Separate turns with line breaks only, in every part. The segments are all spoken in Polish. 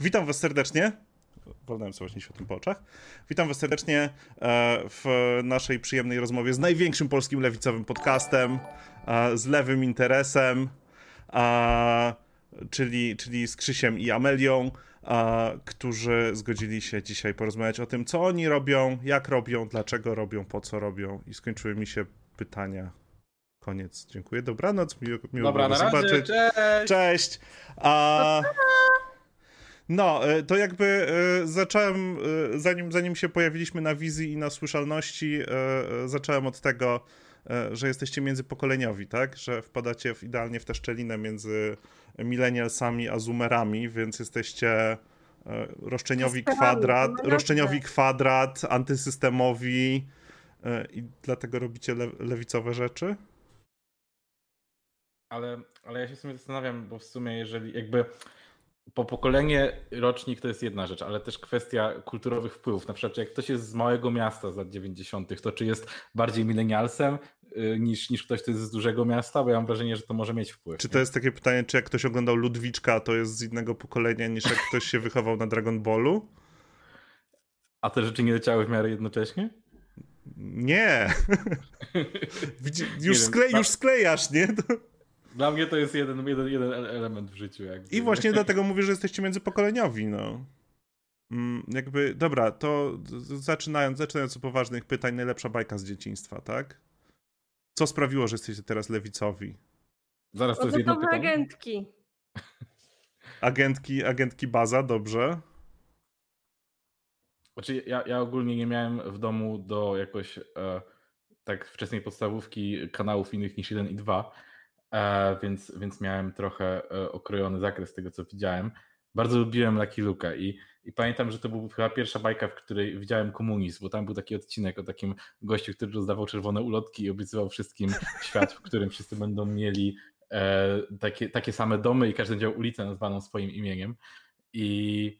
Witam Was serdecznie. Wolnałem sobie właśnie światłem po oczach. Witam Was serdecznie e, w naszej przyjemnej rozmowie z największym polskim lewicowym podcastem, e, z lewym interesem, e, czyli, czyli z Krzysiem i Amelią, którzy zgodzili się dzisiaj porozmawiać o tym, co oni robią, jak robią, dlaczego robią, po co robią. I skończyły mi się pytania. Koniec. Dziękuję. Dobranoc. Miło, miło
Dobra, na razie. Zobaczyć. Cześć.
Cześć. A... No, e, to jakby e, zacząłem, e, zanim, zanim się pojawiliśmy na wizji i na słyszalności, zacząłem od tego, że jesteście międzypokoleniowi, tak? Że wpadacie w, idealnie w tę szczelinę między millennialsami a zoomerami, więc jesteście roszczeniowi kwadrat, roszczeniowi kwadrat, antysystemowi i dlatego robicie le lewicowe rzeczy?
Ale, ale ja się w sumie zastanawiam, bo w sumie jeżeli jakby po pokolenie rocznik to jest jedna rzecz, ale też kwestia kulturowych wpływów. Na przykład, jak ktoś jest z małego miasta z lat 90., to czy jest bardziej milenialsem y, niż, niż ktoś, kto jest z dużego miasta? Bo ja mam wrażenie, że to może mieć wpływ.
Czy to jest takie pytanie, czy jak ktoś oglądał Ludwiczka, to jest z innego pokolenia niż jak ktoś się wychował na Dragon Ballu?
A te rzeczy nie leciały w miarę jednocześnie?
Nie. już, sklej, już sklejasz, nie?
Dla mnie to jest jeden, jeden, jeden element w życiu. Jakby.
I właśnie dlatego mówię, że jesteście międzypokoleniowi, no. Mm, jakby, dobra, to zaczynając, zaczynając od poważnych pytań, najlepsza bajka z dzieciństwa, tak? Co sprawiło, że jesteście teraz lewicowi?
Zaraz to jest jedno pytanie. agentki.
Agentki, agentki baza, dobrze.
Znaczy, ja, ja ogólnie nie miałem w domu do jakoś e, tak wczesnej podstawówki kanałów innych niż 1 i 2 E, więc, więc miałem trochę e, okrojony zakres tego, co widziałem. Bardzo lubiłem Lucky Luka i, i pamiętam, że to była chyba pierwsza bajka, w której widziałem komunizm, bo tam był taki odcinek o takim gościu, który rozdawał czerwone ulotki i obiecywał wszystkim świat, w którym wszyscy będą mieli e, takie, takie same domy i każdy miał ulicę nazwaną swoim imieniem. I,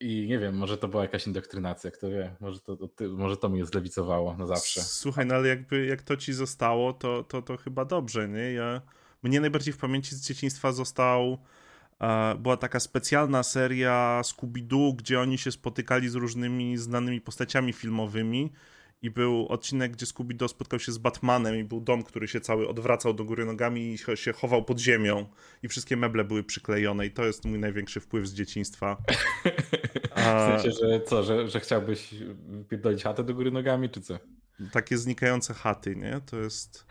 i nie wiem, może to była jakaś indoktrynacja, kto wie, może to, to, może to mnie zlewicowało na zawsze.
Słuchaj, no ale jakby jak to ci zostało, to, to, to chyba dobrze, nie? Ja, mnie najbardziej w pamięci z dzieciństwa został e, była taka specjalna seria Scooby-Doo, gdzie oni się spotykali z różnymi znanymi postaciami filmowymi i był odcinek, gdzie Scooby-Doo spotkał się z Batmanem i był dom, który się cały odwracał do góry nogami i się chował pod ziemią i wszystkie meble były przyklejone i to jest mój największy wpływ z dzieciństwa.
A... W sensie, że co, że, że chciałbyś pierdolić chatę do góry nogami, czy co?
Takie znikające chaty, nie? To jest...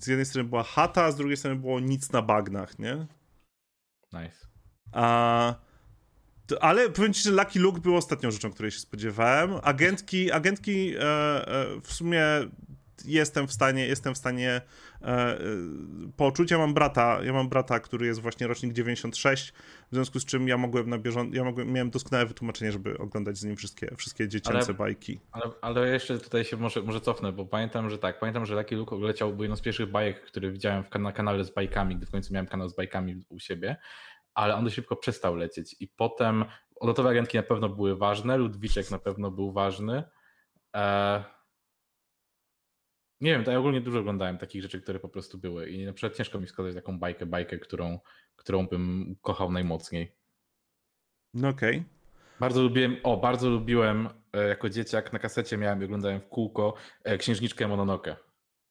Z jednej strony była chata, a z drugiej strony było nic na bagnach, nie?
Nice.
A ale powiem ci, że Lucky Luke był ostatnią rzeczą, której się spodziewałem. Agentki, agentki e, e, w sumie jestem w stanie, jestem w stanie e, e, poczuć. Ja mam brata, ja mam brata, który jest właśnie rocznik 96, w związku z czym ja mogłem na bieżąco, ja mogłem, miałem doskonałe wytłumaczenie, żeby oglądać z nim wszystkie, wszystkie dziecięce ale, bajki.
Ale, ale jeszcze tutaj się może, może cofnę, bo pamiętam, że tak, pamiętam, że Lucky Luke leciał, był jedną z pierwszych bajek, które widziałem w, na kanale z bajkami, gdy w końcu miałem kanał z bajkami u siebie ale on szybko przestał lecieć i potem odlotowe agentki na pewno były ważne, Ludwiczek na pewno był ważny. E... Nie wiem, to ja ogólnie dużo oglądałem takich rzeczy, które po prostu były i na przykład ciężko mi wskazać taką bajkę, bajkę, którą, którą bym kochał najmocniej.
No okej. Okay.
Bardzo lubiłem, o, bardzo lubiłem e, jako dzieciak na kasecie miałem i oglądałem w kółko e, Księżniczkę Mononoke.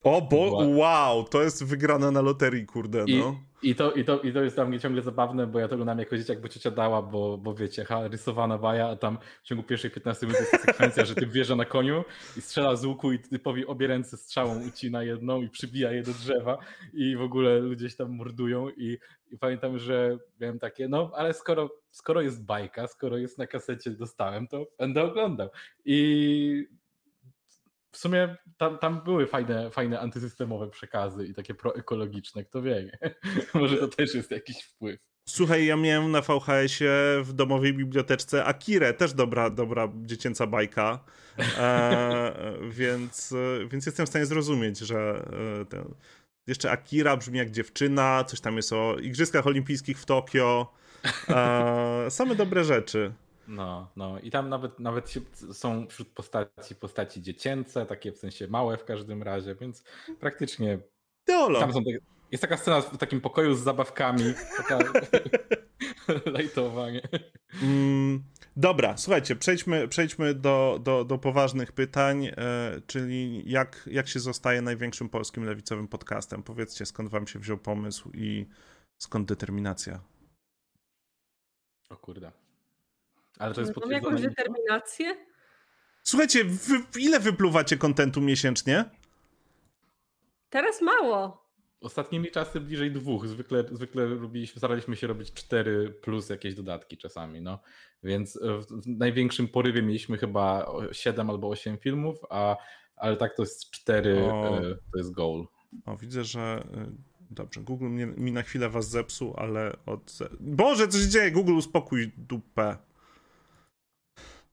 O, bo wow, to jest wygrana na loterii, kurde, no.
I, i, to, i, to, I to jest dla mnie ciągle zabawne, bo ja to oglądam jako dzieciak, bo ciocia dała, bo, bo wiecie, ha, rysowana baja, a tam w ciągu pierwszej 15 minut jest sekwencja, że ty wjeżdża na koniu i strzela z łuku i typowi obie ręce strzałą ucina jedną i przybija je do drzewa i w ogóle ludzie się tam mordują i, i pamiętam, że miałem takie, no ale skoro, skoro jest bajka, skoro jest na kasecie dostałem, to będę oglądał. I w sumie tam, tam były fajne, fajne antysystemowe przekazy i takie proekologiczne, kto wie. Może to też jest jakiś wpływ.
Słuchaj, ja miałem na VHS-ie w domowej biblioteczce Akirę, też dobra, dobra dziecięca bajka, e, więc, więc jestem w stanie zrozumieć, że e, ten, jeszcze Akira brzmi jak dziewczyna, coś tam jest o Igrzyskach Olimpijskich w Tokio, e, same dobre rzeczy.
No, no i tam nawet, nawet są wśród postaci postaci dziecięce, takie w sensie małe w każdym razie, więc praktycznie.
Teolog.
Tam są jest taka scena w takim pokoju z zabawkami. Taka... Lajtowanie.
Mm, dobra, słuchajcie, przejdźmy, przejdźmy do, do, do poważnych pytań, e, czyli jak, jak się zostaje największym polskim lewicowym podcastem? Powiedzcie, skąd wam się wziął pomysł i skąd determinacja?
O kurde. Ale to jest
Mam jakąś determinację?
Słuchajcie, wy, ile wypluwacie kontentu miesięcznie?
Teraz mało.
Ostatnimi czasy bliżej dwóch. Zwykle, zwykle robiliśmy, staraliśmy się robić cztery plus jakieś dodatki czasami. No. Więc w największym porywie mieliśmy chyba 7 albo 8 filmów, a, ale tak to jest 4, o. E, to jest goal.
O, widzę, że e, dobrze, Google mnie, mi na chwilę was zepsuł, ale od... Boże, co się dzieje? Google uspokój dupę.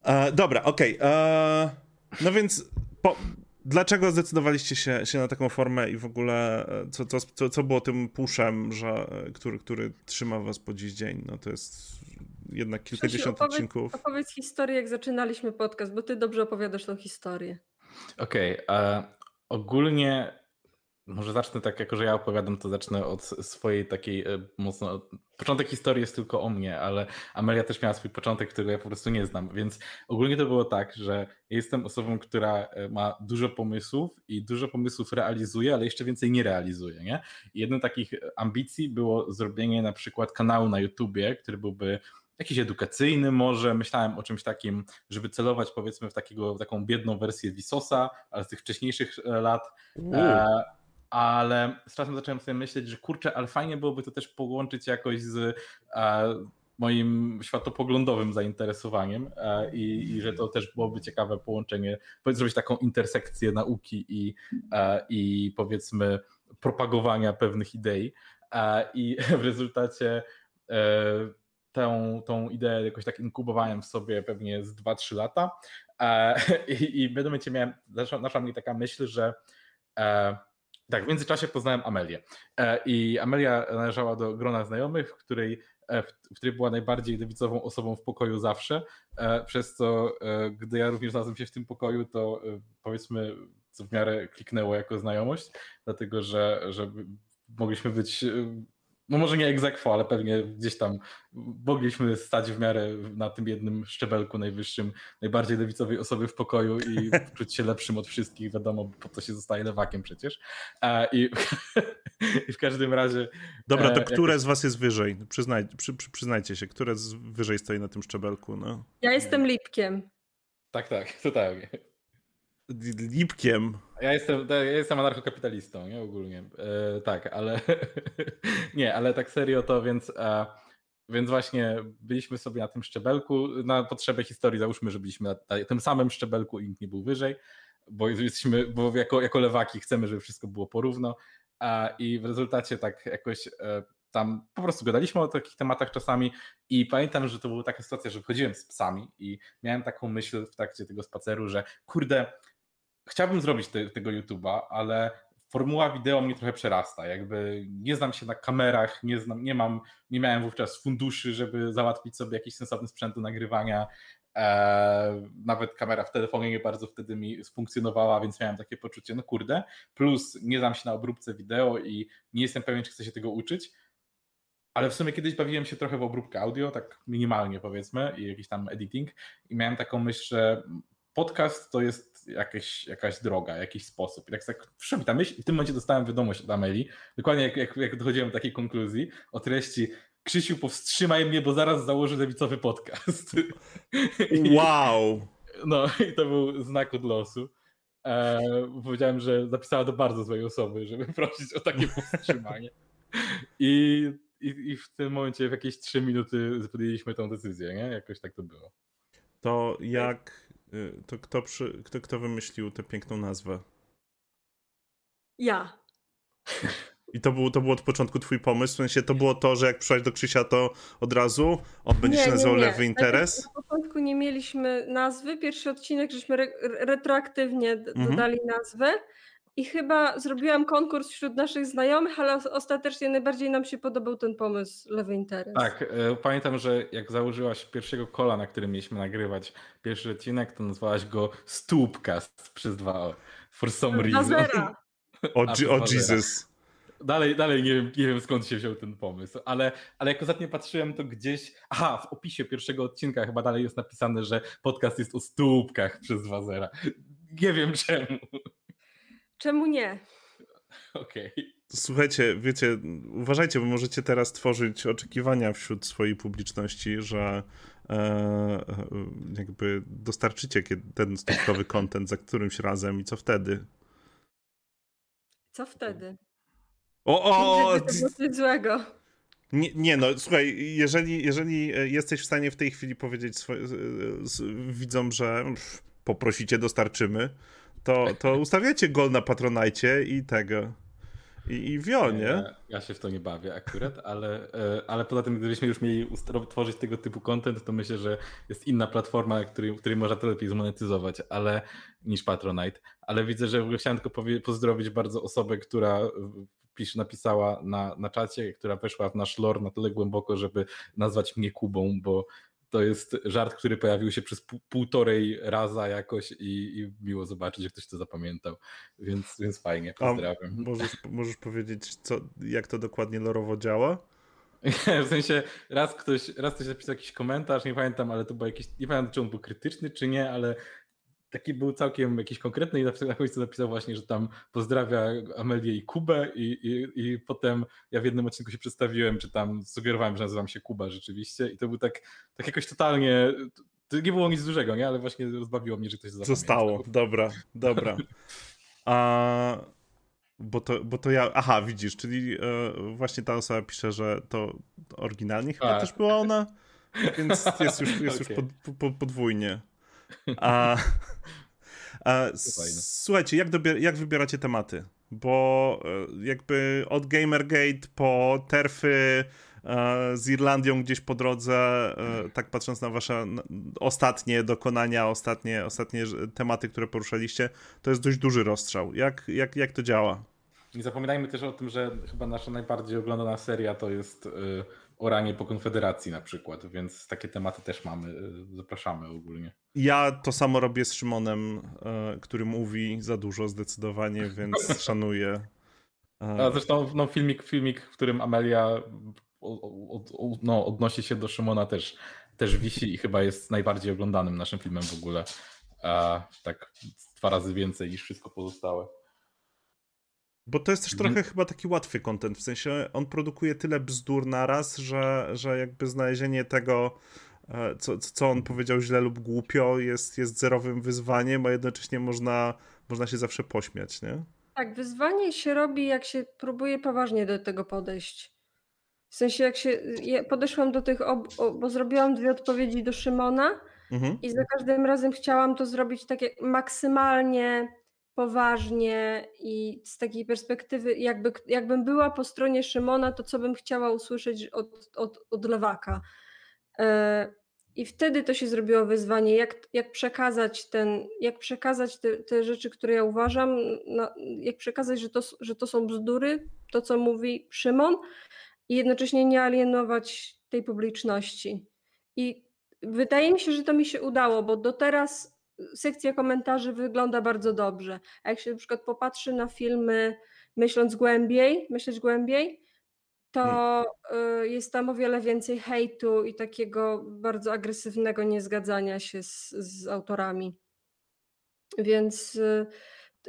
E, dobra, okej. Okay. E, no więc po, dlaczego zdecydowaliście się, się na taką formę i w ogóle e, co, co, co było tym puszem, że, e, który, który trzyma was po dziś dzień? No to jest jednak kilkadziesiąt opowiedz, odcinków.
Opowiedz historię, jak zaczynaliśmy podcast, bo ty dobrze opowiadasz tą historię.
Okej, okay, ogólnie może zacznę tak, jako że ja opowiadam, to zacznę od swojej takiej e, mocno. Początek historii jest tylko o mnie, ale Amelia też miała swój początek, którego ja po prostu nie znam. Więc ogólnie to było tak, że jestem osobą, która e, ma dużo pomysłów i dużo pomysłów realizuje, ale jeszcze więcej nie realizuje. Nie? I jedną takich ambicji było zrobienie na przykład kanału na YouTubie, który byłby jakiś edukacyjny może, myślałem o czymś takim, żeby celować powiedzmy w, takiego, taką biedną wersję Wisosa, ale z tych wcześniejszych e, lat. E, ale z czasem zacząłem sobie myśleć, że kurczę, ale fajnie byłoby to też połączyć jakoś z e, moim światopoglądowym zainteresowaniem e, i, i, że to też byłoby ciekawe połączenie, zrobić taką intersekcję nauki i, e, i powiedzmy propagowania pewnych idei i w rezultacie tę, tą ideę jakoś tak inkubowałem w sobie pewnie z 2-3 lata i, i w pewnym momencie miałem, mnie taka myśl, że tak, w międzyczasie poznałem Amelię. E, I Amelia należała do grona znajomych, w której, e, w której była najbardziej lewicową osobą w pokoju zawsze. E, przez co, gdy ja również znalazłem się w tym pokoju, to powiedzmy, co w miarę kliknęło jako znajomość, dlatego że, że mogliśmy być no może nie egzekwo, ale pewnie gdzieś tam mogliśmy stać w miarę na tym jednym szczebelku najwyższym, najbardziej lewicowej osoby w pokoju i czuć się lepszym od wszystkich, wiadomo, po co się zostaje lewakiem przecież. I, i w każdym razie...
Dobra, to e, które jakoś... z was jest wyżej? Przyznaj, przy, przy, przyznajcie się, które z wyżej stoi na tym szczebelku? No.
Ja jestem lipkiem.
Tak, tak, totalnie.
Lipkiem.
Ja jestem, ja jestem anarchokapitalistą, nie ogólnie. E, tak, ale nie, ale tak serio to więc. E, więc właśnie byliśmy sobie na tym szczebelku. Na potrzebę historii załóżmy, że byliśmy na, na tym samym szczebelku i nikt nie był wyżej, bo jesteśmy, bo jako, jako lewaki chcemy, żeby wszystko było porówno. E, I w rezultacie tak jakoś e, tam po prostu gadaliśmy o takich tematach czasami i pamiętam, że to była taka sytuacja, że wchodziłem z psami i miałem taką myśl w trakcie tego spaceru, że kurde, chciałbym zrobić te, tego YouTube'a, ale formuła wideo mnie trochę przerasta. Jakby nie znam się na kamerach, nie, znam, nie mam, nie miałem wówczas funduszy, żeby załatwić sobie jakiś sensowny sprzęt do nagrywania. Eee, nawet kamera w telefonie nie bardzo wtedy mi funkcjonowała, więc miałem takie poczucie, no kurde. Plus nie znam się na obróbce wideo i nie jestem pewien, czy chcę się tego uczyć. Ale w sumie kiedyś bawiłem się trochę w obróbkę audio, tak minimalnie powiedzmy, i jakiś tam editing. I miałem taką myśl, że podcast to jest jakieś, jakaś droga, jakiś sposób. I tak, tak przyszła mi ta myśl i w tym momencie dostałem wiadomość od Ameli, dokładnie jak, jak, jak dochodziłem do takiej konkluzji o treści Krzysiu, powstrzymaj mnie, bo zaraz założę lewicowy podcast.
Wow!
No i to był znak od losu. E, powiedziałem, że zapisała do bardzo złej osoby, żeby prosić o takie powstrzymanie. I, i, I w tym momencie w jakieś trzy minuty podjęliśmy tą decyzję, nie? Jakoś tak to było.
To jak to kto, przy, kto, kto wymyślił tę piękną nazwę?
Ja.
I to był, to był od początku twój pomysł? W sensie to było to, że jak przyszłaś do Krzysia, to od razu on będzie nie, się nazywał nie, nie. Lewy Interes?
Na początku nie mieliśmy nazwy. Pierwszy odcinek żeśmy re retroaktywnie mhm. dodali nazwę. I chyba zrobiłam konkurs wśród naszych znajomych, ale ostatecznie najbardziej nam się podobał ten pomysł Lewy Interes.
Tak, e, pamiętam, że jak założyłaś pierwszego kola, na którym mieliśmy nagrywać pierwszy odcinek, to nazwałaś go Stupcast przez dwa For some reason.
O, o Jesus.
dalej, dalej nie wiem, nie wiem skąd się wziął ten pomysł, ale, ale jak ostatnio patrzyłem, to gdzieś. Aha, w opisie pierwszego odcinka chyba dalej jest napisane, że podcast jest o stópkach przez Wazera. Nie wiem czemu.
Czemu nie?
Okej. Okay.
Słuchajcie, wiecie, uważajcie, bo możecie teraz tworzyć oczekiwania wśród swojej publiczności, że e, e jakby dostarczycie ten stópkowy content za którymś razem i co wtedy?
Co wtedy?
O, o, o!
Nic złego.
Nie, nie, no słuchaj, jeżeli, jeżeli jesteś w stanie w tej chwili powiedzieć swoje, widzom, że pff, poprosicie, dostarczymy, to, to ustawiacie gol na Patronajcie i tego. I, i wio, nie? Ja,
ja, się w to nie bawię akurat, ale, e, ale poza tym, gdybyśmy już mieli tworzyć tego typu content, to myślę, że jest inna platforma, której, której można to lepiej zmonetyzować, ale niż Patronite. Ale widzę, że chciałem tylko pozdrowić bardzo osobę, która pisz, napisała na, na czacie, która weszła w nasz lore na tyle głęboko, żeby nazwać mnie Kubą, bo to jest żart, który pojawił się przez półtorej raza jakoś i, i, miło zobaczyć, że ktoś to zapamiętał. Więc, więc fajnie, pozdrawiam.
A możesz, możesz powiedzieć, co, jak to dokładnie lorowo działa?
w sensie raz ktoś, raz ktoś napisał jakiś komentarz, nie pamiętam, ale to był jakiś, nie pamiętam czy on był krytyczny czy nie, ale taki był całkiem jakiś konkretny i na końcu napisał właśnie, że tam pozdrawia Amelię i Kubę i, i, i potem ja w jednym odcinku się przedstawiłem, czy tam sugerowałem, że nazywam się Kuba rzeczywiście i to był tak, tak jakoś totalnie, to nie było nic dużego, nie? ale właśnie rozbawiło mnie, że ktoś to
Zostało, dobra, dobra. A, bo, to, bo to ja, aha widzisz, czyli e, właśnie ta osoba pisze, że to oryginalnie chyba tak. też była ona, więc jest już, jest okay. już pod, pod, podwójnie. A, a słuchajcie, jak, dobier- jak wybieracie tematy? Bo e, jakby od Gamergate po terfy e, z Irlandią gdzieś po drodze, e, tak patrząc na wasze ostatnie dokonania, ostatnie, ostatnie tematy, które poruszaliście, to jest dość duży rozstrzał. Jak, jak, jak to działa?
Nie zapominajmy też o tym, że chyba nasza najbardziej oglądana seria to jest oranie po Konfederacji na przykład, więc takie tematy też mamy, y, zapraszamy ogólnie.
Ja to samo robię z Szymonem, e, który mówi za dużo zdecydowanie, więc szanuję.
E, A zresztą no, filmik, filmik, w którym Amelia od, od, no, odnosi się do Szymona też, też wisi i chyba jest najbardziej oglądanym naszym filmem w ogóle. A, tak dwa razy więcej niż wszystko pozostałe.
Bo to jest też mhm. trochę chyba taki łatwy content, w sensie on produkuje tyle bzdur naraz, że, że jakby znalezienie tego, e, co, co on powiedział źle lub głupio, jest, jest zerowym wyzwaniem, a jednocześnie można, można się zawsze pośmiać, nie?
Tak, wyzwanie się robi, jak się próbuje poważnie do tego podejść. W sensie, jak się. Ja podeszłam do tych, ob, bo zrobiłam dwie odpowiedzi do Szymona mhm. i za każdym razem chciałam to zrobić tak jak maksymalnie poważnie i z takiej perspektywy, jakby, jakbym była po stronie Szymona, to co bym chciała usłyszeć od, od, od lewaka. E, I wtedy to się zrobiło wyzwanie, jak, jak przekazać ten, jak przekazać te, te rzeczy, które ja uważam, no, jak przekazać, że to, że to są bzdury, to co mówi Szymon, i jednocześnie nie alienować tej publiczności. I wydaje mi się, że to mi się udało, bo do teraz sekcja komentarzy wygląda bardzo dobrze. A jak się na przykład popatrzy na filmy myśląc głębiej, myśleć głębiej, to hmm. y, jest tam o wiele więcej hejtu i takiego bardzo agresywnego niezgadzania się z, z autorami. Więc y,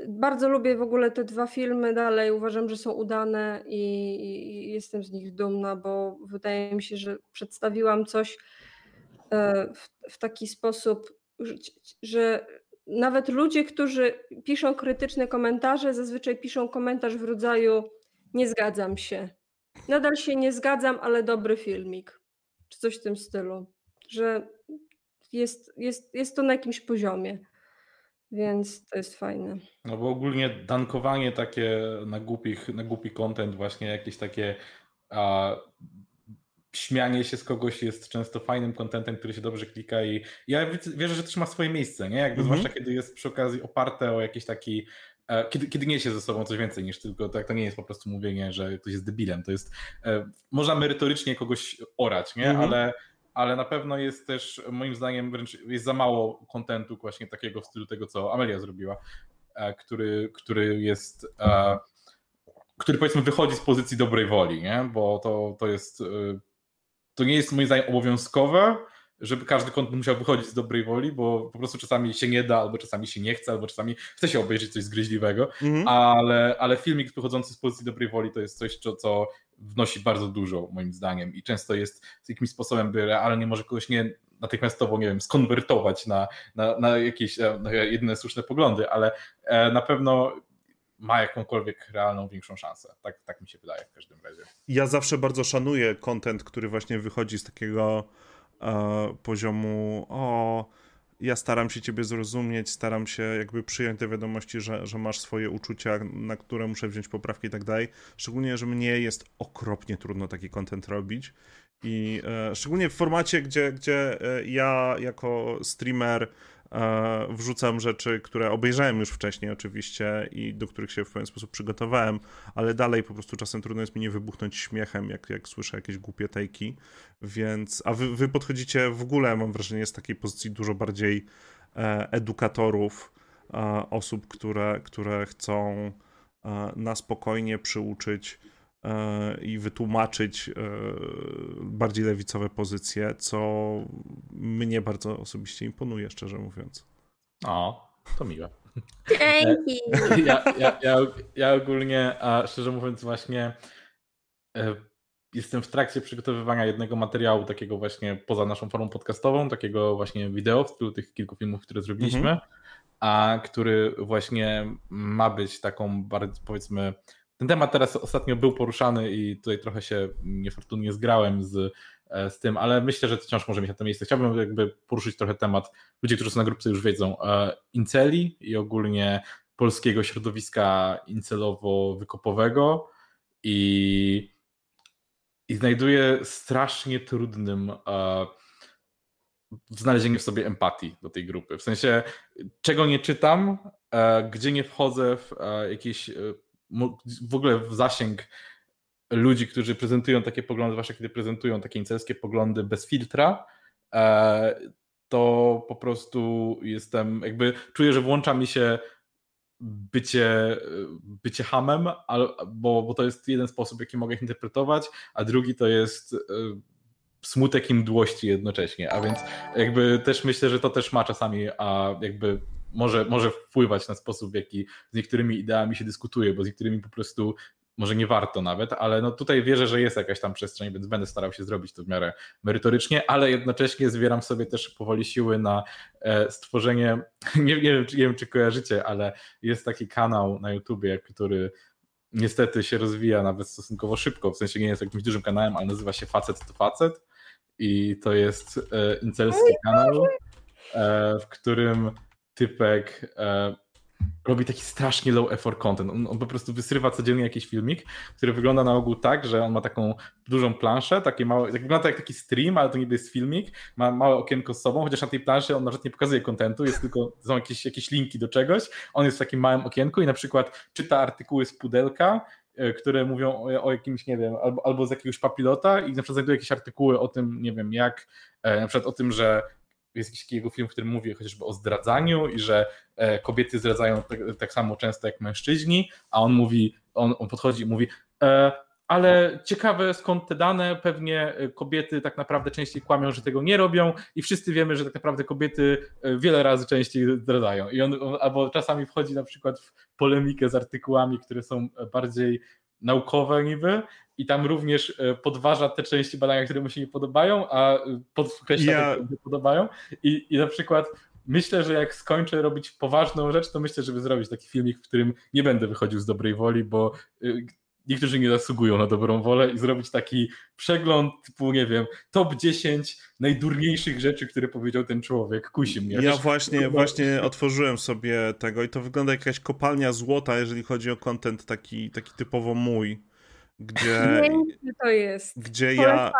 bardzo lubię w ogóle te dwa filmy dalej. Uważam, że są udane i, i jestem z nich dumna, bo wydaje mi się, że przedstawiłam coś y, w, w taki sposób że nawet ludzie, którzy piszą krytyczne komentarze, zazwyczaj piszą komentarz w rodzaju nie zgadzam się. Nadal się nie zgadzam, ale dobry filmik. Czy coś w tym stylu. Że jest, jest, jest to na jakimś poziomie. Więc to jest fajne.
No bo ogólnie dankowanie takie na, głupich, na głupi content, właśnie jakieś takie a, śmianie się z kogoś jest często fajnym kontentem, który się dobrze klika i ja wierzę, że też ma swoje miejsce, nie? Jakby mm -hmm. zwłaszcza kiedy jest przy okazji oparte o jakiś taki e, kiedy, kiedy niesie ze sobą coś więcej niż tylko tak, to nie jest po prostu mówienie, że ktoś jest debilem, to jest e, można merytorycznie kogoś orać, nie? Mm -hmm. Ale ale na pewno jest też moim zdaniem wręcz jest za mało kontentu właśnie takiego w stylu tego, co Amelia zrobiła, e, który, który jest który powiedzmy wychodzi z pozycji dobrej woli, nie? bo to, to jest, to nie jest moim zdaniem obowiązkowe, żeby każdy kontent musiał wychodzić z dobrej woli, bo po prostu czasami się nie da, albo czasami się nie chce, albo czasami chce się obejrzeć coś zgryźliwego, mhm. ale, ale filmik wychodzący z pozycji dobrej woli to jest coś, co, co wnosi bardzo dużo moim zdaniem i często jest jakimś sposobem, by realnie może kogoś nie natychmiastowo, nie wiem, skonwertować na, na, na jakieś na jedyne słuszne poglądy, ale e, na pewno ma jakąkolwiek realną, większą szansę. Tak, tak mi się wydaje w każdym razie.
Ja zawsze bardzo szanuję content, który właśnie wychodzi z takiego e, poziomu o ja staram się ciebie zrozumieć, staram się jakby przyjąć te wiadomości, że, że masz swoje uczucia, na które muszę wziąć poprawki i tak dalej. Szczególnie, że mnie jest okropnie trudno taki content robić. I e, szczególnie w formacie, gdzie, gdzie e, ja jako streamer wrzucam rzeczy, które obejrzałem już wcześniej oczywiście i do których się w pewien sposób przygotowałem, ale dalej po prostu czasem trudno jest mi nie wybuchnąć śmiechem, jak, jak słyszę jakieś głupie tejki, więc, a wy, wy podchodzicie w ogóle, mam wrażenie, z takiej pozycji dużo bardziej e, edukatorów, e, osób, które, które chcą na spokojnie przyuczyć i wytłumaczyć bardziej lewicowe pozycje, co mnie bardzo osobiście imponuje, szczerze mówiąc.
O, to miłe.
Dzięki.
Ja, ja, ja, ja ogólnie, a szczerze mówiąc, właśnie e, jestem w trakcie przygotowywania jednego materiału, takiego właśnie poza naszą formą podcastową, takiego właśnie wideo w stylu tych kilku filmów, które zrobiliśmy, mhm. a który właśnie ma być taką bardzo, powiedzmy, ten temat teraz ostatnio był poruszany i tutaj trochę się niefortunnie zgrałem z, e, z tym, ale myślę, że wciąż może mieć na to miejsce. Chciałbym jakby poruszyć trochę temat, ludzie, którzy są na grupce już wiedzą, e, inceli i ogólnie polskiego środowiska incelowo-wykopowego i, i znajduję strasznie trudnym e, znalezienie w sobie empatii do tej grupy. W sensie, czego nie czytam, gdzie nie wchodzę w jakieś w ogóle w zasięg ludzi, którzy prezentują takie poglądy, zwłaszcza kiedy prezentują takie incelskie poglądy bez filtra, e, to po prostu jestem, jakby czuję, że włącza mi się bycie, bycie hamem, bo, bo to jest jeden sposób, jaki mogę ich interpretować, a drugi to jest e, smutek i mdłości jednocześnie, a więc jakby też myślę, że to też ma czasami a jakby może, może wpływać na sposób, w jaki z niektórymi ideami się dyskutuje, bo z niektórymi po prostu może nie warto nawet, ale no tutaj wierzę, że jest jakaś tam przestrzeń, więc będę starał się zrobić to w miarę merytorycznie, ale jednocześnie zbieram sobie też powoli siły na e, stworzenie, nie, nie, wiem, czy, nie wiem czy kojarzycie, ale jest taki kanał na YouTubie, który niestety się rozwija nawet stosunkowo szybko, w sensie nie jest jakimś dużym kanałem, ale nazywa się Facet to Facet i to jest e, incelski kanał, e, w którym typek e, robi taki strasznie low effort content. On, on, po prostu wysrywa codziennie jakiś filmik, który wygląda na ogół tak, że on ma taką dużą planszę, takie małe, tak wygląda jak taki stream, ale to niby jest filmik, ma małe okienko z sobą, chociaż na tej planszy on nawet nie pokazuje kontentu, jest tylko, są jakieś, jakieś linki do czegoś, on jest w takim małym okienku i na przykład czyta artykuły z pudelka, e, które mówią o, o, jakimś, nie wiem, albo, albo z jakiegoś papilota i na przykład znajduje jakieś artykuły o tym, nie wiem, jak, e, na przykład o tym, że jest jakiś jego film, w którym mówi chociażby o zdradzaniu i że e, kobiety zdradzają tak, tak samo często jak mężczyźni, a on mówi, on, on podchodzi i mówi, e, ale ciekawe skąd te dane, pewnie e, kobiety tak naprawdę częściej kłamią, że tego nie robią i wszyscy wiemy, że tak naprawdę kobiety wiele razy częściej zdradzają. I on, on albo czasami wchodzi na przykład w polemikę z artykułami, które są bardziej naukowe niby i tam również e, podważa te części badania, które mu się nie podobają, a e, podkreśla ja... te, które mu się podobają. I, i na przykład myślę, że jak skończę robić poważną rzecz, to myślę, żeby zrobić taki filmik, w którym nie będę wychodził z dobrej woli, bo e, niektórzy nie zasługują na dobrą wolę i zrobić taki przegląd typu, nie wiem, top 10 najdurniejszych rzeczy, które powiedział ten człowiek. Kusi mnie.
Ja właśnie, właśnie otworzyłem sobie tego i to wygląda jak jakaś kopalnia złota, jeżeli chodzi o content taki, taki typowo mój gdzie,
to jest.
gdzie ja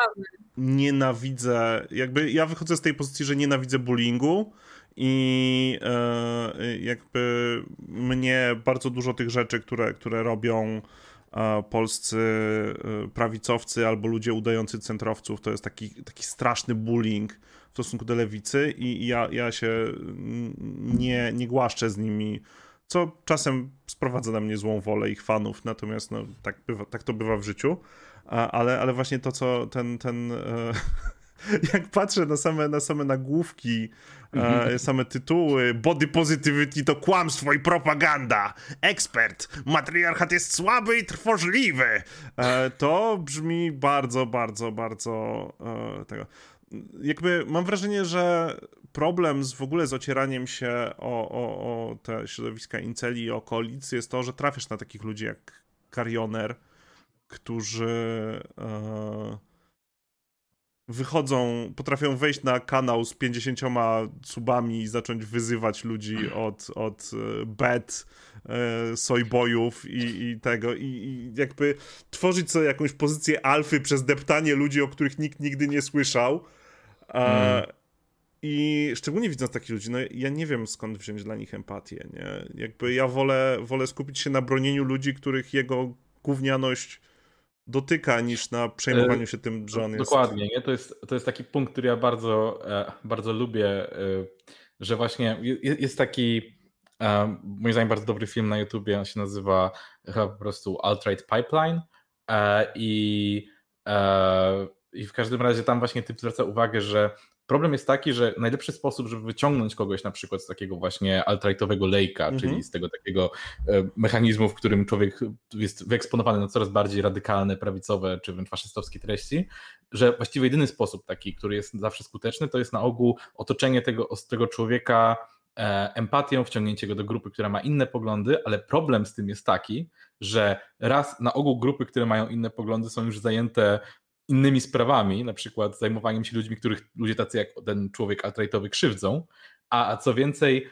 nienawidzę, jakby ja wychodzę z tej pozycji, że nienawidzę bullyingu i e, jakby mnie bardzo dużo tych rzeczy, które, które robią e, polscy e, prawicowcy albo ludzie udający centrowców, to jest taki, taki straszny bullying w stosunku do lewicy i ja, ja się nie, nie głaszczę z nimi co czasem sprowadza na mnie złą wolę ich fanów, natomiast no, tak, bywa, tak to bywa w życiu, ale, ale właśnie to, co ten, ten e, jak patrzę na same, na same nagłówki, mhm. same tytuły, body positivity to kłamstwo i propaganda, ekspert, matriarchat jest słaby i trwożliwy, e, to brzmi bardzo, bardzo, bardzo e, tego. Jakby mam wrażenie, że problem z w ogóle z ocieraniem się o, o, o te środowiska inceli i okolic jest to, że trafisz na takich ludzi jak Karioner, którzy e, wychodzą, potrafią wejść na kanał z 50 subami i zacząć wyzywać ludzi od, od e, bet, e, sojbojów i, i tego i, i, jakby tworzyć sobie jakąś pozycję alfy przez deptanie ludzi, o których nikt nigdy nie słyszał. Mm. I szczególnie widząc takich ludzi, no ja nie wiem skąd wziąć dla nich empatię, nie? Jakby ja wolę, wolę skupić się na bronieniu ludzi, których jego gównianość dotyka niż na przejmowaniu się tym, że on
jest. Dokładnie, nie? To, jest, to jest taki punkt, który ja bardzo, e, bardzo lubię, e, że właśnie jest taki e, moim zdaniem bardzo dobry film na YouTubie, on się nazywa chyba po prostu Alt-Right Pipeline i, i w każdym razie tam właśnie typ zwraca uwagę, że Problem jest taki, że najlepszy sposób, żeby wyciągnąć kogoś na przykład z takiego właśnie alt-rightowego lejka, mhm. czyli z tego takiego e, mechanizmu, w którym człowiek jest wyeksponowany na coraz bardziej radykalne, prawicowe czy wręcz faszystowskie treści, że właściwie jedyny sposób taki, który jest zawsze skuteczny, to jest na ogół otoczenie tego, tego człowieka e, empatią, wciągnięcie go do grupy, która ma inne poglądy, ale problem z tym jest taki, że raz na ogół grupy, które mają inne poglądy są już zajęte innymi sprawami, na przykład zajmowaniem się ludźmi, których ludzie tacy jak ten człowiek alt krzywdzą, a, a co więcej,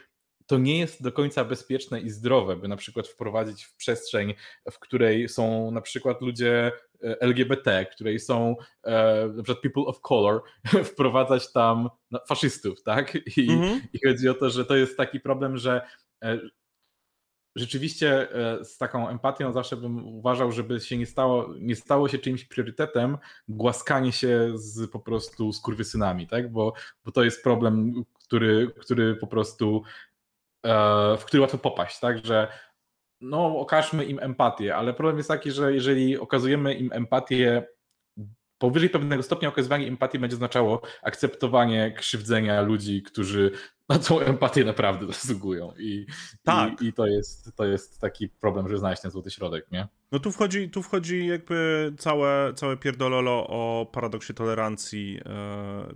to nie jest do końca bezpieczne i zdrowe, by na przykład wprowadzić w przestrzeń, w której są na przykład ludzie e, LGBT, w której są e, na przykład people of color, wprowadzać tam no, faszystów, tak? I, mm -hmm. I chodzi o to, że to jest taki problem, że e, rzeczywiście e, z taką empatią zawsze bym uważał, żeby się nie stało, nie stało się czymś priorytetem głaskanie się z po prostu skurwysynami, tak? Bo, bo to jest problem, który, który po prostu e, w który łatwo popaść, tak? Że no okażmy im empatię, ale problem jest taki, że jeżeli okazujemy im empatię powyżej pewnego stopnia okazywanie empatii będzie oznaczało akceptowanie krzywdzenia ludzi, którzy na tą empatię naprawdę zasługują. I, tak. i, i, to, jest, to jest taki problem, żeby znaleźć ten złoty środek, nie?
No tu wchodzi, tu wchodzi jakby całe, całe pierdololo o paradoksie tolerancji, yy,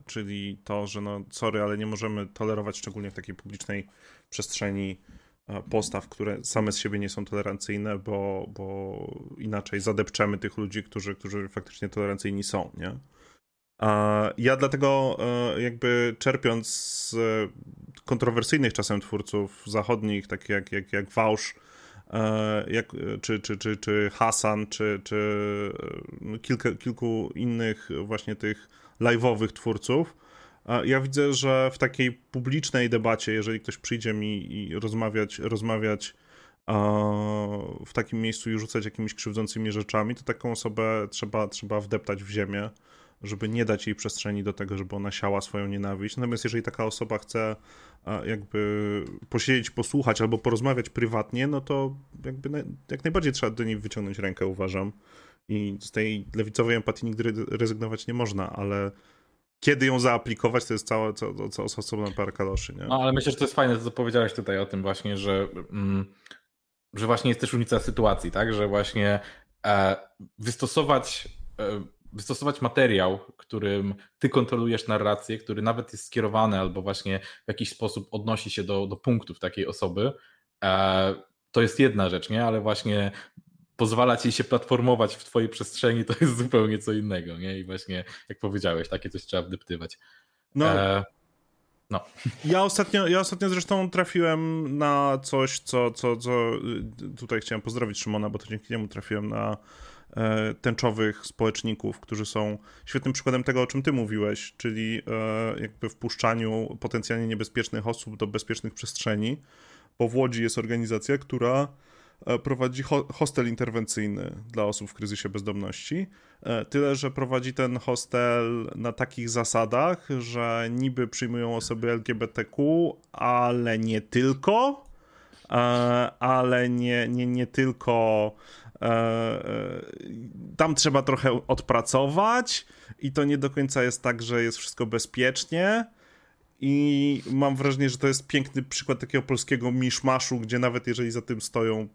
czyli to, że no sorry, ale nie możemy tolerować szczególnie w takiej publicznej przestrzeni e, postaw, które same z siebie nie są tolerancyjne, bo, bo inaczej zadepczemy tych ludzi, którzy, którzy faktycznie tolerancyjni są, nie? Ja dlatego e, jakby czerpiąc z kontrowersyjnych czasem twórców zachodnich, takich jak, jak, jak Wałsz, e, jak, czy, czy, czy, czy Hasan, czy, czy kilka, kilku innych właśnie tych live'owych twórców, ja widzę, że w takiej publicznej debacie, jeżeli ktoś przyjdzie mi i rozmawiać, rozmawiać w takim miejscu i rzucać jakimiś krzywdzącymi rzeczami, to taką osobę trzeba, trzeba wdeptać w ziemię żeby nie dać jej przestrzeni do tego, żeby ona siała swoją nienawiść. Natomiast jeżeli taka osoba chce jakby posiedzieć, posłuchać albo porozmawiać prywatnie, no to jakby jak najbardziej trzeba do niej wyciągnąć rękę, uważam. I z tej lewicowej empatii nigdy rezygnować nie można, ale kiedy ją zaaplikować, to jest cała, cała, cała osobna parę kaloszy, nie?
No, ale myślę, że to jest fajne, co powiedziałeś tutaj o tym właśnie, że, mm, że właśnie jest też różnica sytuacji, tak? Że właśnie e, wystosować e, wystosować materiał, którym ty kontrolujesz narrację, który nawet jest skierowany albo właśnie w jakiś sposób odnosi się do, do punktów takiej osoby, e, to jest jedna rzecz, nie? Ale właśnie pozwala ci się platformować w twojej przestrzeni, to jest zupełnie co innego, nie? I właśnie, jak powiedziałeś, takie coś trzeba wdeptywać. No. E,
no. Ja ostatnio, ja ostatnio zresztą trafiłem na coś, co, co, co y, tutaj chciałem pozdrowić Szymona, bo to dzięki niemu trafiłem na tęczowych społeczników, którzy są świetnym przykładem tego, o czym ty mówiłeś, czyli e, jakby wpuszczaniu potencjalnie niebezpiecznych osób do bezpiecznych przestrzeni, bo w Łodzi jest organizacja, która e, prowadzi hostel interwencyjny dla osób w kryzysie bezdomności. Tyle, że prowadzi ten hostel na takich zasadach, że niby przyjmują osoby LGBTQ, ale nie tylko ale nie, nie, nie tylko tam trzeba trochę odpracować i to nie do końca jest tak, że jest wszystko bezpiecznie. I mam wrażenie, że to jest piękny przykład takiego polskiego miszmaszu, gdzie nawet jeżeli za tym stoją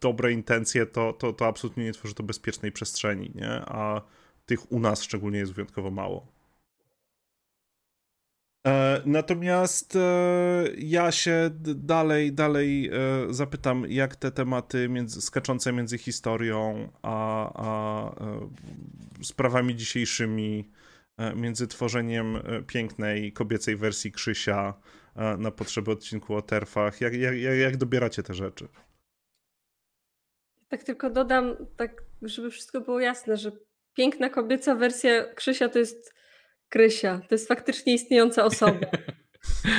dobre intencje, to, to, to absolutnie nie tworzy to bezpiecznej przestrzeni, nie? A tych u nas szczególnie jest wyjątkowo mało. E, natomiast e, ja się dalej, dalej e, zapytam, jak te tematy między, skaczące między historią a, a sprawami dzisiejszymi, między tworzeniem pięknej kobiecej wersji Krzysia na potrzeby odcinku o terfach, jak, jak, jak dobieracie te rzeczy?
Tak tylko dodam, tak żeby wszystko było jasne, że piękna kobieca wersja Krzysia to jest Krysia. To jest faktycznie istniejąca osoba.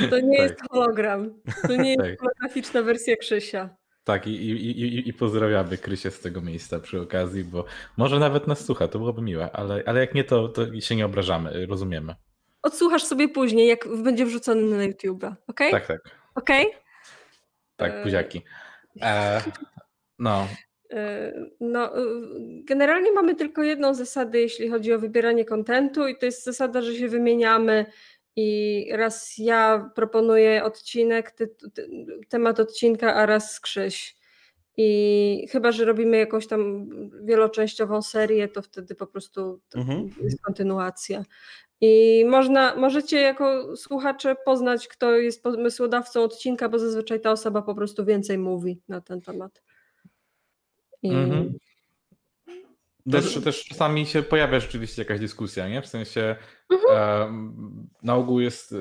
To nie tak. jest hologram. To nie jest tak. holograficzna wersja Krzysia.
Tak, i, i, i, i pozdrawiamy Krysię z tego miejsca przy okazji, bo może nawet nas słucha, to byłoby miłe, ale, ale jak nie, to, to się nie obrażamy, rozumiemy.
Odsłuchasz sobie później, jak będzie wrzucony na YouTube, ok?
Tak, tak.
Ok?
Tak, e, buziaki. E, no,
no, generalnie mamy tylko jedną zasadę, jeśli chodzi o wybieranie kontentu, i to jest zasada, że się wymieniamy. I raz ja proponuję odcinek, ty, ty, temat odcinka, a raz Krzyś. I chyba, że robimy jakąś tam wieloczęściową serię, to wtedy po prostu mhm. jest kontynuacja. I można, możecie jako słuchacze poznać, kto jest pomysłodawcą odcinka, bo zazwyczaj ta osoba po prostu więcej mówi na ten temat.
Mhm. Też, też czasami się pojawia rzeczywiście jakaś dyskusja, nie? W sensie mhm. e, na ogół jest, e,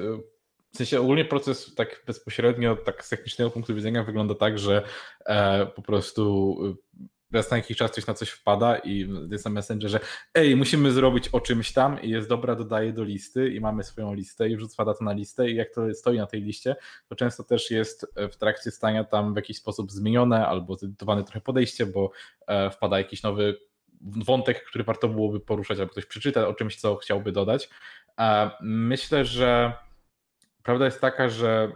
w sensie ogólnie proces tak bezpośrednio, tak z technicznego punktu widzenia wygląda tak, że e, po prostu raz na jakiś czas coś na coś wpada i jest na Messengerze, ej, musimy zrobić o czymś tam i jest dobra, dodaje do listy i mamy swoją listę i wrzuca to na listę i jak to stoi na tej liście, to często też jest e, w trakcie stania tam w jakiś sposób zmienione albo zedytowane trochę podejście, bo e, wpada jakiś nowy wątek, który warto byłoby poruszać albo ktoś przeczyta o czymś, co chciałby dodać. Myślę, że prawda jest taka, że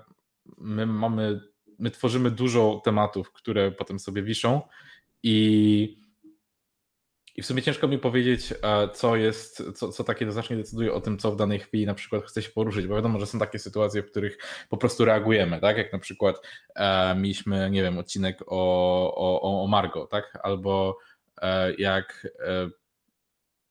my mamy, my tworzymy dużo tematów, które potem sobie wiszą i, i w sumie ciężko mi powiedzieć, e, co jest, co, co takie znacznie decyduje o tym, co w danej chwili na przykład chce się poruszyć, bo wiadomo, że są takie sytuacje, w których po prostu reagujemy, tak? Jak na przykład e, mieliśmy, nie wiem, odcinek o, o, o Margo, tak? Albo e, jak e,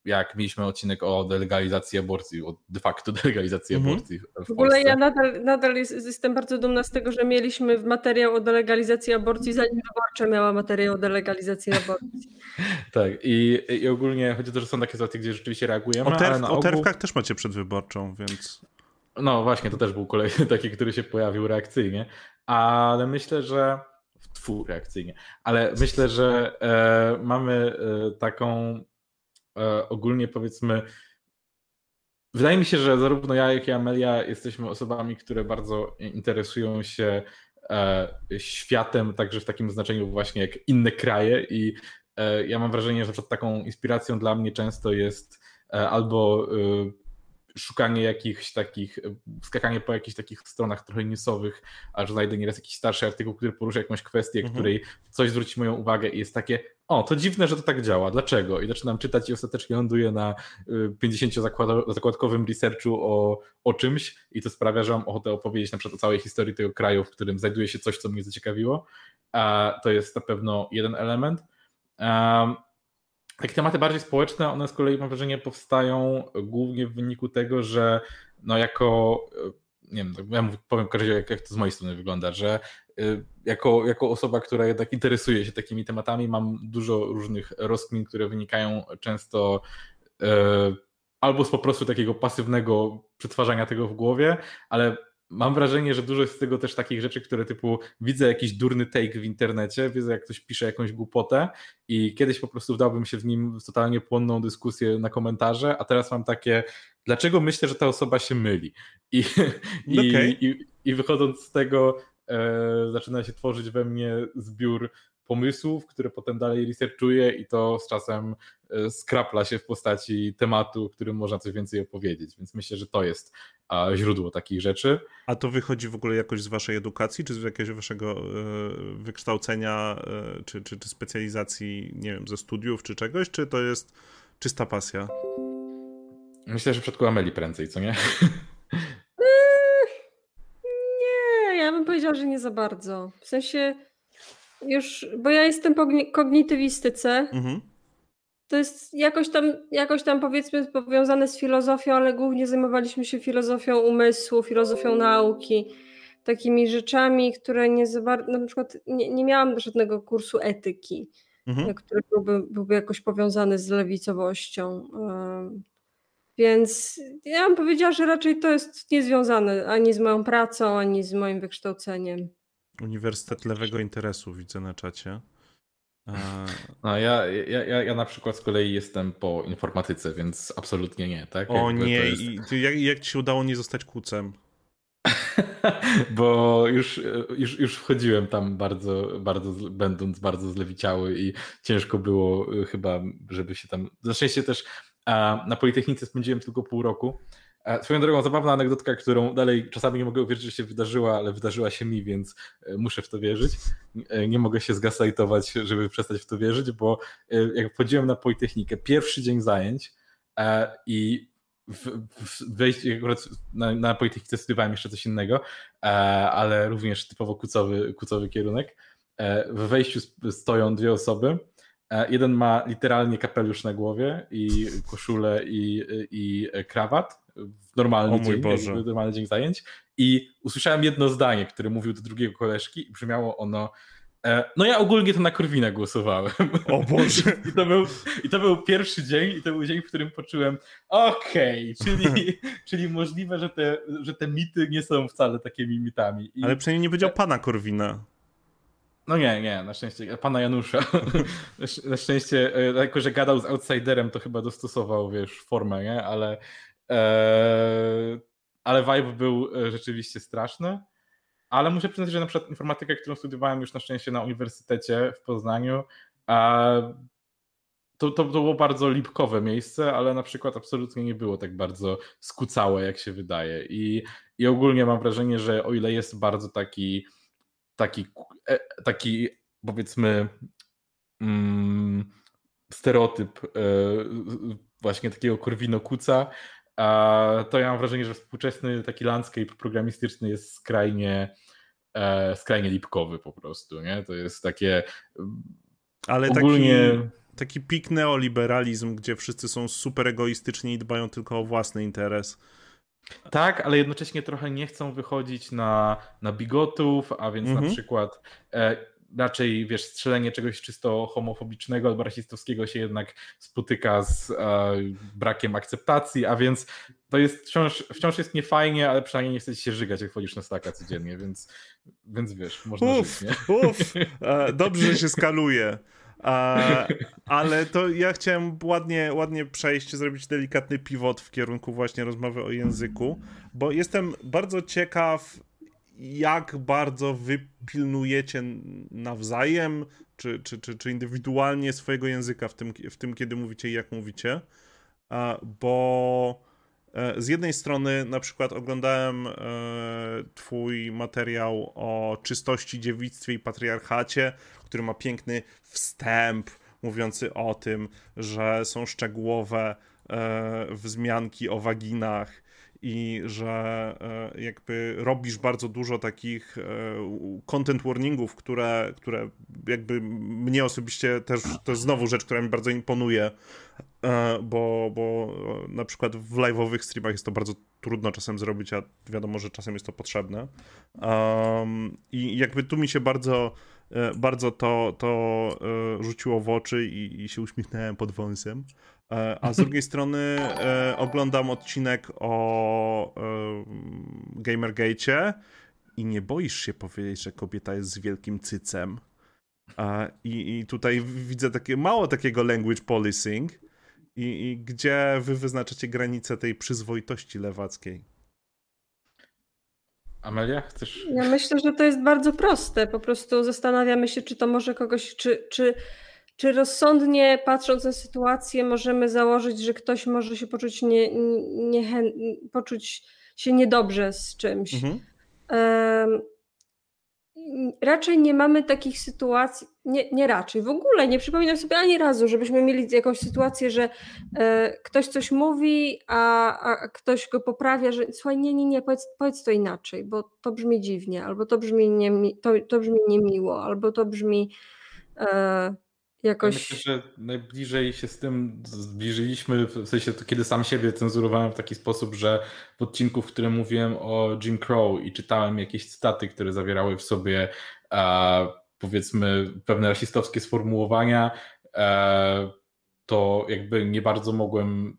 jak mieliśmy odcinek o delegalizacji aborcji, o de facto delegalizacji mhm. aborcji. W,
w ogóle ja nadal, nadal jest, jestem bardzo dumna z tego, że mieliśmy materiał o delegalizacji aborcji, zanim wyborcza miała materiał o delegalizacji aborcji.
tak, i, i ogólnie chodzi o to, że są takie sytuacje, gdzie rzeczywiście reagujemy. O, terw,
ogół... o terwkach też macie przedwyborczą, więc.
No właśnie, to też był kolejny taki, który się pojawił reakcyjnie, ale myślę, że. Tfu, reakcyjnie, ale myślę, że e, mamy e, taką ogólnie powiedzmy, wydaje mi się, że zarówno ja, jak i Amelia jesteśmy osobami, które bardzo interesują się e, światem, także w takim znaczeniu właśnie jak inne kraje i e, ja mam wrażenie, że taką inspiracją dla mnie często jest albo szukanie jakichś takich, skakanie po jakichś takich stronach trochę newsowych, aż znajdę nieraz jakiś starszy artykuł, który porusza jakąś kwestię, mhm. której coś zwróci moją uwagę i jest takie, o, to dziwne, że to tak działa, dlaczego? I zaczynam czytać i ostatecznie ląduję na 50-zakładkowym y, researchu o, o czymś i to sprawia, że mam ochotę opowiedzieć na przykład o całej historii tego kraju, w którym znajduje się coś, co mnie zaciekawiło. A to jest na pewno jeden element. Um, takie tematy bardziej społeczne, one z kolei mam wrażenie powstają głównie w wyniku tego, że no jako, nie wiem, ja powiem jak, jak to z mojej strony wygląda, że y, jako, jako osoba, która jednak interesuje się takimi tematami, mam dużo różnych rozkmin, które wynikają często y, albo z po prostu takiego pasywnego przetwarzania tego w głowie, ale mam wrażenie, że dużo jest z tego też takich rzeczy, które typu widzę jakiś durny take w internecie, widzę jak ktoś pisze jakąś głupotę i kiedyś po prostu wdałbym się w nim w totalnie płonną dyskusję na komentarze, a teraz mam takie, dlaczego myślę, że ta osoba się myli? I, i, okay. i, i wychodząc z tego e, zaczyna się tworzyć we mnie zbiór pomysłów, które potem dalej researchuję i to z czasem e, skrapla się w postaci tematu, o którym można coś więcej opowiedzieć. Więc myślę, że to jest źródło takich rzeczy.
A to wychodzi w ogóle jakoś z waszej edukacji, czy z jakiegoś waszego e, wykształcenia, e, czy, czy, czy specjalizacji, nie wiem, ze studiów, czy czegoś, czy to jest czysta pasja?
Myślę, że w przypadku Ameli prędzej, co nie?
Nie, ja bym powiedziała, że nie za bardzo. W sensie już, bo ja jestem po kognitywistyce. Mhm. To jest jakoś tam, jakoś tam powiedzmy powiązane z filozofią, ale głównie zajmowaliśmy się filozofią umysłu, filozofią nauki, takimi rzeczami, które nie za bardzo, na przykład nie, nie miałam żadnego kursu etyki, mhm. który byłby, byłby jakoś powiązany z lewicowością. Więc ja bym powiedziała, że raczej to jest niezwiązane ani z moją pracą, ani z moim wykształceniem.
Uniwersytet Lewego Interesu widzę na czacie.
No, ja, ja, ja, ja na przykład z kolei jestem po informatyce, więc absolutnie nie, tak?
O Jakby nie, jest... I jak, jak ci się udało nie zostać kucem?
Bo już, już, już wchodziłem tam bardzo, bardzo, będąc bardzo zlewiciały i ciężko było y, chyba, żeby się tam. Na szczęście też na Politechnice spędziłem tylko pół roku, swoją drogą, zabawna anegdotka, którą dalej czasami nie mogę uwierzyć, że się wydarzyła, ale wydarzyła się mi, więc e, muszę w to wierzyć. E, nie mogę się zgasajtować, żeby przestać w to wierzyć, bo jak wchodziłem na Politechnikę, pierwszy dzień zajęć i wejść, akurat na, na Politechnice studiowałem jeszcze coś innego, ale również typowo kucowy, kucowy kierunek. W wejściu stoją dwie osoby. Jeden ma literalnie kapelusz na głowie i koszulę i, i krawat w normalny, dzień, Boże. normalny dzień zajęć i usłyszałem jedno zdanie, które mówił do drugiego koleżki i brzmiało ono e, no ja ogólnie to na Korwina głosowałem.
O Boże.
I to był, i to był pierwszy dzień i to był dzień, w którym poczułem okej, okay, czyli, czyli możliwe, że te, że te mity nie są wcale takimi mitami.
I... Ale przynajmniej nie powiedział pana Korwina.
No nie, nie, na szczęście, pana Janusza. na szczęście, e, jako że gadał z outsiderem, to chyba dostosował, wiesz, formę, nie? Ale, ale vibe był e, rzeczywiście straszny. Ale muszę przyznać, że na przykład informatykę, którą studiowałem już na szczęście na Uniwersytecie w Poznaniu, to, to, było bardzo lipkowe miejsce, ale na przykład absolutnie nie było tak bardzo skucałe, jak się wydaje. I, i ogólnie mam wrażenie, że o ile jest bardzo taki, taki, e, taki powiedzmy, mm, stereotyp e, właśnie takiego korwino-kuca, to ja mam wrażenie, że współczesny taki landscape programistyczny jest skrajnie, e, skrajnie lipkowy po prostu, nie? To jest takie
Ale ogólnie... taki taki pik neoliberalizm, gdzie wszyscy są super egoistyczni i dbają tylko o własny interes.
Tak, ale jednocześnie trochę nie chcą wychodzić na, na bigotów, a więc na mhm. przykład e, raczej, wiesz, strzelenie czegoś czysto homofobicznego albo rasistowskiego się jednak spotyka z e, brakiem akceptacji, a więc to jest wciąż, wciąż jest niefajnie, ale przynajmniej nie chcecie się żygać, jak wchodzisz na staka codziennie, więc, więc wiesz, można uf, żyć, nie?
Uf, e, dobrze, że się skaluje. E, ale to ja chciałem ładnie, ładnie przejść, zrobić delikatny pivot w kierunku właśnie rozmowy o języku, bo jestem bardzo ciekaw, jak bardzo wy pilnujecie nawzajem, czy, czy, czy, czy indywidualnie swojego języka w tym, w tym, kiedy mówicie i jak mówicie. Bo e, z jednej strony na przykład oglądałem e, twój materiał o czystości, dziewictwie i patriarchacie, który ma piękny wstęp mówiący o tym, że są szczegółowe e, wzmianki o waginach i że e, jakby robisz bardzo dużo takich e, content warningów, które, które jakby mnie osobiście też, to jest znowu rzecz, która mi bardzo imponuje, e, bo, bo na przykład w live'owych streamach jest to bardzo trudno czasem zrobić, a wiadomo, że czasem jest to potrzebne. I jakby tu mi się bardzo bardzo to, to rzuciło w oczy i, i się uśmiechnąłem pod wąsem. E, a z drugiej strony e, oglądam odcinek o e, Gamergate i nie boisz się powiedzieć, że kobieta jest z wielkim cycem. I, i tutaj widzę takie mało takiego language policing, i, i gdzie wy wyznaczacie granicę tej przyzwoitości lewackiej.
Amelia, chcesz?
Ja myślę, że to jest bardzo proste. Po prostu zastanawiamy się, czy to może kogoś, czy, czy, czy rozsądnie patrząc na sytuację, możemy założyć, że ktoś może się poczuć, nie, nie, poczuć się niedobrze z czymś. Mhm. Um, raczej nie mamy takich sytuacji, nie, nie raczej, w ogóle nie przypominam sobie ani razu, żebyśmy mieli jakąś sytuację, że e, ktoś coś mówi, a, a, ktoś go poprawia, że słuchaj, nie, nie, nie, powiedz, powiedz to inaczej, bo to brzmi dziwnie, albo to brzmi, nie, to, to brzmi niemiło, albo to brzmi e, jakoś...
myślę, że najbliżej się z tym zbliżyliśmy, w sensie to kiedy sam siebie cenzurowałem w taki sposób, że w odcinku, w którym mówiłem o Jim Crow i czytałem jakieś cytaty, które zawierały w sobie e, powiedzmy pewne rasistowskie sformułowania, e, to jakby nie bardzo mogłem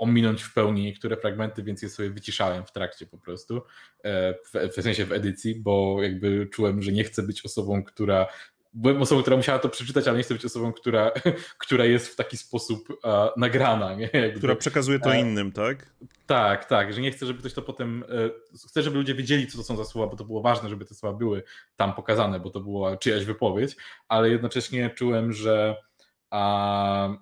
ominąć w pełni niektóre fragmenty, więc je sobie wyciszałem w trakcie po prostu, e, w, w sensie w edycji, bo jakby czułem, że nie chcę być osobą, która byłem osobą, która musiała to przeczytać, ale nie chcę być osobą, która, która jest w taki sposób uh, nagrana. Nie?
Jakby, która przekazuje to e, innym, tak?
Tak, tak, że nie chcę, żeby ktoś to potem. E, chcę, żeby ludzie wiedzieli, co to są za słowa, bo to było ważne, żeby te słowa były tam pokazane, bo to była czyjaś wypowiedź, ale jednocześnie czułem, że. Uh,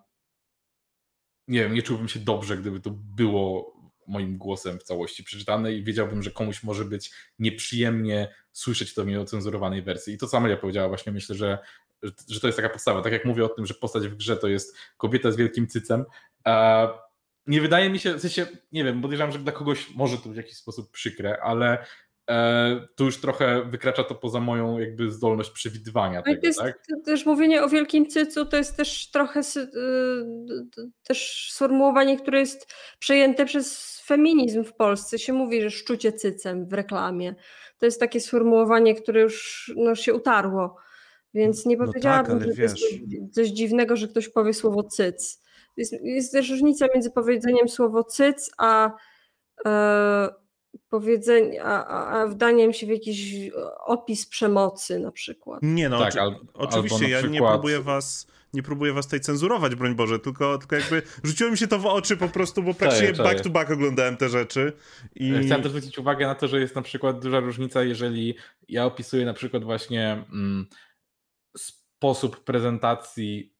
nie wiem, nie czułbym się dobrze, gdyby to było moim głosem w całości przeczytane i wiedziałbym, że komuś może być nieprzyjemnie słyszeć to w nieocenzurowanej wersji. I to samo ja powiedziała właśnie, myślę, że, że to jest taka podstawa. Tak jak mówię o tym, że postać w grze to jest kobieta z wielkim cycem, nie wydaje mi się, w sensie, nie wiem, podejrzewam, że dla kogoś może to być w jakiś sposób przykre, ale e, tu już trochę wykracza to poza moją jakby zdolność przewidywania tego,
jest,
tak?
Też mówienie o wielkim cycu to jest też trochę y, też sformułowanie, które jest przejęte przez feminizm w Polsce. Się mówi, że szczucie cycem w reklamie. To jest takie sformułowanie, które już no, się utarło. Więc nie powiedziałabym, no tak, że wiesz. to jest coś dziwnego, że ktoś powie słowo cyc. Jest, jest też różnica między powiedzeniem słowo cyc, a e, powiedzenie, a, a, wdaniem się w jakiś opis przemocy na przykład.
Nie no, tak, oczy, al, oczywiście ja nie próbuję was nie próbuję was tutaj cenzurować, broń Boże, tylko, tylko jakby rzuciło mi się to w oczy po prostu, bo praktycznie back to back oglądałem te rzeczy. I...
Chciałem też zwrócić uwagę na to, że jest na przykład duża różnica, jeżeli ja opisuję na przykład właśnie mm, sposób prezentacji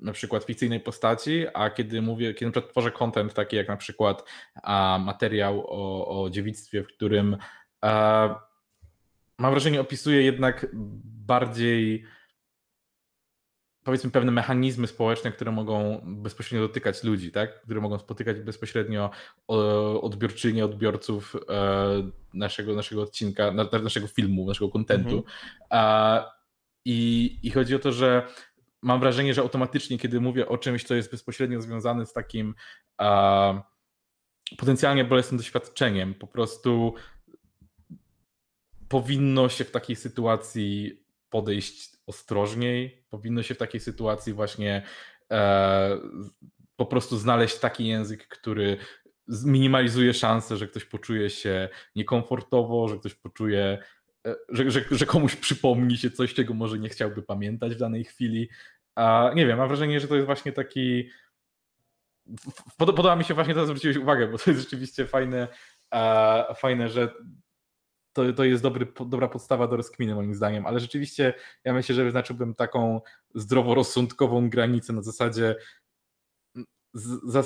na przykład fikcyjnej postaci, a kiedy mówię, kiedy na przykład tworzę content taki jak na przykład a, materiał o, o dziewictwie, w którym a, mam wrażenie opisuję jednak bardziej powiedzmy pewne mechanizmy społeczne, które mogą bezpośrednio dotykać ludzi, tak? które mogą spotykać bezpośrednio odbiorczynie, odbiorców e, naszego, naszego odcinka, naszego filmu, naszego kontentu. Mhm. I, I chodzi o to, że mam wrażenie, że automatycznie, kiedy mówię o czymś, co jest bezpośrednio związane z takim potencjalnie bolesnym doświadczeniem, po prostu powinno się w takiej sytuacji podejść ostrożniej. Powinno się w takiej sytuacji właśnie e, po prostu znaleźć taki język, który zminimalizuje szansę, że ktoś poczuje się niekomfortowo, że ktoś poczuje, że, że, że komuś przypomni się coś, czego może nie chciałby pamiętać w danej chwili. A nie wiem, mam wrażenie, że to jest właśnie taki. Podoba mi się właśnie to, zwróciłeś uwagę, bo to jest rzeczywiście fajne, fajne że to, to jest dobry, dobra podstawa do rozkminy moim zdaniem, ale rzeczywiście ja myślę, że wyznaczyłbym taką zdroworozsądkową granicę na zasadzie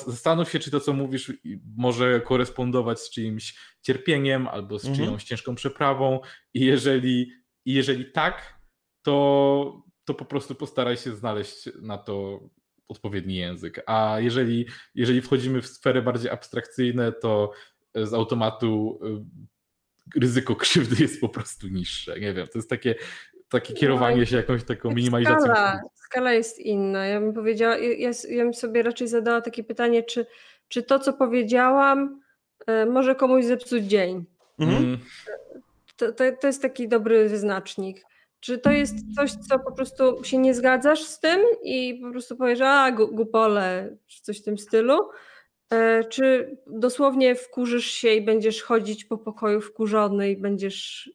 zastanów się, czy to, co mówisz, może korespondować z czyimś cierpieniem albo z czyjąś mhm. ciężką przeprawą i jeżeli, i jeżeli tak, to, to po prostu postaraj się znaleźć na to odpowiedni język. A jeżeli, jeżeli wchodzimy w sfery bardziej abstrakcyjne, to z automatu ryzyko krzywdy jest po prostu niższe. Nie wiem, to jest takie, takie kierowanie się jakąś taką minimalizacją.
Skala, skala jest inna. Ja bym powiedziała, ja, ja bym sobie raczej zadała takie pytanie, czy, czy to, co powiedziałam, e, może komuś zepsuć dzień. Mhm. Mm. To, to, to jest taki dobry wyznacznik. Czy to jest coś, co po prostu się nie zgadzasz z tym i po prostu powiesz, a głupole, czy coś w tym stylu? E, czy dosłownie wkurzysz się i będziesz chodzić po pokoju wkurzony i będziesz.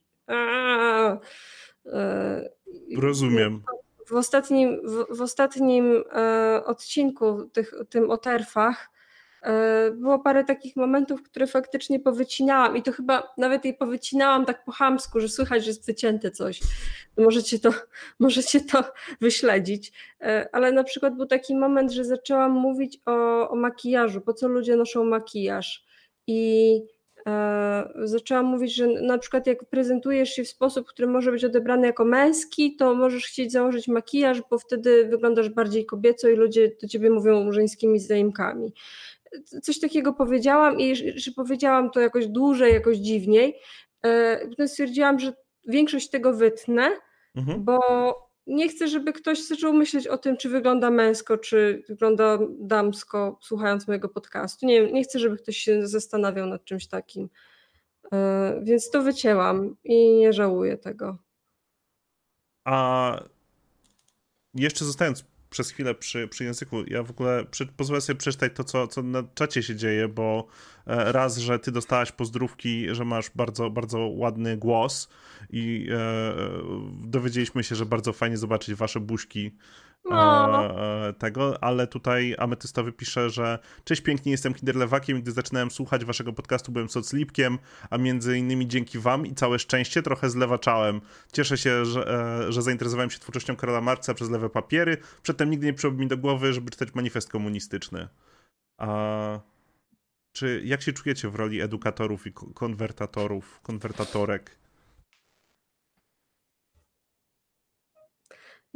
Rozumiem.
W ostatnim, w, w ostatnim e, odcinku, tych, tym o terfach, E, było parę takich momentów, które faktycznie powycinałam i to chyba nawet jej powycinałam tak po chamsku, że słychać, że jest wycięte coś. Możecie to, możecie to wyśledzić. E, ale na przykład był taki moment, że zaczęłam mówić o, o makijażu, po co ludzie noszą makijaż i e, zaczęłam mówić, że na przykład jak prezentujesz się w sposób, który może być odebrany jako męski, to możesz chcieć założyć makijaż, bo wtedy wyglądasz bardziej kobieco i ludzie do ciebie mówią żeńskimi zaimkami coś takiego powiedziałam i że powiedziałam to jakoś dłużej, jakoś dziwniej. E, potem stwierdziłam, że większość tego wytnę, mhm. bo nie chcę, żeby ktoś zaczął myśleć o tym, czy wygląda męsko, czy wygląda damsko, słuchając mojego podcastu. Nie, nie chcę, żeby ktoś się zastanawiał nad czymś takim. E, więc to wycięłam i nie żałuję tego.
A jeszcze zostając przez chwilę przy, przy języku. Ja w ogóle przy, pozwolę sobie przeczytać to, co, co na czacie się dzieje, bo e, raz, że ty dostałaś pozdrówki, że masz bardzo, bardzo ładny głos i e, dowiedzieliśmy się, że bardzo fajnie zobaczyć wasze buźki no. E, tego, ale tutaj Ametystowy pisze, że cześć pięknie, jestem Kinderlewakiem gdy zaczynałem słuchać waszego podcastu byłem soclipkiem, a między innymi dzięki wam i całe szczęście trochę zlewaczałem. Cieszę się, że, e, że zainteresowałem się twórczością Karola Marksa przez lewe papiery. Przedtem nigdy nie przyszło mi do głowy, żeby czytać manifest komunistyczny. A czy jak się czujecie w roli edukatorów i konwertatorów, konwertatorek?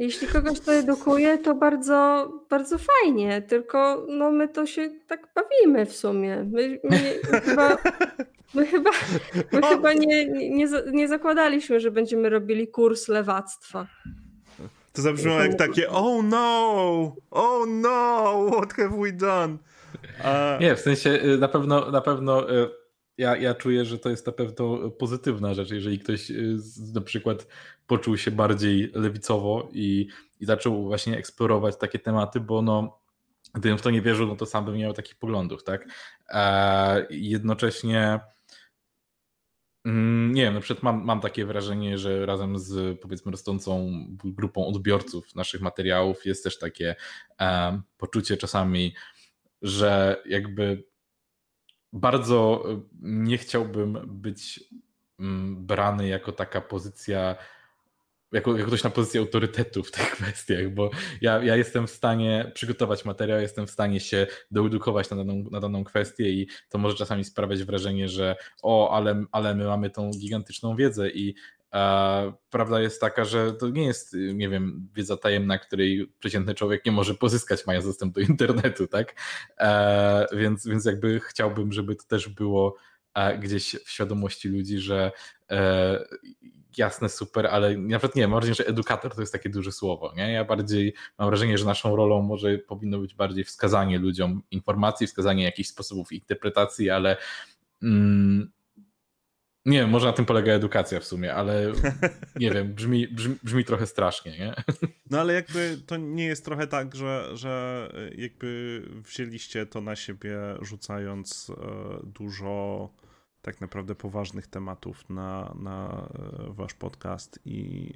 Jeśli kogoś to edukuje, to bardzo, bardzo fajnie, tylko no my to się tak bawimy w sumie. My, my, my chyba, my chyba, my chyba nie, nie, nie zakładaliśmy, że będziemy robili kurs lewactwa.
To zabrzmiało jak takie oh no, oh no, what have we done?
Uh... Nie, w sensie y, na pewno, na pewno y, ja, ja czuję, że to jest na pewno pozytywna rzecz, jeżeli ktoś y, na przykład poczuł się bardziej lewicowo i, i zaczął właśnie eksplorować takie tematy, bo no, gdybym w to nie wierzył, no to sam bym miał takich poglądów, tak? E, jednocześnie mm, nie wiem, na przykład mam, mam takie wrażenie, że razem z powiedzmy rosnącą grupą odbiorców naszych materiałów jest też takie e, poczucie czasami, że jakby bardzo nie chciałbym być mm, brany jako taka pozycja jako, jako ktoś na pozycji autorytetu w tych kwestiach, bo ja, ja jestem w stanie przygotować materiał, jestem w stanie się doedukować na daną, na daną kwestię i to może czasami sprawiać wrażenie, że o, ale, ale my mamy tą gigantyczną wiedzę i prawda jest taka, że to nie jest, nie wiem, wiedza tajemna, której przeciętny człowiek nie może pozyskać, mając dostęp do internetu, tak? E, więc, więc jakby chciałbym, żeby to też było e, gdzieś w świadomości ludzi, że e, jasne, super, ale nawet nie, mam wrażenie, że edukator to jest takie duże słowo. Nie? Ja bardziej mam wrażenie, że naszą rolą może powinno być bardziej wskazanie ludziom informacji, wskazanie jakichś sposobów interpretacji, ale mm, nie wiem, może na tym polega edukacja w sumie, ale nie wiem, brzmi, brzmi, brzmi, trochę strasznie, nie?
No ale jakby to nie jest trochę tak, że, że jakby wzięliście to na siebie rzucając e, dużo tak naprawdę poważnych tematów na, na e, wasz podcast i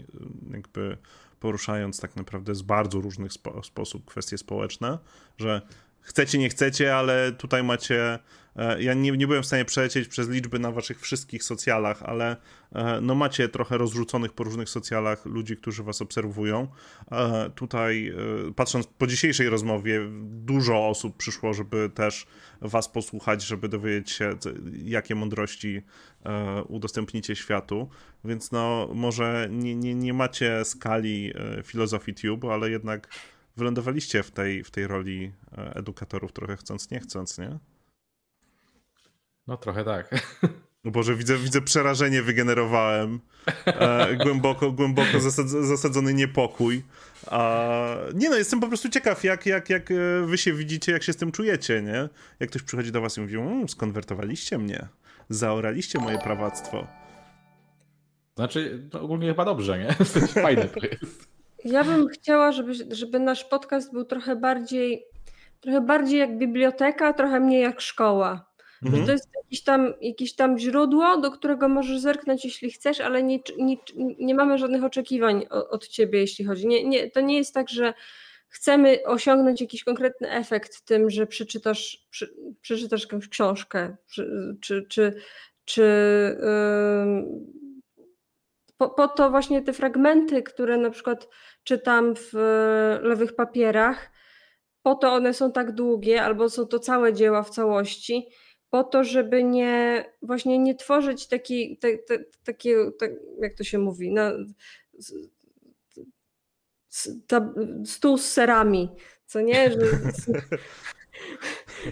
e, jakby poruszając tak naprawdę z bardzo różnych spo, sposób kwestie społeczne, że chcecie, nie chcecie, ale tutaj macie E, ja nie, nie byłem w stanie przelecieć przez liczby na waszych wszystkich socjalach, ale e, no macie trochę rozrzuconych po różnych socjalach ludzi, którzy was obserwują. E, tutaj, patrząc po dzisiejszej rozmowie, dużo osób przyszło, żeby też was posłuchać, żeby dowiedzieć się, jakie mądrości udostępnicie światu. Więc no, może nie, nie, nie macie skali filozofii Tube, ale jednak wylądowaliście w tej, w tej roli edukatorów trochę chcąc, nie chcąc, nie?
No trochę tak.
No Boże, widzę, widzę przerażenie wygenerowałem. E, głęboko, głęboko zasadzony niepokój. A, nie no, jestem po prostu ciekaw, jak, jak, jak e, wy się widzicie, jak się z tym czujecie, nie? Jak ktoś przychodzi do was i mówi, mmm, skonwertowaliście mnie, zaoraliście moje prawactwo.
Znaczy, ogólnie chyba dobrze, nie? Fajne to jest.
Ja bym chciała, żeby, żeby nasz podcast był trochę bardziej, trochę bardziej jak biblioteka, trochę mniej jak szkoła. Mhm. Że to jest jakieś tam, jakieś tam źródło, do którego możesz zerknąć, jeśli chcesz, ale nie, nie, nie mamy żadnych oczekiwań od ciebie, jeśli chodzi. Nie, nie, to nie jest tak, że chcemy osiągnąć jakiś konkretny efekt tym, że przeczytasz, przy, przeczytasz jakąś książkę, czy, czy, czy, czy yy, po, po to właśnie te fragmenty, które na przykład czytam w lewych papierach, po to one są tak długie, albo są to całe dzieła w całości, po to, żeby nie właśnie nie tworzyć takiej, te, te, tak, jak to się mówi, ta, stół z serami, co nie? Że,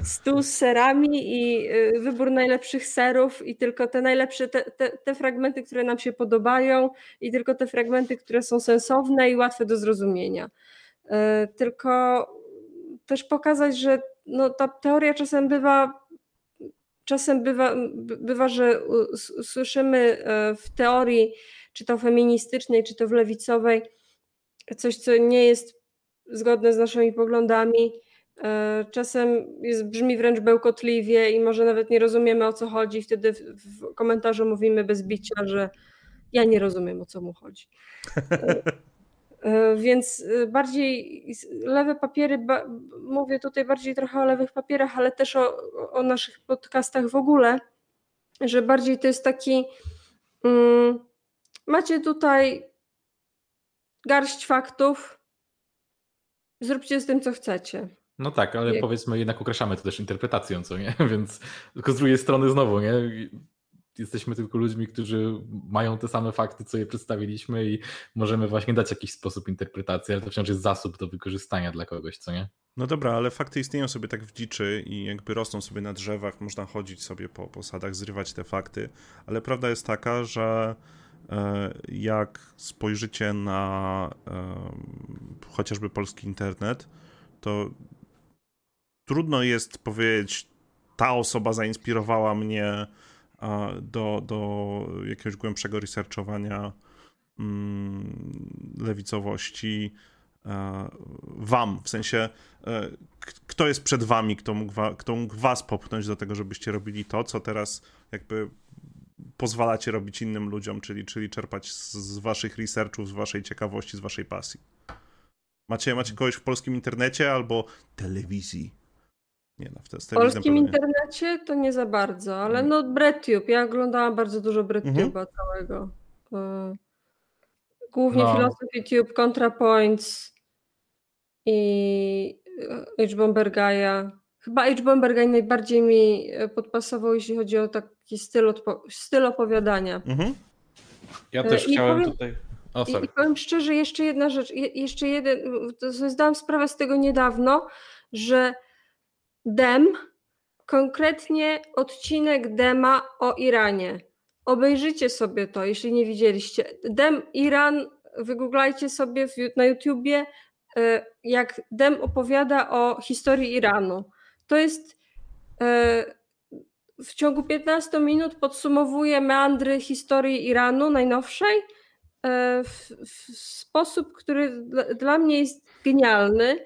stół z serami i y, wybór najlepszych serów i tylko te najlepsze, te, te, te, fragmenty, które nam się podobają i tylko te fragmenty, które są sensowne i łatwe do zrozumienia. Y, tylko też pokazać, że no, ta teoria czasem bywa czasem bywa, bywa, że słyszymy y, w teorii, czy to feministycznej, czy to w lewicowej, coś, co nie jest zgodne z naszymi poglądami, czasem jest, brzmi wręcz bełkotliwie i może nawet nie rozumiemy o co chodzi. Wtedy w, w komentarzu mówimy bez bicia, że ja nie rozumiem o co mu chodzi. E, e, więc bardziej lewe papiery, mówię tutaj bardziej trochę o lewych papierach, ale też o, o naszych podcastach w ogóle, że bardziej to jest taki. Um, macie tutaj garść faktów, zróbcie z tym, co chcecie.
No tak, ale Jak... powiedzmy jednak określamy to też interpretacją, co nie? Więc tylko z drugiej strony znowu, nie? Jesteśmy tylko ludźmi, którzy mają te same fakty, co je przedstawiliśmy i możemy właśnie dać jakiś sposób interpretacji, ale to wciąż jest zasób do wykorzystania dla kogoś, co nie?
No dobra, ale fakty istnieją sobie tak w dziczy i jakby rosną sobie na drzewach, można chodzić sobie po posadach, zrywać te fakty, ale prawda jest taka, że e, jak spojrzycie na chociażby polski internet, to trudno jest powiedzieć, ta osoba zainspirowała mnie do, do jakiegoś głębszego researchowania mm, lewicowości wam, w sensie e, kto jest przed wami, kto mógł, kto mógł was popchnąć do tego, żebyście robili to, co teraz jakby pozwalacie robić innym ludziom, czyli, czyli czerpać z, z waszych researchów, z waszej ciekawości, z waszej pasji. Macie, macie kogoś w polskim internecie albo telewizji,
nie, no, w, w polskim internecie to nie za bardzo, ale mhm. no BreadTube. Ja oglądałam bardzo dużo BreadTube'a mhm. całego. Głównie no. Philosophy Tube, ContraPoints i e, H-Bomber Gaia. Chyba H-Bomber Guy najbardziej mi e, podpasował, jeśli chodzi o taki styl, odpo- styl opowiadania. Mhm.
Ja też I chciałem powiem, tutaj...
O, I, I powiem szczerze, jeszcze jedna rzecz, je, jeszcze jeden, zdałam sprawę z tego niedawno, że Dem, konkretnie odcinek Dema o Iranie. Obejrzyjcie sobie to, jeśli nie widzieliście. Dem Iran, wygooglajcie sobie na YouTubie, e, jak Dem opowiada o historii Iranu. To jest e, w ciągu 15 minut podsumowuje meandry historii Iranu najnowszej e, w, w sposób, który dla mnie jest genialny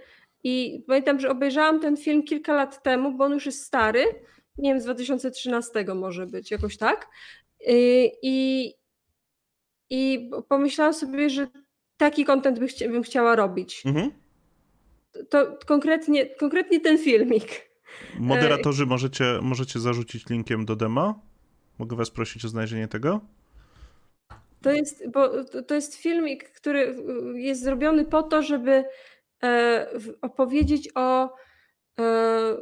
i pamiętam, że obejrzałam ten film kilka lat temu, bo on już jest stary, nie wiem, z 2013 może być, jakoś tak. Y, I, i pomyślałam sobie, że taki kontent by bym chciała robić. Mhm. To konkretnie, konkretnie ten filmik.
Moderatorzy, możecie, możecie zarzucić linkiem do dema? Mogę was prosić o znalezienie tego?
To jest, bo to jest filmik, który jest zrobiony po to, żeby opowiedzieć o. E,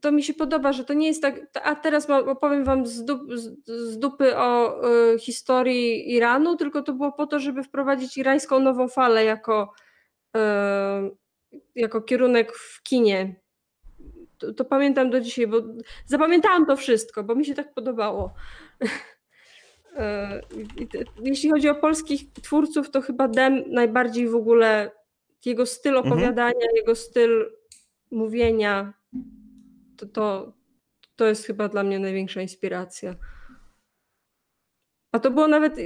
to mi się podoba, że to nie jest tak. A teraz opowiem Wam z dupy o e, historii Iranu, tylko to było po to, żeby wprowadzić irańską nową falę jako, jako kierunek w kinie. To, to pamiętam do dzisiaj, bo zapamiętałam to wszystko, bo mi się tak podobało. Jeśli chodzi o polskich twórców, to chyba Dem najbardziej w ogóle jego styl mhm. opowiadania, mhm. jego styl mówienia, to, to, to jest chyba dla mnie największa inspiracja. A to było nawet,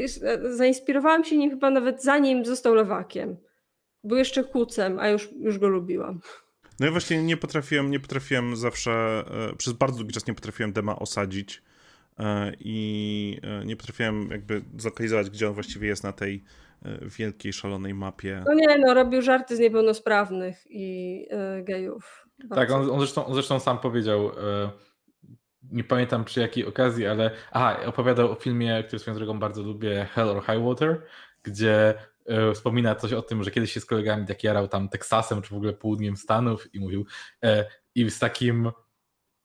zainspirowałam się nim chyba nawet zanim został lewakiem. Był jeszcze kucem, a już, już go lubiłam.
No ja właśnie nie potrafiłem, nie potrafiłem zawsze, e, przez bardzo długi czas nie potrafiłem Dema osadzić. i nie potrafiłem jakby zlokalizować, gdzie on właściwie jest na tej wielkiej, szalonej mapie.
No nie, no robił żarty z niepełnosprawnych i gejów.
Tak, on, on, zresztą, on zresztą sam powiedział, nie pamiętam przy jakiej okazji, ale aha, opowiadał o filmie, który swoją drogą bardzo lubię, Hell or High Water, gdzie e, wspomina coś o tym, że kiedyś się z kolegami tak jarał tam Teksasem, czy w ogóle południem Stanów i mówił e, i z takim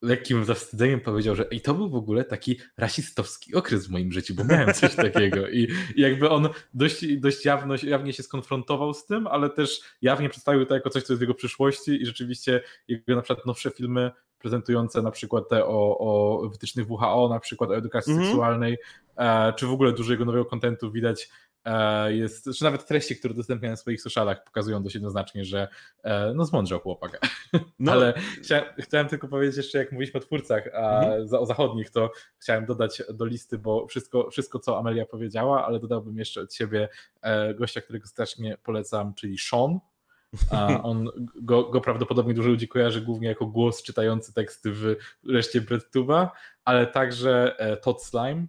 lekkim zawstydzeniem powiedział, że i to był w ogóle taki rasistowski okres w moim życiu, bo miałem coś takiego i, i jakby on dość, dość jawno, jawnie się skonfrontował z tym, ale też jawnie przedstawił to jako coś, co jest w jego przyszłości i rzeczywiście jego na przykład nowsze filmy prezentujące na przykład te o, o wytycznych WHO, na przykład o edukacji mm -hmm. seksualnej, e, czy w ogóle dużo jego nowego kontentu widać jest, czy nawet treści, które udostępnia na swoich socialach pokazują dość jednoznacznie, że e, no zmądrzał chłopak. No. Ale chciałem, chciałem, tylko powiedzieć jeszcze, jak mówiliśmy o twórcach a, -hmm. o zachodnich, to chciałem dodać do listy, bo wszystko, wszystko co Amelia powiedziała, ale dodałbym jeszcze od siebie e, gościa, którego strasznie polecam, czyli Sean, a on go, go, prawdopodobnie dużo ludzi kojarzy głównie jako głos czytający teksty w reszcie BreadTube'a, ale także e, Todd Slime.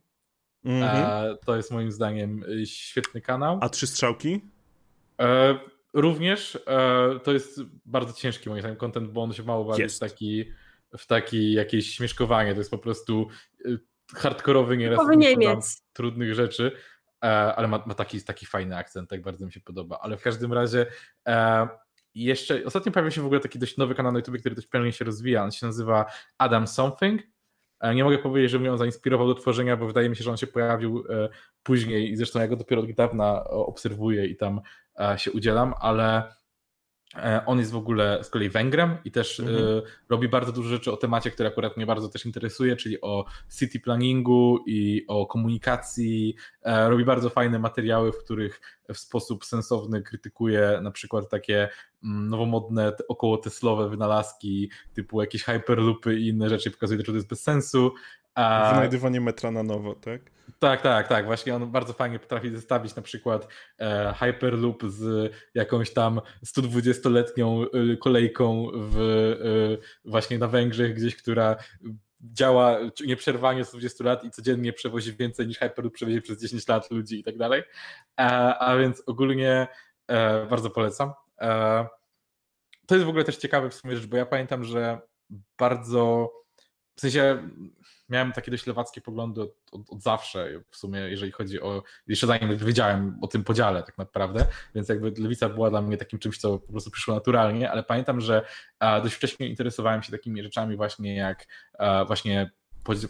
-hmm. To jest moim zdaniem e, świetny kanał.
A trzy strzałki?
Również to jest bardzo ciężki moim zdaniem content, bo on się mało bawi w taki, w taki jakieś śmieszkowanie. To jest po prostu hardkorowy nieraz trudnych rzeczy. E, ale ma, ma, taki, taki fajny akcent, tak bardzo mi się podoba. Ale w każdym razie e, jeszcze ostatnio pojawił się w ogóle taki dość nowy kanał na YouTube, który dość pełnie się rozwija. On się nazywa Adam Something. E, nie mogę powiedzieć, że mnie on zainspirował do tworzenia, bo wydaje mi się, że on się pojawił później i zresztą ja go dopiero od dawna obserwuję i tam się udzielam, ale E, on jest w ogóle z kolei Węgrem i też mhm. y, robi bardzo dużo rzeczy o temacie, który akurat mnie bardzo też interesuje, czyli o city planningu i o komunikacji. E, robi bardzo fajne materiały, w których w sposób sensowny krytykuje na przykład takie mm, nowomodne, około Teslowe wynalazki, typu jakieś hyperloopy i inne rzeczy, pokazuje, że to jest bez sensu.
A... Wynajdywanie metra na nowo, tak?
Tak, tak, tak. Właśnie on bardzo fajnie potrafi zestawić na przykład e, Hyperloop z jakąś tam 120-letnią e, kolejką w, e, właśnie na Węgrzech, gdzieś, która działa nieprzerwanie 120 lat i codziennie przewozi więcej niż Hyperloop przewiezie przez 10 lat ludzi i tak dalej. E, a więc ogólnie e, bardzo polecam. E, to jest w ogóle też ciekawe w sumie rzecz, bo ja pamiętam, że bardzo w sensie miałem takie dość lewackie poglądy od, od, od, zawsze, w sumie, jeżeli chodzi o, jeszcze zanim wiedziałem o tym podziale tak naprawdę, więc jakby lewica była dla mnie takim czymś, co po prostu przyszło naturalnie, ale pamiętam, że dość wcześnie interesowałem się takimi rzeczami właśnie jak właśnie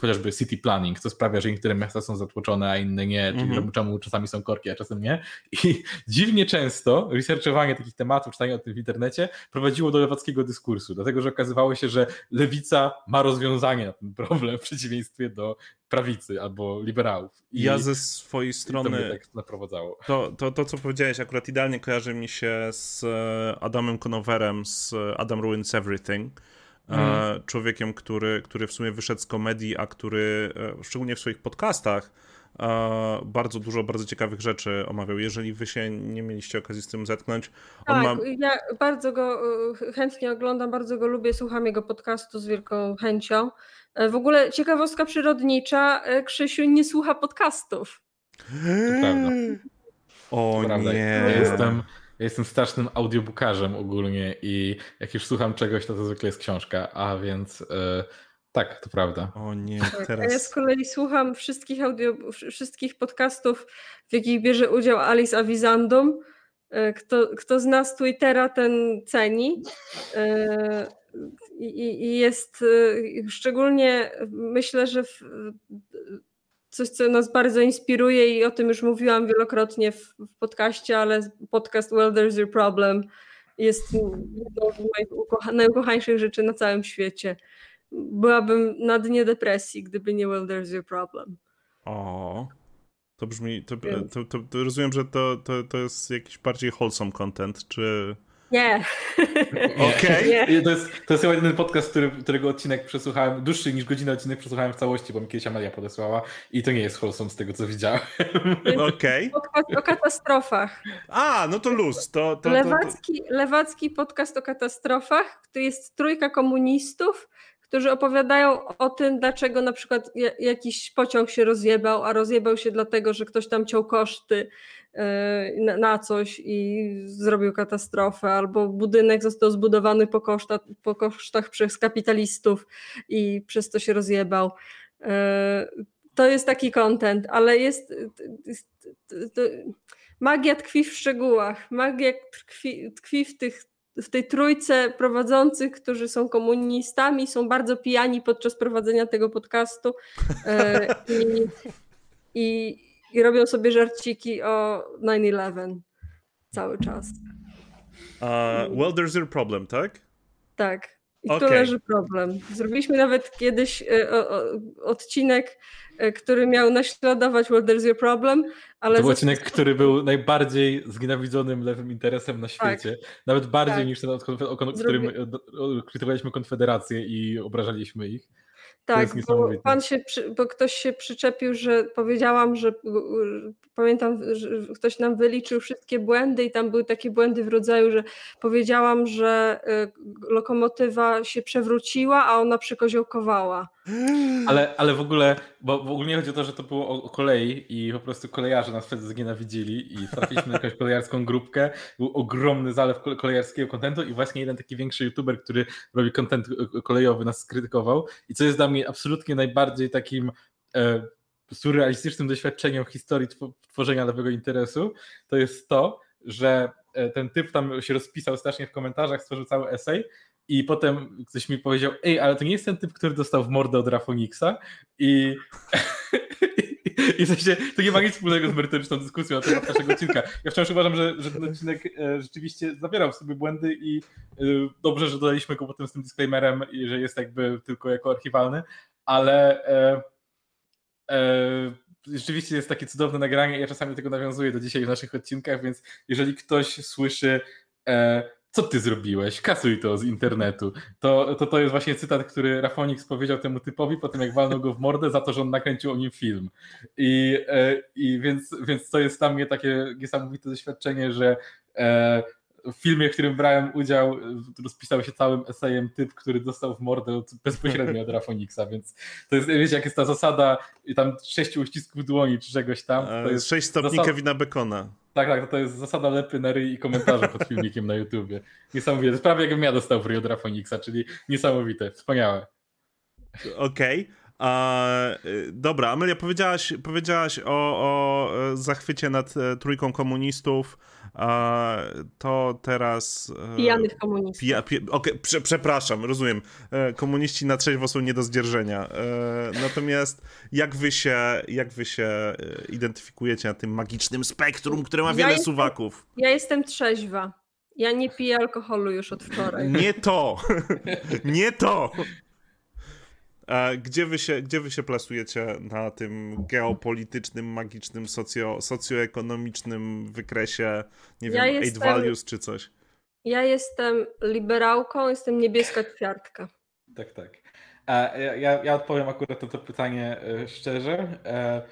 chociażby city planning, co sprawia, że niektóre miasta są zatłoczone, a inne nie, czyli mm -hmm. czemu czasami są korki, a czasem nie. I dziwnie często researchowanie takich tematów, czytanie o tym w internecie prowadziło do lewackiego dyskursu, dlatego że okazywało się, że lewica ma rozwiązanie na ten problem w przeciwieństwie do prawicy albo liberałów.
I ja ze swojej strony.
To, tak naprowadzało.
To, to, to, co powiedziałeś, akurat idealnie kojarzy mi się z e, Adamem Conoverem z Adam Ruins Everything mm. człowiekiem, który, który w sumie wyszedł z komedii, a który e, szczególnie w swoich podcastach bardzo dużo bardzo ciekawych rzeczy omawiał. Jeżeli wy się nie mieliście okazji z tym zetknąć.
tak, ma... ja bardzo go e, chętnie oglądam, bardzo go lubię, słucham jego podcastu z wielką chęcią. W ogóle ciekawostka przyrodnicza, Krzysiu nie słucha podcastów.
To prawda.
O to nie.
Ja jestem, ja jestem strasznym audiobookarzem ogólnie i jak już słucham czegoś, to to zwykle jest książka, a więc yy, tak, to prawda.
O nie,
teraz... A ja z kolei słucham wszystkich audio, wszystkich podcastów, w jakich bierze udział Alice Avizandum. E, kto, kto zna z Twittera, ten ceni. E, I, i jest szczególnie, myślę, że w, coś, co nas bardzo inspiruje i o tym już mówiłam wielokrotnie w, w podcaście, ale podcast Well There's Your Problem jest jedną z moich ukocha najukochańszych rzeczy na całym świecie. Byłabym na dnie depresji, gdyby nie Well There's Your Problem.
O, to brzmi, to, to, to, to rozumiem, że to, to, to jest jakiś bardziej wholesome content, czy...
Nie.
Okej.
Okay. To, jest, to jest chyba jeden podcast, który, którego odcinek przesłuchałem, dłuższy niż godzinę odcinek przesłuchałem w całości, bo mi kiedyś Amelia podesłała i to nie jest wholesome z tego, co widziałem.
Okej.
Okay. O katastrofach.
A, no to luz. To, to,
lewacki, lewacki podcast o katastrofach, to jest trójka komunistów, którzy opowiadają o tym, dlaczego na przykład jakiś pociąg się rozjebał, a rozjebał się dlatego, że ktoś tam ciął koszty na coś i zrobił katastrofę, albo budynek został zbudowany po, koszta, po kosztach przez kapitalistów i przez to się rozjebał. E, to jest taki content, ale jest. Magia tkwi w szczegółach. Magia tkwi, tkwi w tych w tej trójce prowadzących, którzy są komunistami, są bardzo pijani podczas prowadzenia tego podcastu i, i, i, robią sobie żarciki o 9-11 cały czas.
Uh, well, there's your problem, tak?
Tak. I okay. tu leży problem. Zrobiliśmy nawet kiedyś e, odcinek E, który miał naśladować What There's Your Problem. Ale
to był odcinek, który był najbardziej znienawidzonym lewym interesem na tak. świecie. Tak. Nawet bardziej tak. niż ten, o, którym krytykowaliśmy Konfederację i obrażaliśmy ich.
Tak, bo, pan się, bo ktoś się przyczepił, że powiedziałam, że pamiętam, że ktoś nam wyliczył wszystkie błędy i tam były takie błędy w rodzaju, że powiedziałam, że y, lokomotywa się przewróciła, a ona przykoziołkowała.
Ale, ale w ogóle, bo w ogóle nie chodzi o to, że to było o, o kolei i po prostu kolejarze nas wtedy znienawidzili i trafiliśmy na jakąś kolejarską grupkę, był ogromny zalew kolejarskiego kontentu i właśnie jeden taki większy youtuber, który robi kontent kolejowy nas skrytykował. I co jest dla mnie absolutnie najbardziej takim e, surrealistycznym doświadczeniem historii tworzenia lewego interesu, to jest to, że e, ten typ tam się rozpisał strasznie w komentarzach, stworzył cały esej i potem ktoś mi powiedział, ej, ale to nie jest ten typ, który dostał w mordę od Rafoniksa i I w sensie, to nie ma nic wspólnego z merytoryczną dyskusją na temat naszego odcinka. Ja wciąż uważam, że, że ten odcinek e, rzeczywiście zawierał w sobie błędy i e, dobrze, że dodaliśmy go potem z tym disclaimerem, że jest jakby tylko jako archiwalny, ale e, e, rzeczywiście jest takie cudowne nagranie. Ja czasami tego nawiązuję do dzisiaj w naszych odcinkach, więc jeżeli ktoś słyszy e, co ty zrobiłeś? Kasuj to z internetu. To, to, to jest właśnie cytat, który Rafonix powiedział temu typowi po tym, jak walnął go w mordę za to, że on nakręcił o nim film. I, e, i więc, więc to jest dla mnie takie niesamowite doświadczenie, że e, w filmie, w którym brałem udział, rozpisał się całym esejem typ, który dostał w mordę bezpośrednio od Rafoniksa, więc to jest, wiecie, jak jest ta zasada i tam sześciu uścisków dłoni czy czegoś tam. To jest
Sześć stopni zasada... Kevina Bacona.
Tak, tak, to jest zasada lepy na ryj i komentarze pod filmikiem na YouTubie. Niesamowite. Prawie jakbym ja dostał w Rio czyli niesamowite, wspaniałe.
Okej. Okay. Y, dobra, Amelia, powiedziałaś, powiedziałaś o, o e, zachwycie nad e, trójką komunistów. to teraz.
E, Pijanych komunistów. Pija,
pi, okay, prze, przepraszam, rozumiem. Komuniści na trzeźwo są nie do zdzierżenia. Natomiast jak wy się, jak wy się identyfikujecie na tym magicznym spektrum, które ma wiele ja jestem, suwaków?
Ja jestem trzeźwa. Ja nie piję alkoholu już od wczoraj.
Nie to! nie to! Gdzie wy, się, gdzie wy się plasujecie na tym geopolitycznym, magicznym, socjo, socjoekonomicznym wykresie, nie wiem, ja jestem, eight values czy coś?
Ja jestem liberałką, jestem niebieska kwiatka.
Tak, tak. Ja, ja odpowiem akurat na to pytanie e, szczerze e,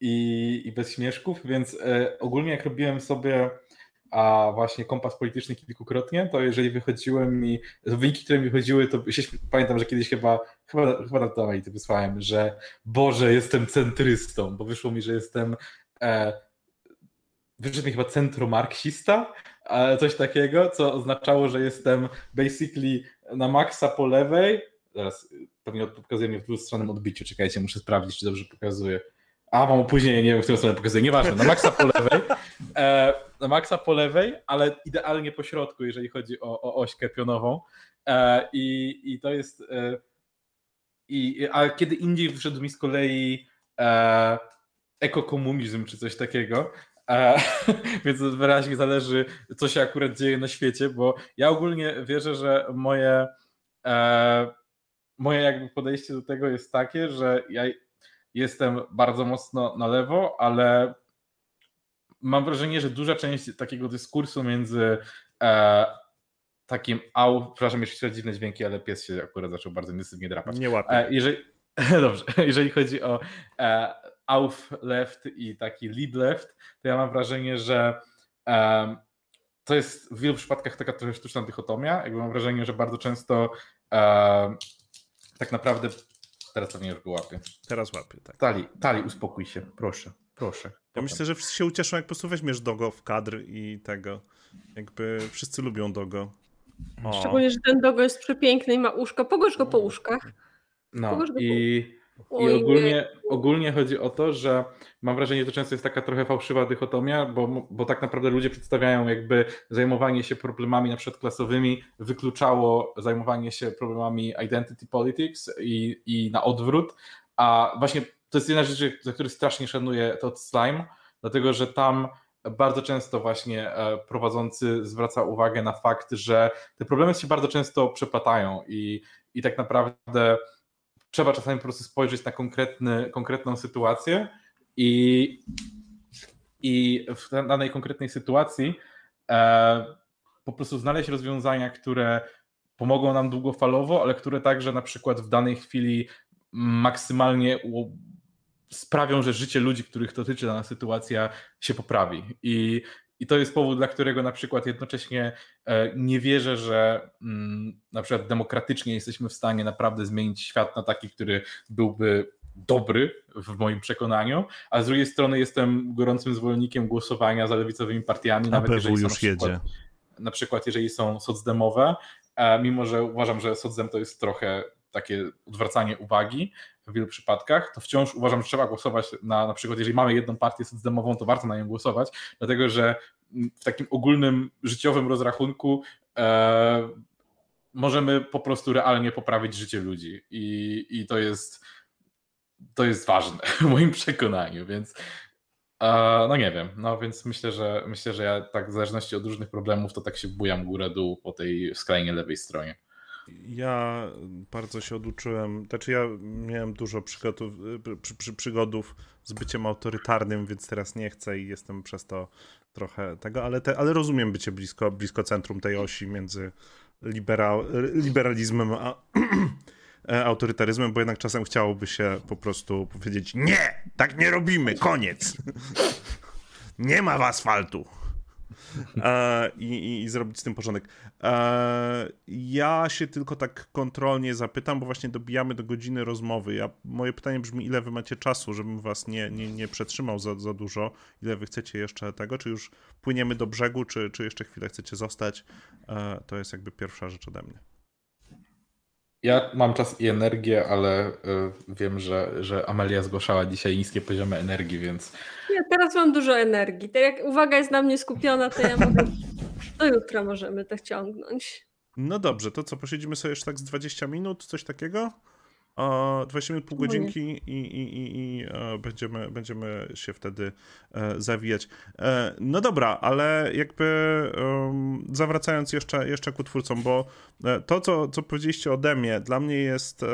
i, i bez śmieszków, więc e, ogólnie jak robiłem sobie a właśnie kompas polityczny kilkukrotnie, to jeżeli wychodziły mi, wyniki, które mi wychodziły, to się, pamiętam, że kiedyś chyba, chyba, chyba na to to wysłałem, że Boże, jestem centrystą, bo wyszło mi, że jestem e, wyszedł mi chyba centromarksista, e, coś takiego, co oznaczało, że jestem basically na maksa po lewej, teraz pewnie pokazuje mnie w dwustronnym odbiciu, czekajcie, muszę sprawdzić, czy dobrze pokazuje. A, mam opóźnienie, nie wiem, w którą stronę pokazuje, nieważne, na maksa po lewej. E, na maksa po lewej, ale idealnie po środku, jeżeli chodzi o, o ośkę pionową. E, i, I to jest. E, i, a kiedy indziej wszedł mi z kolei e, ekokomunizm czy coś takiego. E, więc wyraźnie zależy, co się akurat dzieje na świecie, bo ja ogólnie wierzę, że moje, e, moje jakby podejście do tego jest takie, że ja jestem bardzo mocno na lewo, ale mam wrażenie, że duża część takiego dyskursu między e, takim au, przepraszam, jeszcze dziwne dźwięki, ale pies się akurat zaczął bardzo intensywnie drapać.
Nie łapie. E,
jeżeli, dobrze, jeżeli chodzi o e, auf left i taki lead left, to ja mam wrażenie, że e, to jest w wielu przypadkach taka trochę sztuczna dychotomia. Jakby mam wrażenie, że bardzo często e, tak naprawdę teraz pewnie już go łapię.
Teraz łapię, tak.
Tali, Tali, uspokój się, proszę, proszę.
Ja myślę, że wszyscy się ucieszą, jak po prostu weźmiesz Dogo w kadr i tego. Jakby wszyscy lubią Dogo.
O. Szczególnie, że ten Dogo jest przepiękny i ma uszka. Pogorz go po uszkach.
No i i ogólnie, ogólnie chodzi o to, że mam wrażenie, że to często jest taka trochę fałszywa dychotomia, bo, bo tak naprawdę ludzie przedstawiają jakby zajmowanie się problemami na przykład klasowymi wykluczało zajmowanie się problemami identity politics i, i na odwrót, a właśnie to jest jedna rzecz, za który strasznie szanuję to slime, dlatego że tam bardzo często właśnie e, prowadzący zwraca uwagę na fakt, że te problemy się bardzo często przeplatają i, i tak naprawdę trzeba czasami po prostu spojrzeć na konkretny, konkretną sytuację i, i w danej konkretnej sytuacji e, po prostu znaleźć rozwiązania, które pomogą nam długofalowo, ale które także na przykład w danej chwili maksymalnie sprawią, że życie ludzi, których dotyczy dana sytuacja, się poprawi. I i to jest powód, dla którego na przykład jednocześnie e, nie wierzę, że mm, na przykład demokratycznie jesteśmy w stanie naprawdę zmienić świat na taki, który byłby dobry w moim przekonaniu, a z drugiej strony jestem gorącym zwolennikiem głosowania za lewicowymi partiami,
nawet jeżeli już na przykład, jedzie.
na przykład jeżeli są socdemowe, e, mimo że uważam, że socdem to jest trochę takie odwracanie uwagi w wielu przypadkach, to wciąż uważam, że trzeba głosować na, na przykład, jeżeli mamy jedną partię socdemową, to warto na nią głosować, dlatego że w takim ogólnym życiowym rozrachunku e, możemy po prostu realnie poprawić życie ludzi i, i to jest to jest ważne w moim przekonaniu, więc e, no nie wiem, no więc myślę, że myślę, że ja tak w zależności od różnych problemów to tak się bujam górę-dół po tej skrajnie lewej stronie.
Ja bardzo się oduczyłem, znaczy ja miałem dużo przygodów, przy, przy, przygodów z byciem autorytarnym, więc teraz nie chcę i jestem przez to trochę tego, ale, te, ale rozumiem bycie blisko, blisko centrum tej osi między liberal, liberalizmem a autorytaryzmem, bo jednak czasem chciałoby się po prostu powiedzieć nie, tak nie robimy, koniec. nie ma w asfaltu e, i, i, zrobić z tym porządek. E, ja się tylko tak kontrolnie zapytam, bo właśnie dobijamy do godziny rozmowy. Ja, moje pytanie brzmi, ile wy macie czasu, żebym was nie, nie, nie przetrzymał za, za dużo? Ile wy chcecie jeszcze tego? Czy już płyniemy do brzegu, czy, czy jeszcze chwilę chcecie zostać? E, to jest jakby pierwsza rzecz ode mnie.
Ja mam czas i energię, ale y, wiem, że, że Amelia zgłaszała dzisiaj niskie poziomy energii, więc.
Ja teraz mam dużo energii. Tak jak uwaga jest na mnie skupiona, to ja mogę. Do jutra możemy to ciągnąć.
No dobrze, to co, posiedzimy sobie jeszcze tak z 20 minut, coś takiego? 20 minut, pół godzinki i, i, i, i e, będziemy, będziemy się wtedy e, zawijać. E, no dobra, ale jakby zawracając jeszcze, jeszcze ku twórcom, bo to, co, co powiedzieliście ode mnie, dla mnie jest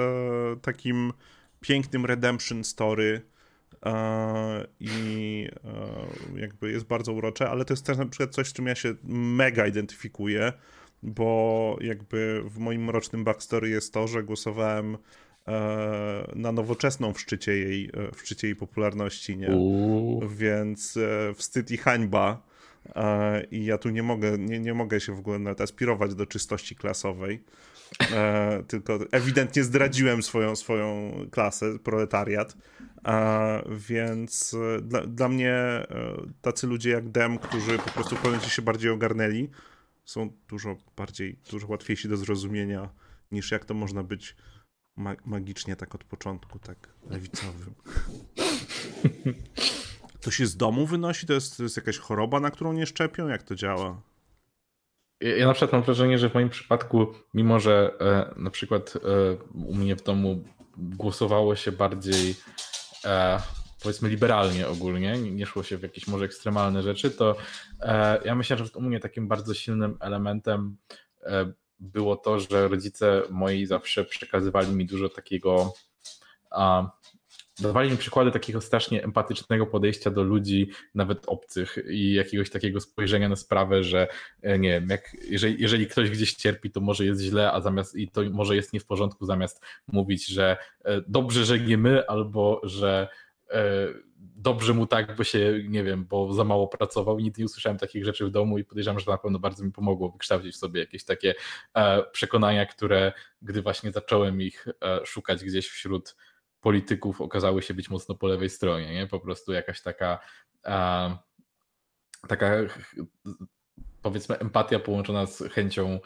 takim pięknym redemption story i jakby jest bardzo urocze, ale to jest też na przykład coś, z czym ja się mega identyfikuję, bo jakby w moim mrocznym backstory jest to, że głosowałem na nowoczesną w szczycie jej, e, w szczycie jej popularności, nie? Więc e, wstyd i hańba. I ja tu nie mogę, nie, nie mogę się w ogóle nawet aspirować do czystości klasowej. tylko ewidentnie zdradziłem swoją, swoją klasę, proletariat. więc dla, dla mnie tacy ludzie jak Dem, którzy po prostu w pewnym się bardziej ogarnęli, są dużo bardziej, dużo łatwiejsi do zrozumienia niż jak to można być ma magicznie tak od początku, tak lewicowym. To się z domu wynosi? To jest, to jest jakaś choroba, na którą nie szczepią? Jak to działa?
Ja, na przykład mam wrażenie, że w moim przypadku, mimo że e, na przykład e, u mnie w domu głosowało się bardziej e, powiedzmy liberalnie ogólnie, nie szło się w jakieś może ekstremalne rzeczy, to e, ja myślę, że u mnie takim bardzo silnym elementem e, było to, że rodzice moi zawsze przekazywali mi dużo takiego, a, dawali mi przykłady takiego strasznie empatycznego podejścia do ludzi, nawet obcych i jakiegoś takiego spojrzenia na sprawę, że e, nie wiem, jak, jeżeli, jeżeli ktoś gdzieś cierpi, to może jest źle, a zamiast i to może jest nie w porządku, zamiast mówić, że e, dobrze, że nie my, albo że dobrze mu tak, bo się, nie wiem, bo za mało pracował i nigdy nie usłyszałem takich rzeczy w domu i podejrzewam, że to na pewno bardzo mi pomogło wykształcić w sobie jakieś takie przekonania, które gdy właśnie zacząłem ich szukać gdzieś wśród polityków okazały się być mocno po lewej stronie, nie? Po prostu jakaś taka taka powiedzmy empatia połączona z chęcią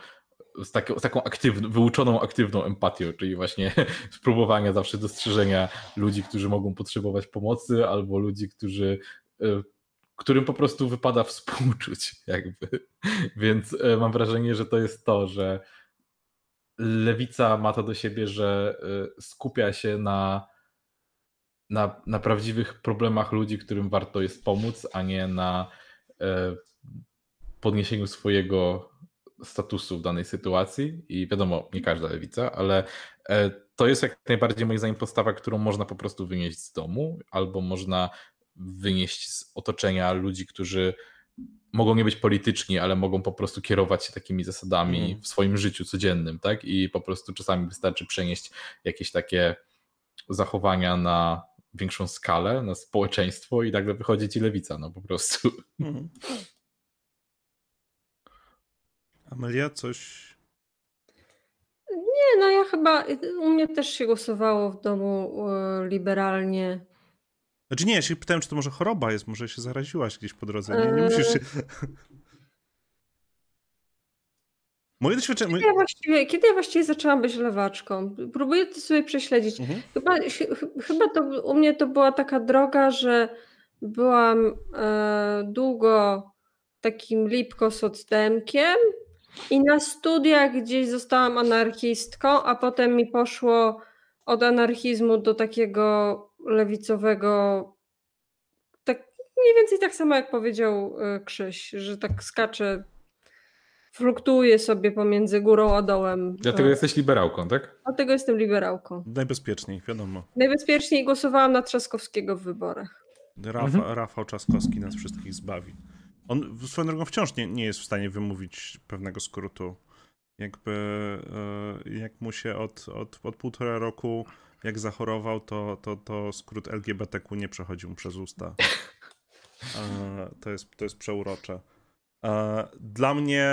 z, z taką aktywną, wyuczoną aktywną empatią, czyli właśnie spróbowania zawsze dostrzeżenia ludzi, którzy mogą potrzebować pomocy, albo ludzi, którzy e, którym po prostu wypada współczuć, jakby. Więc e, mam wrażenie, że to jest to, że lewica ma to do siebie, że e, skupia się na, na, na prawdziwych problemach ludzi, którym warto jest pomóc, a nie na podniesieniu swojego statusu w danej sytuacji i wiadomo, nie każda lewica, ale e, to jest jak najbardziej moim zdaniem postawa, którą można po prostu wynieść z domu albo można wynieść z otoczenia ludzi, którzy mogą nie być polityczni, ale mogą po prostu kierować się takimi zasadami mm. w swoim życiu codziennym, tak? I po prostu czasami wystarczy przenieść jakieś takie zachowania na większą skalę, na społeczeństwo i nagle wychodzi ci lewica, no po prostu. Mm.
Amelia, coś?
Nie, no ja chyba, u mnie też się głosowało w domu e, liberalnie.
Znaczy nie, ja się pytałem, czy to może choroba jest, może się zaraziłaś gdzieś po drodze. Nie, nie e, musisz się... Moje doświadczenie...
Kiedy, ja właściwie, kiedy ja właściwie zaczęłam być lewaczką? Próbuję to sobie prześledzić. Mhm. Chyba, chyba to u mnie to była taka droga, że byłam e, długo takim lipko-socdemkiem, i na studiach gdzieś zostałam anarchistką, a potem mi poszło od anarchizmu do takiego lewicowego, tak mniej więcej tak samo jak powiedział e, Krzyś, że tak skacze, fluktuuje sobie pomiędzy górą a dołem.
Dlatego jesteś liberałką, tak?
Dlatego jestem liberałką.
Najbezpieczniej, wiadomo.
Najbezpieczniej głosowałam na Trzaskowskiego w wyborach.
Rafa, mhm. Rafał Trzaskowski nas wszystkich zbawi. On swoją drogą wciąż nie, nie jest w stanie wymówić pewnego skrótu. Jakby e, jak mu się od, od, od półtora roku, jak zachorował, to, to, to skrót LGBTQ nie przechodził mu przez usta. E, to jest, to jest przeurocze. E, dla mnie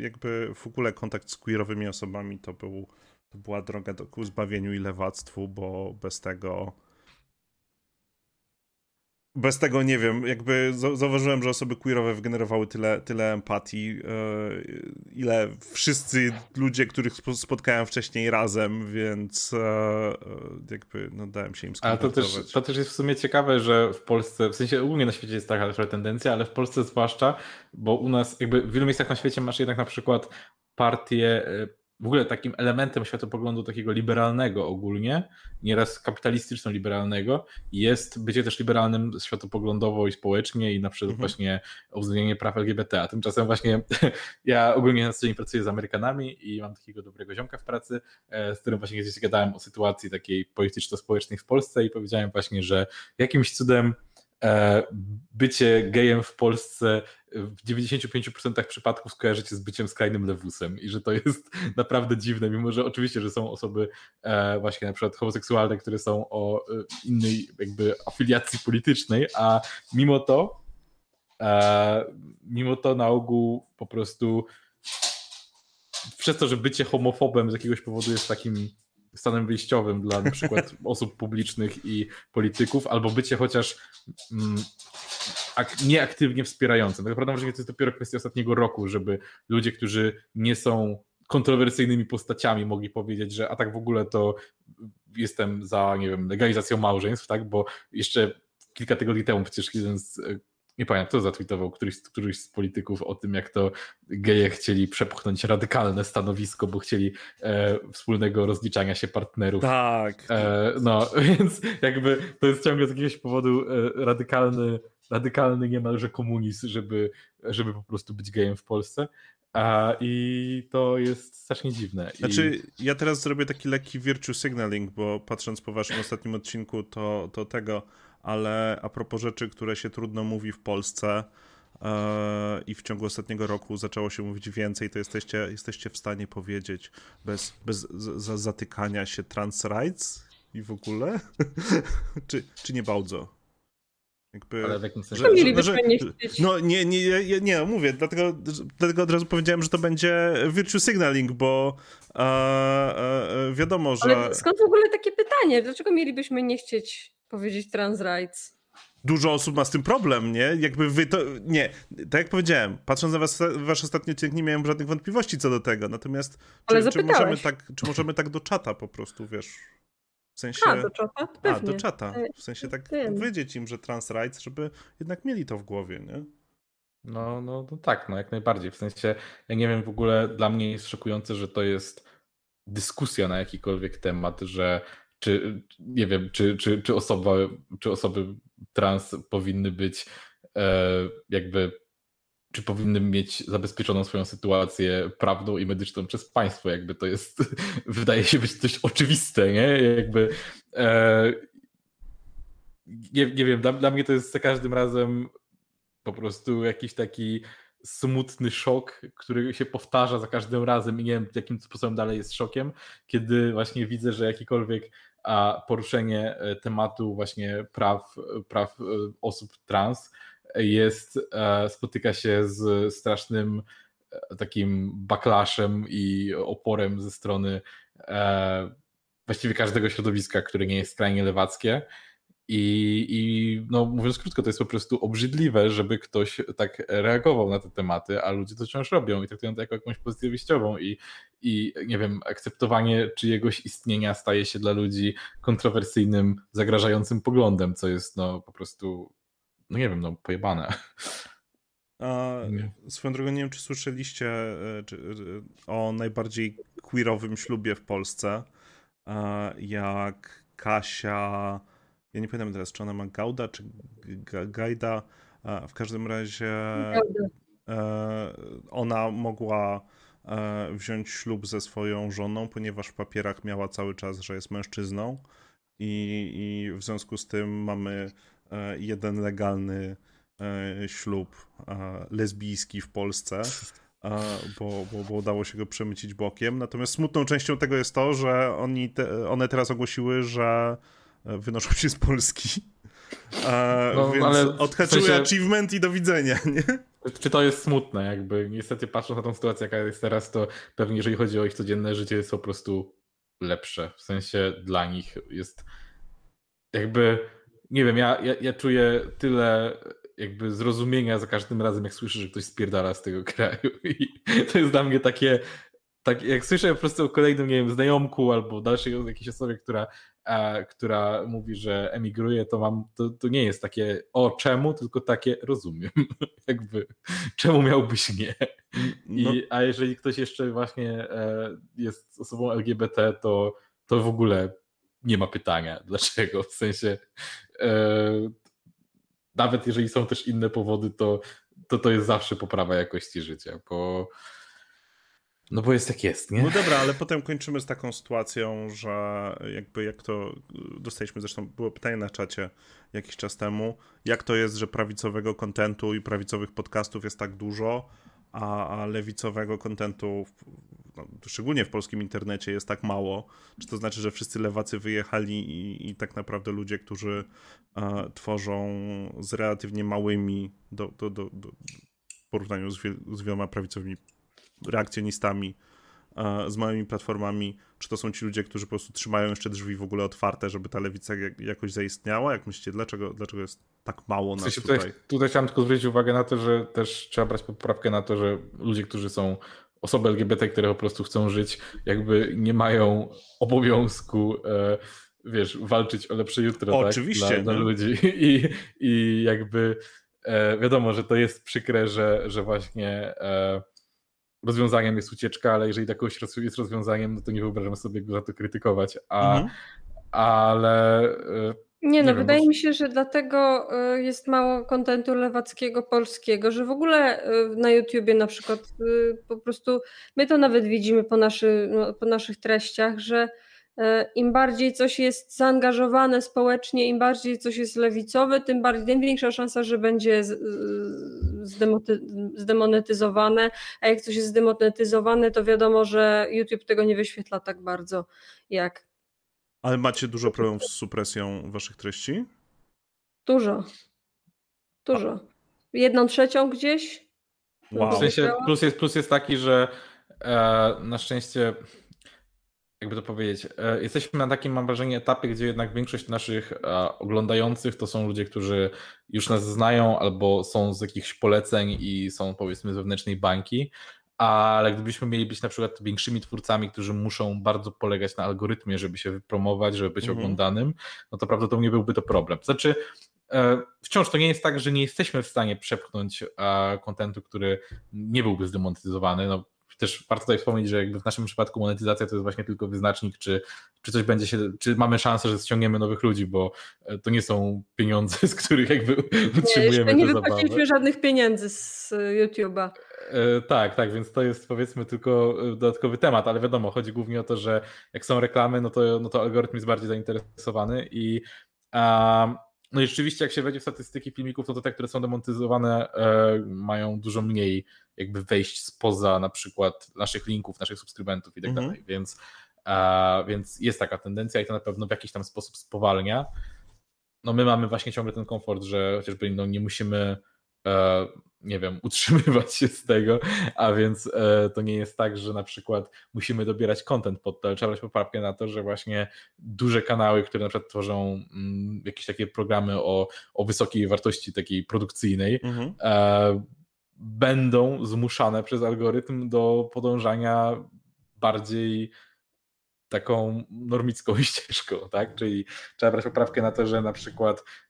jakby w ogóle kontakt z queerowymi osobami to, był, to była droga ku zbawieniu i lewactwu, bo bez tego bez tego nie wiem, jakby zauważyłem, że osoby queerowe wygenerowały tyle, tyle empatii, yy, ile wszyscy ludzie, których spotkałem wcześniej razem, więc yy, jakby no, dałem się im
skontaktować. Ale to też, to też jest w sumie ciekawe, że w Polsce, w sensie ogólnie na świecie jest taka tendencja, ale w Polsce zwłaszcza, bo u nas jakby w wielu miejscach na świecie masz jednak na przykład partie w ogóle takim elementem światopoglądu takiego liberalnego ogólnie, nieraz kapitalistyczno-liberalnego, jest bycie też liberalnym światopoglądowo i społecznie i na przykład mhm. właśnie uwzględnienie praw LGBT. A tymczasem właśnie ja ogólnie na co dzień pracuję z Amerykanami i mam takiego dobrego ziomka w pracy, e, z którym właśnie gdzieś gadałem o sytuacji takiej polityczno-społecznej w Polsce i powiedziałem właśnie, że jakimś cudem bycie gejem w Polsce w 95% przypadków skojarzycie z byciem skrajnym lewusem i że to jest naprawdę dziwne, mimo że oczywiście, że są osoby e, właśnie na przykład homoseksualne, które są o e, innej jakby afiliacji politycznej, a mimo to mimo to na ogół po prostu przez to, że bycie homofobem z jakiegoś powodu jest takim stanem wyjściowym dla na przykład osób publicznych i polityków, albo bycie chociaż mm, ak nieaktywnie wspierającym. Tak naprawdę to jest dopiero kwestia ostatniego roku, żeby ludzie, którzy nie są kontrowersyjnymi postaciami mogli powiedzieć, że a tak w ogóle to jestem za, nie wiem, legalizacją małżeństw, tak, bo jeszcze kilka tygodni temu przecież jeden z nie pamiętam, kto zatwitował, któryś, któryś z polityków o tym, jak to geje chcieli przepchnąć radykalne stanowisko, bo chcieli e, wspólnego rozliczania się partnerów.
Tak.
E, no, więc jakby to jest ciągle z jakiegoś powodu e, radykalny, radykalny niemalże komunizm, żeby, żeby po prostu być gejem w Polsce. A, I to jest strasznie dziwne.
Znaczy, I... ja teraz zrobię taki lekki virtue signaling, bo patrząc po waszym ostatnim odcinku, to, to tego ale a propos rzeczy, które się trudno mówi w Polsce e, i w ciągu ostatniego roku zaczęło się mówić więcej, to jesteście, jesteście w stanie powiedzieć bez, bez z, zatykania się trans rights? i w ogóle? czy, czy nie bardzo?
Jakby, Ale w jakim sensie?
Że, że, nie
no nie, nie, nie, nie, mówię, dlatego, dlatego od razu powiedziałem, że to będzie virtue signaling, bo e, e, wiadomo, że...
Ale skąd w ogóle takie pytanie? Dlaczego mielibyśmy nie chcieć powiedzieć trans rights?
Dużo osób ma z tym problem, nie? Jakby wy to... Nie, tak jak powiedziałem, patrząc na was, wasz ostatni odcinek, nie miałem żadnych wątpliwości co do tego, natomiast
Ale
czy, czy, możemy tak, czy możemy tak do czata po prostu, wiesz w sensie.
A, do czata? Pewnie.
A, do czata. W sensie tak Wiem. powiedzieć im, że trans rights, żeby jednak mieli to w głowie, nie?
No, no, no tak, no jak najbardziej. W sensie, ja nie wiem, w ogóle dla mnie jest szokujące, że to jest dyskusja na jakikolwiek temat, że czy, nie wiem, czy, czy, czy, osoba, czy osoby trans powinny być e, jakby czy powinny mieć zabezpieczoną swoją sytuację prawną i medyczną przez państwo, jakby to jest, wydaje się być dość oczywiste, nie? Jakby e, nie, nie wiem, dla, dla mnie to jest za każdym razem po prostu jakiś taki smutny szok, który się powtarza za każdym razem i nie wiem, jakim sposobem dalej jest szokiem, kiedy właśnie widzę, że jakikolwiek a poruszenie e, tematu właśnie praw, praw e, osób trans jest, e, spotyka się z strasznym e, takim backlashem i oporem ze strony e, właściwie każdego środowiska, które nie jest skrajnie lewackie. I, I no, mówiąc krótko, to jest po prostu obrzydliwe, żeby ktoś tak reagował na te tematy, a ludzie to wciąż robią i traktują to jako jakąś pozycję wyjściową. I, I nie wiem, akceptowanie czyjegoś istnienia staje się dla ludzi kontrowersyjnym, zagrażającym poglądem, co jest no, po prostu no nie wiem, no pojebane.
A, swoją drogą, nie wiem, czy słyszeliście e, czy, e, o najbardziej queerowym ślubie w Polsce, jak Kasia, ja nie pamiętam teraz, czy ona ma Gauda, czy Gajda, w każdym razie e, ona mogła wziąć ślub ze swoją żoną, ponieważ w papierach miała cały czas, że jest mężczyzną i, i w związku z tym mamy E, jeden legalny e, ślub e, lesbijski w Polsce, bo, bo, bo udało się go przemycić bokiem. Natomiast smutną częścią tego jest to, że oni te, one teraz ogłosiły, że wynoszą się z Polski. No, więc odhaczyły w sensie... achievement i do widzenia, nie?
Czy to jest smutne, jakby niestety patrząc na tą sytuację, jaka jest teraz, to pewnie jeżeli chodzi o ich codzienne życie, jest po prostu lepsze. W sensie dla nich jest jakby nie wiem, ja, ja, ja czuję tyle jakby zrozumienia za każdym razem, jak słyszę, że ktoś spierdala z tego kraju. I to jest dla mnie takie, tak, jak słyszę po prostu o kolejnym, nie wiem, znajomku albo dalszej jakiejś osobie, która, a, która mówi, że emigruje, to mam, to, to nie jest takie o czemu, tylko takie rozumiem. jakby czemu miałbyś nie? I, no. A jeżeli ktoś jeszcze właśnie e, jest osobą LGBT, to, to w ogóle nie ma pytania, dlaczego. W sensie nawet jeżeli są też inne powody, to, to to jest zawsze poprawa jakości życia, bo no bo jest jak jest, nie?
No dobra, ale potem kończymy z taką sytuacją, że jakby jak to dostaliśmy, zresztą było pytanie na czacie jakiś czas temu, jak to jest, że prawicowego kontentu i prawicowych podcastów jest tak dużo, a, a lewicowego kontentu, no, szczególnie w polskim internecie, jest tak mało. Czy to znaczy, że wszyscy lewacy wyjechali i, i tak naprawdę ludzie, którzy e, tworzą z relatywnie małymi do, do, do, do w porównaniu z, wiel, z wieloma prawicowymi reakcjonistami, z małymi platformami, czy to są ci ludzie, którzy po prostu trzymają jeszcze drzwi w ogóle otwarte, żeby ta lewica jakoś zaistniała? Jak myślicie, dlaczego, dlaczego jest tak mało nas tutaj?
tutaj? Tutaj chciałem tylko zwrócić uwagę na to, że też trzeba brać poprawkę na to, że ludzie, którzy są osoby LGBT, które po prostu chcą żyć, jakby nie mają obowiązku e, wiesz, walczyć o lepsze jutro
Oczywiście,
tak, dla, dla ludzi i, i jakby e, wiadomo, że to jest przykre, że, że właśnie e, rozwiązaniem jest ucieczka, ale jeżeli takoś jest rozwiązaniem, no to nie wyobrażam sobie go za to krytykować. A, mhm. Ale.
E, nie, nie no, wiem, wydaje bo... mi się, że dlatego e, jest mało kontentu lewackiego, polskiego, że w ogóle e, na YouTubie na przykład po prostu my to nawet widzimy po, naszy, no, po naszych treściach, że E, im bardziej coś jest zaangażowane społecznie, im bardziej coś jest lewicowe, tym, bardziej, tym większa szansa, że będzie zdemonetyzowane, a jak coś jest zdemonetyzowane, to wiadomo, że YouTube tego nie wyświetla tak bardzo jak
Ale macie dużo problemów z supresją waszych treści?
Dużo. Dużo. Jedną trzecią gdzieś.
Wow.
W sensie plus jest, plus jest taki, że e, na szczęście jakby to powiedzieć, e, jesteśmy na takim, mam wrażenie, etapie, gdzie jednak większość naszych e, oglądających to są ludzie, którzy już nas znają albo są z jakichś poleceń i są powiedzmy z wewnętrznej bańki, ale gdybyśmy mieli być na przykład większymi twórcami, którzy muszą bardzo polegać na algorytmie, żeby się wypromować, żeby być mhm. oglądanym, no to prawdopodobnie byłby to problem. Znaczy, e, wciąż to nie jest tak, że nie jesteśmy w stanie przepchnąć kontentu, który nie byłby zdemonetyzowany. No, też warto tutaj wspomnieć, że jakby w naszym przypadku monetyzacja to jest właśnie tylko wyznacznik, czy, czy coś będzie się, czy mamy szansę, że ściągniemy nowych ludzi, bo e, to nie są pieniądze, z których jakby utrzymujemy
nie, nie wypłaciliśmy żadnych pieniędzy z YouTube'a.
E, tak, tak, więc to jest powiedzmy tylko e, dodatkowy temat, ale wiadomo, chodzi głównie o to, że jak są reklamy, no to, no to algorytm jest bardziej zainteresowany i um, no i rzeczywiście, jak się wejdzie w statystyki filmików, no to te, które są demonetyzowane, e, mają dużo mniej jakby wejść spoza na przykład naszych linków, naszych subskrybentów i tak mhm. dalej, więc, e, więc jest taka tendencja i to na pewno w jakiś tam sposób spowalnia. No my mamy właśnie ciągle ten komfort, że chociażby no, nie musimy nie wiem, utrzymywać się z tego, a więc e, to nie jest tak, że na przykład musimy dobierać content pod to, ale trzeba brać poprawkę na to, że właśnie duże kanały, które na przykład tworzą mm, jakieś takie programy o, o wysokiej wartości takiej produkcyjnej, mhm. e, będą zmuszane przez algorytm do podążania bardziej taką normicką ścieżką, tak? Czyli trzeba brać poprawkę na to, że na przykład e,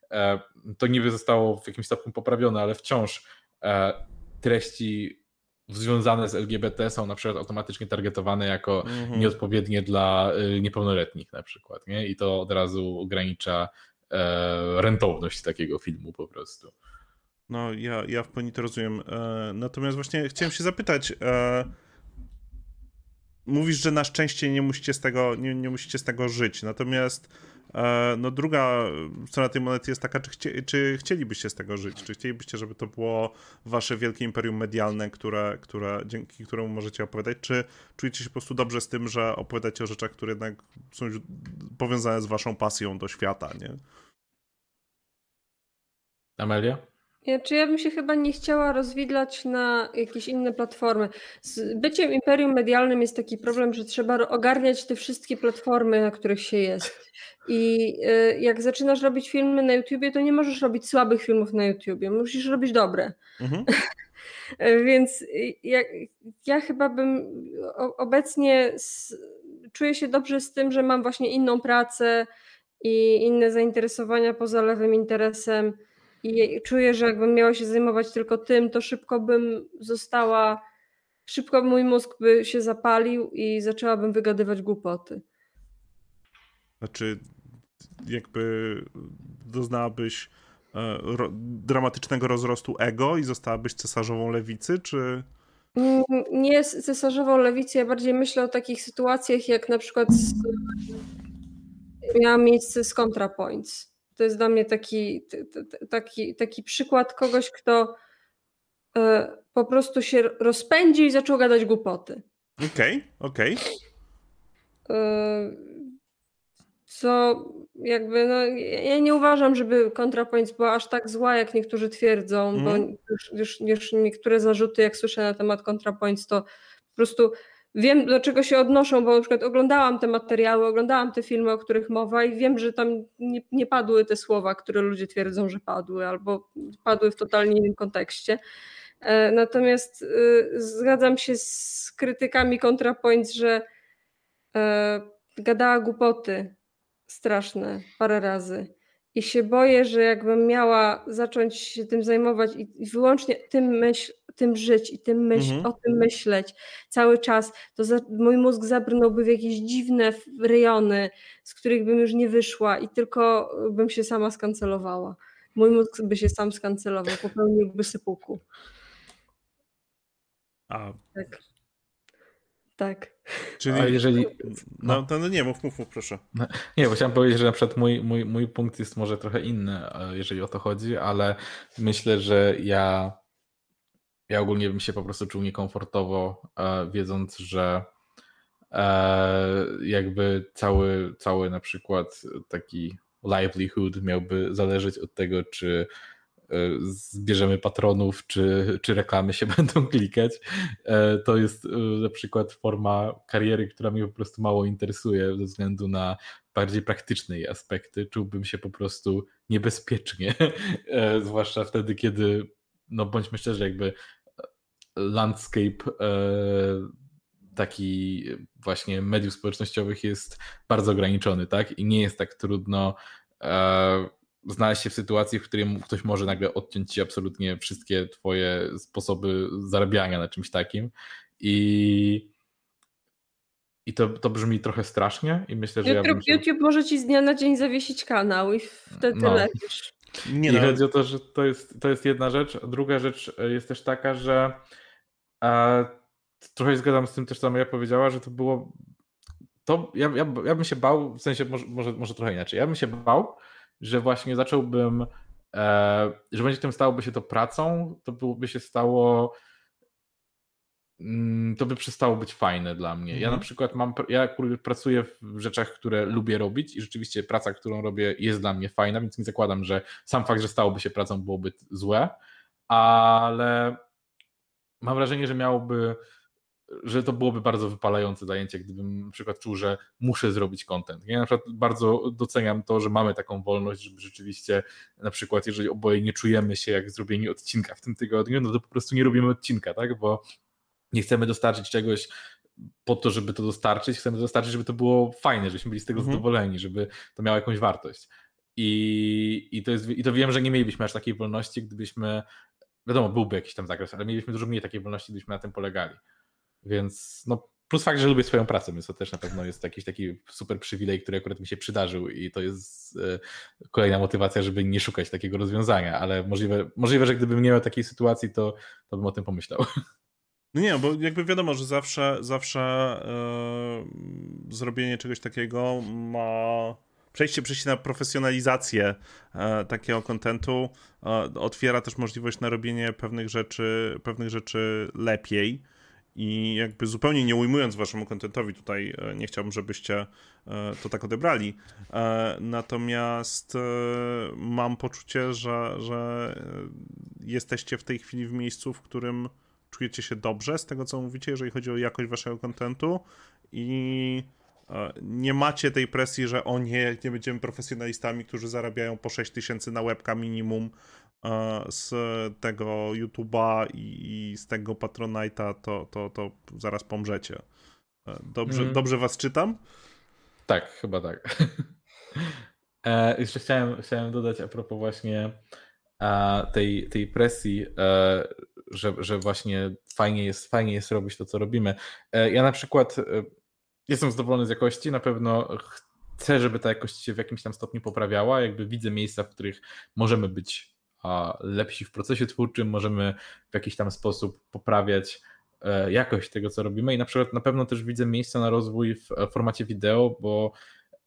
to niby zostało w jakimś stopniu poprawione, ale wciąż e, treści związane z LGBT są na przykład automatycznie targetowane jako mhm. nieodpowiednie dla y, niepełnoletnich na przykład, nie? I to od razu ogranicza e, rentowność takiego filmu po prostu.
No, ja, ja w pełni to rozumiem. E, natomiast właśnie chciałem się zapytać. Mówisz, że na szczęście nie musicie z tego, nie, nie musicie z tego żyć. Natomiast e, no druga strona tej monety jest taka, czy, czy chcielibyście z tego żyć? Czy chcielibyście, żeby to było wasze wielkie imperium medialne, które, które, dzięki któremu możecie opowiadać? Czy czujecie się po prostu dobrze z tym, że opowiadacie o rzeczach, które jednak są powiązane z waszą pasją do świata, nie?
Amelia?
Ja, czy ja bym się chyba nie chciała rozwidlać na jakieś inne platformy. Z byciem imperium medialnym jest taki problem, że trzeba ogarniać te wszystkie platformy, na których się jest. I y, jak zaczynasz robić filmy na YouTubie, to nie możesz robić słabych filmów na YouTubie, musisz robić dobre. Mhm. Więc ja, ja, chyba bym obecnie czuję się dobrze z tym, że mam właśnie inną pracę i inne zainteresowania poza lewym interesem i czuję, że jakbym miała się zajmować tylko tym, to szybko bym została, szybko mój mózg by się zapalił i zaczęłabym wygadywać głupoty.
Znaczy, jakby doznałabyś e, ro, dramatycznego rozrostu ego i zostałabyś cesarzową lewicy, czy...
Mm, nie cesarzową lewicy, ja bardziej myślę o takich sytuacjach, jak na przykład z, miała miejsce z ContraPoints to jest dla mnie taki, taki, taki przykład kogoś, kto e, po prostu się rozpędził i zaczął gadać głupoty.
Okej, okay, okej. Okay.
E, co jakby, no, ja nie uważam, żeby ContraPoints była aż tak zła, jak niektórzy twierdzą, mm. bo mhm. już, już, już niektóre zarzuty, jak słyszę na temat ContraPoints, to po prostu wiem, do czego się odnoszą, bo na przykład oglądałam te materiały, oglądałam te filmy, o których mowa i wiem, że tam nie, nie padły te słowa, które ludzie twierdzą, że padły, albo padły w totalnie innym kontekście. E, natomiast y, zgadzam się z krytykami ContraPoints, że e, gadała głupoty straszne parę razy. I się boję, że jakbym miała zacząć się tym zajmować i wyłącznie tym myśl, tym żyć i tym myśl, mhm. o tym myśleć cały czas, to za, mój mózg zabrnąłby w jakieś dziwne rejony, z których bym już nie wyszła i tylko bym się sama skancelowała. Mój mózg by się sam skancelował, popełniłby sypuku.
A.
Tak. Tak.
Czyli A jeżeli.
No, no, no nie, mów, mów, mów, proszę. No,
nie, bo chciałem powiedzieć, że na przykład mój, mój, mój punkt jest może trochę inny, e, jeżeli o to chodzi, ale myślę, że ja ja ogólnie bym się po prostu czuł niekomfortowo, e, wiedząc, że e, jakby cały, cały na przykład taki livelihood miałby zależeć od tego, czy e, zbierzemy patronów, czy, czy reklamy się będą klikać. To jest na przykład forma kariery, która mnie po prostu mało interesuje ze względu na bardziej praktyczne jej aspekty. Czułbym się po prostu niebezpiecznie, zwłaszcza wtedy, kiedy, no bądźmy szczerzy, jakby landscape taki właśnie mediów społecznościowych jest bardzo ograniczony, tak? I nie jest tak trudno e, znaleźć się w sytuacji, w której ktoś może nagle odciąć ci absolutnie wszystkie twoje sposoby zarabiania na czymś takim. I i to, to brzmi trochę strasznie i myślę, że
YouTube,
ja bym się...
YouTube może ci z dnia na dzień zawiesić kanał i wtedy no. lecisz.
Nie I no. chodzi o to, że to jest, to jest jedna rzecz. Druga rzecz jest też taka, że e, trochę zgadzam z tym też, co Maria powiedziała, że to było. To ja, ja, ja bym się bał, w sensie może, może, może trochę inaczej. Ja bym się bał, że właśnie zacząłbym, e, że będzie tym stałoby się to pracą, to byłoby się stało. Mm, to by przestało być fajne dla mnie. Ja na mhm. przykład mam, ja pracuję w rzeczach, które lubię robić i rzeczywiście praca, którą robię jest dla mnie fajna, więc nie zakładam, że sam fakt, że stałoby się pracą byłoby złe, ale mam wrażenie, że miałoby że to byłoby bardzo wypalające zajęcie, gdybym na przykład czuł, że muszę zrobić content. Ja na przykład bardzo doceniam to, że mamy taką wolność, żeby rzeczywiście na przykład, jeżeli oboje nie czujemy się jak zrobieni odcinka w tym tygodniu, no to po prostu nie robimy odcinka, tak? Bo nie chcemy dostarczyć czegoś po to, żeby to dostarczyć, chcemy dostarczyć, żeby to było fajne, żebyśmy byli z tego mhm. zadowoleni, żeby to miało jakąś wartość. I, i, to jest, I to wiem, że nie mielibyśmy aż takiej wolności, gdybyśmy, wiadomo, byłby jakiś tam zakres, ale mielibyśmy dużo mniej takiej wolności, gdybyśmy na tym polegali. Więc no, plus fakt, że lubię swoją pracę, więc to też na pewno jest jakiś taki super przywilej, który akurat mi się przydarzył i to jest e, kolejna motywacja, żeby nie szukać takiego rozwiązania, ale możliwe, możliwe że gdybym nie miał takiej sytuacji, to, to bym o tym pomyślał.
No nie, bo jakby wiadomo, że zawsze, zawsze yy, zrobienie czegoś takiego ma przejście, przejście na profesjonalizację e, takiego kontentu e, otwiera też możliwość na robienie pewnych rzeczy, pewnych rzeczy lepiej. I jakby zupełnie nie ujmując waszemu kontentowi, tutaj e, nie chciałbym, żebyście e, to tak odebrali. E, natomiast mam poczucie, że, że jesteście w tej chwili w miejscu, w którym czujecie się dobrze z tego, co mówicie, jeżeli chodzi o jakość waszego kontentu i nie macie tej presji, że o nie, nie będziemy profesjonalistami, którzy zarabiają po 6 tysięcy na łebka minimum, z tego YouTube'a i, z tego Patronite'a, to, to, to zaraz pomrzecie. E, dobrze, mm. dobrze was czytam?
Tak, chyba tak. e, jeszcze chciałem, chciałem dodać a propos właśnie e, tej, tej presji, e, że, że właśnie fajnie jest, fajnie jest robić to, co robimy. E, ja na przykład e, jestem zadowolony z jakości, na pewno chcę, żeby ta jakość się w jakimś tam stopniu poprawiała, jakby widzę miejsca, w których możemy być lepsi w procesie twórczym, możemy w jakiś tam sposób poprawiać e, jakość tego, co robimy. I na przykład na pewno też widzę miejsca na rozwój w e, formacie wideo, bo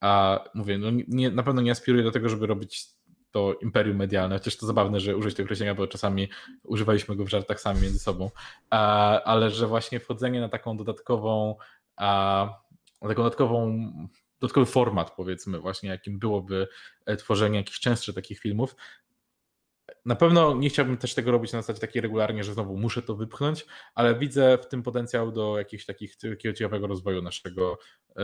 a, mówię, no nie, na pewno nie aspiruję do tego, żeby robić to imperium medialne, chociaż to zabawne, że użyć tego określenia, bo czasami używaliśmy go w żartach sami między sobą, a, ale że właśnie wchodzenie na taką dodatkową, a, taką dodatkową dodatkowy format, powiedzmy, właśnie jakim byłoby e, tworzenie jakichś częstszych takich filmów, na pewno nie chciałbym też tego robić na zasadzie takiej regularnie, że znowu muszę to wypchnąć, ale widzę w tym potencjał do jakiegoś takich, takiego ciekawego rozwoju naszego, e,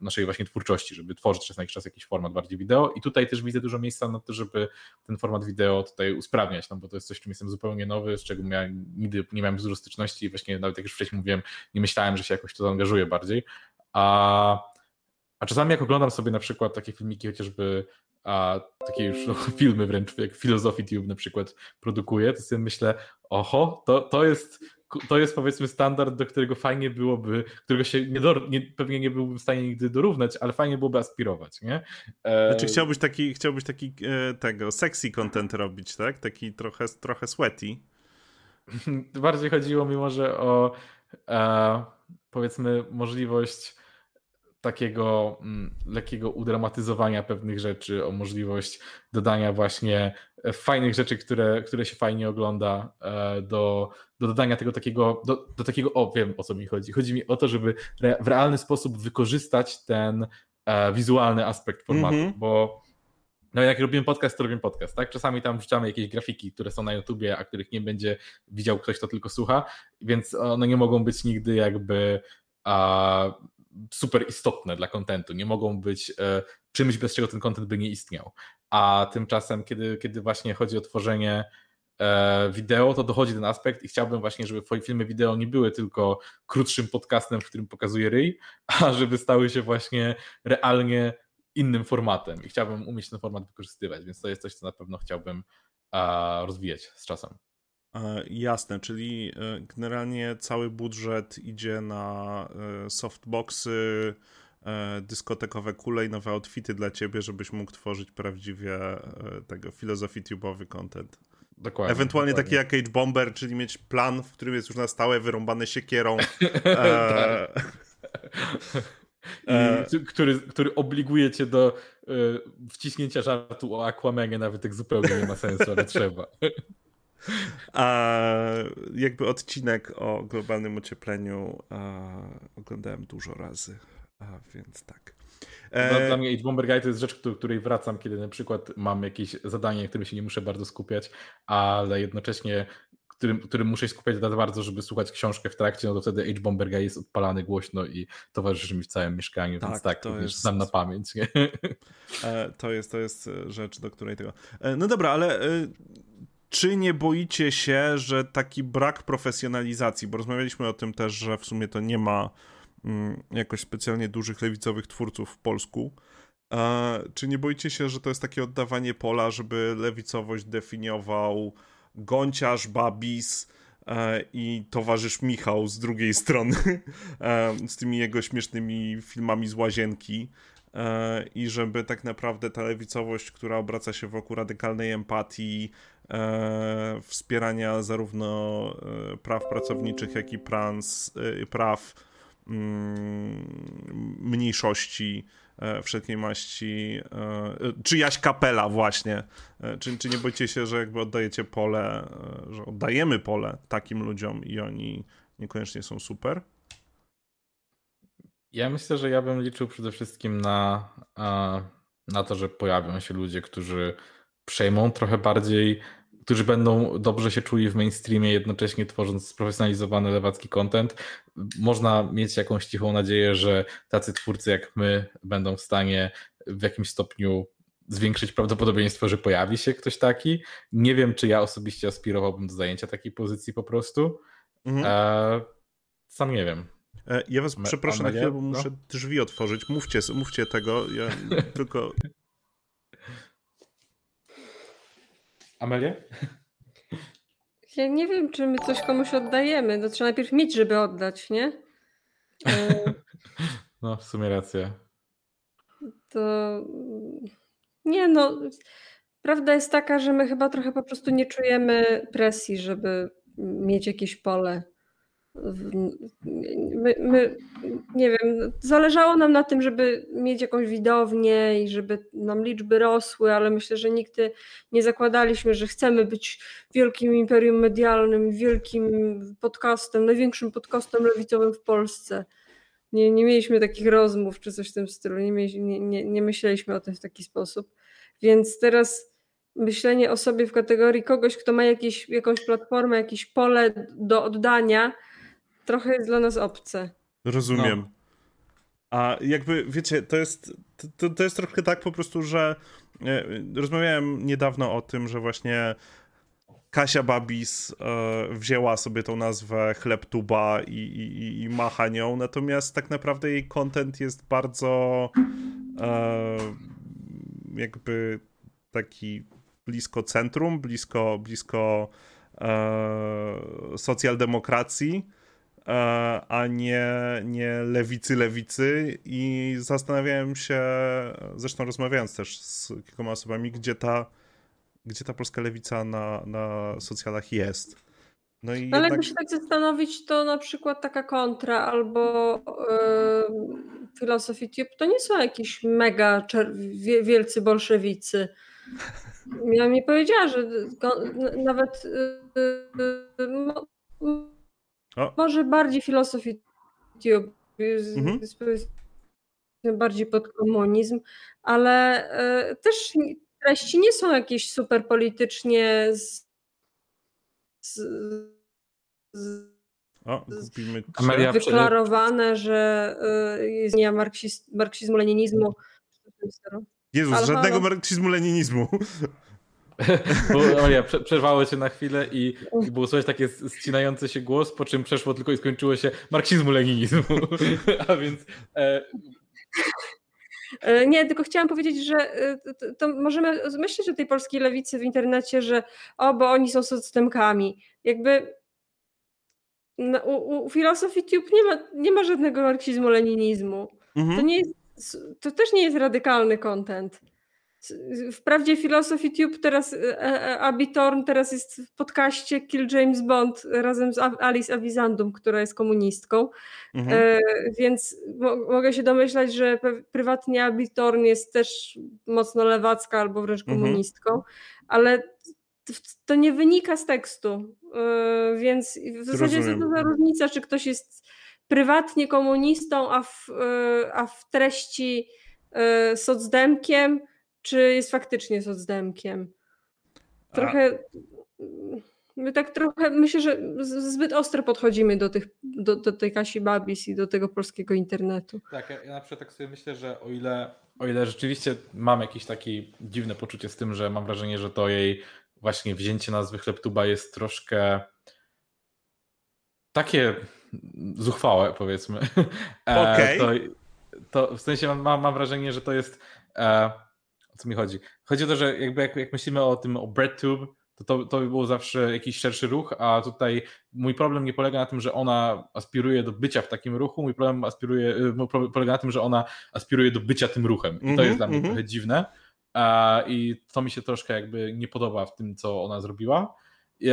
naszej właśnie twórczości, żeby tworzyć czas na jakiś czas jakiś format bardziej wideo. I tutaj też widzę dużo miejsca na to, żeby ten format wideo tutaj usprawniać, no bo to jest coś, czym jestem zupełnie nowy, z czego miałem, nigdy nie miałem dużo styczności i właśnie nawet jak już wcześniej mówiłem, nie myślałem, że się jakoś to zaangażuje bardziej, a a czasami jak oglądam sobie na przykład takie filmiki chociażby a takie już no, filmy wręcz, jak Philosophy Tube na przykład produkuje, to sobie myślę, oho, to, to jest to jest powiedzmy standard, do którego fajnie byłoby, którego się nie do, nie, pewnie nie byłbym w stanie nigdy dorównać, ale fajnie byłoby aspirować, nie?
E... Znaczy chciałbyś taki, chciałbyś taki e, tego, sexy content robić, tak? Taki trochę, trochę sweaty.
Bardziej chodziło mi może o e, powiedzmy możliwość takiego mm, lekkiego udramatyzowania pewnych rzeczy, o możliwość dodania właśnie fajnych rzeczy, które, które się fajnie ogląda, do, do dodania tego takiego, do, do takiego, o wiem o co mi chodzi. Chodzi mi o to, żeby w realny sposób wykorzystać ten wizualny aspekt formatu, mm -hmm. bo no jak robimy podcast, to robimy podcast, tak? Czasami tam wrzucamy jakieś grafiki, które są na YouTubie, a których nie będzie widział ktoś, kto tylko słucha, więc one nie mogą być nigdy jakby a, super istotne dla kontentu, nie mogą być e, czymś, bez czego ten kontent by nie istniał. A tymczasem, kiedy, kiedy właśnie chodzi o tworzenie e, wideo, to dochodzi ten aspekt i chciałbym właśnie, żeby twoje filmy wideo nie były tylko krótszym podcastem, w którym pokazuję ryj, a żeby stały się właśnie realnie innym formatem i chciałbym umieć ten format wykorzystywać, więc to jest coś, co na pewno chciałbym rozwijać z czasem.
E, jasne, czyli e, generalnie cały budżet idzie na e, softboxy, dyskotekowe kule i nowe outfity dla ciebie, żebyś mógł tworzyć prawdziwie tego filozofii tube'owy content. Dokładnie. Ewentualnie dokładnie. taki jak Cage Bomber, czyli mieć plan, w którym jest już na stałe wyrąbane siekierą. e...
I, który, który obliguje cię do e, wciśnięcia żartu o Aquamanie, nawet jak zupełnie nie ma sensu, ale trzeba.
A jakby odcinek o globalnym ociepleniu oglądałem dużo razy, a, więc tak.
E... No, dla mnie Age Bomber Guide to jest rzecz, do której wracam, kiedy na przykład mam jakieś zadanie, którym się nie muszę bardzo skupiać, ale jednocześnie którym, którym muszę się skupiać za bardzo, żeby słuchać książkę w trakcie, no to wtedy Age Bomber Guy jest odpalany głośno i towarzyszy mi w całym mieszkaniu, tak, więc tak, to jest... znam na pamięć. Nie?
E, to, jest, to jest rzecz, do której tego... E, no dobra, ale czy nie boicie się, że taki brak profesjonalizacji, bo rozmawialiśmy o tym też, że w sumie to nie ma mm, jakoś specjalnie dużych lewicowych twórców w Polsku, czy nie boicie się, że to jest takie oddawanie pola, żeby lewicowość definiował Gąciarz, Babis e, i towarzysz Michał z drugiej strony e, z tymi jego śmiesznymi filmami z łazienki e, i żeby tak naprawdę ta lewicowość, która obraca się wokół radykalnej empatii, wspierania zarówno praw pracowniczych, jak i prans, praw mm, mniejszości, E, wszelkiej maści, e, czy Jaś Kapela właśnie, e, czy, czy nie boicie się, że jakby oddajecie pole, że oddajemy pole takim ludziom i oni niekoniecznie są super?
Ja myślę, że ja bym liczył przede wszystkim na, na to, że pojawią się ludzie, którzy przejmą trochę bardziej którzy będą dobrze się czuli w mainstreamie, jednocześnie tworząc sprofesjonalizowany lewacki content. Można mieć jakąś cichą nadzieję, że tacy twórcy jak my będą w stanie w jakimś stopniu zwiększyć prawdopodobieństwo, że pojawi się ktoś taki. Nie wiem, czy ja osobiście aspirowałbym do zajęcia takiej pozycji po prostu. Mhm. E, sam nie wiem.
E, ja was przepraszam na chwilę, bo no? muszę drzwi otworzyć. Mówcie, mówcie tego. Ja tylko
Amelia?
Ja nie wiem, czy my coś komuś oddajemy. To trzeba najpierw mieć, żeby oddać, nie?
E, no, w sumie racja.
To nie no. Prawda jest taka, że my chyba trochę po prostu nie czujemy presji, żeby mieć jakieś pole My, my, nie wiem, zależało nam na tym, żeby mieć jakąś widownię i żeby nam liczby rosły, ale myślę, że nigdy nie zakładaliśmy, że chcemy być wielkim imperium medialnym, wielkim podcastem, największym podcastem lewicowym w Polsce. Nie, nie mieliśmy takich rozmów czy coś w tym stylu, nie, mieliśmy, nie, nie, nie myśleliśmy o tym w taki sposób. Więc teraz myślenie o sobie w kategorii kogoś, kto ma jakieś, jakąś platformę, jakieś pole do oddania, trochę jest dla nas obce.
Rozumiem. No. A jakby, wiecie, to jest, to, to jest trochę tak po prostu, że e, rozmawiałem niedawno o tym, że właśnie Kasia Babis e, wzięła sobie tą nazwę Chlebtuba i, i, i macha nią, natomiast tak naprawdę jej content jest bardzo e, jakby taki blisko centrum, blisko, blisko e, socjaldemokracji a nie, nie lewicy, lewicy i zastanawiałem się, zresztą rozmawiając też z kilkoma osobami, gdzie ta, gdzie ta polska lewica na, na socjalach jest.
No, i no ale jakby się tak zastanowić, to na przykład taka kontra albo yy, filosofii to nie są jakieś mega wielcy bolszewicy. Ja mi powiedziała, że nawet może bardziej filozofii mhm. bardziej pod komunizm, ale też treści nie są jakieś super politycznie z, z, z
o, kupimy
wyklarowane, że jest nie marksizmu, leninizmu.
Jezus, żadnego marksizmu, leninizmu.
Maria, przerwało cię na chwilę i, i było słychać takie ścinający się głos, po czym przeszło tylko i skończyło się marksizmu, leninizmu. A więc... E...
e nie, tylko chciałam powiedzieć, że e, to, to możemy myśleć o tej polskiej lewicy w internecie, że o, bo oni są socdemkami. Jakby no, u, u filozofii Tube nie ma, nie ma żadnego marksizmu, leninizmu. Mhm. To, nie jest, to też nie jest radykalny content. Wprawdzie Philosophy Tube teraz, e, e, Abby Thorn teraz jest w podcaście Kill James Bond razem z Alice Avizandum, która jest komunistką, mhm. e, więc mo mogę się domyślać, że prywatnie Abby Thorn jest też mocno lewacka albo wręcz mhm. komunistką, mhm. ale to nie wynika z tekstu, e, więc w zasadzie co to za różnica, czy ktoś jest prywatnie komunistą, a w, a w treści socdemkiem, czy jest faktycznie socdemkiem. Trochę. My tak trochę, myślę, że zbyt ostro podchodzimy do, tych, do, do tej Kasi Babis i do tego polskiego internetu.
Tak, ja, ja na przykład tak sobie myślę, że o ile, o ile rzeczywiście mam jakieś takie dziwne poczucie z tym, że mam wrażenie, że to jej właśnie wzięcie nazwy Chlebtuba jest troszkę takie zuchwałe, powiedzmy.
E, Okej.
Okay. To, to, w sensie mam, mam wrażenie, że to jest e, co mi chodzi? Chodzi o to, że jakby jak, jak myślimy o tym, o BreadTube, to, to to by było zawsze jakiś szerszy ruch, a tutaj mój problem nie polega na tym, że ona aspiruje do bycia w takim ruchu, mój problem aspiruje, y, polega na tym, że ona aspiruje do bycia tym ruchem. I to -hmm, jest dla mnie -hmm. trochę dziwne. I to mi się troszkę jakby nie podoba w tym, co ona zrobiła.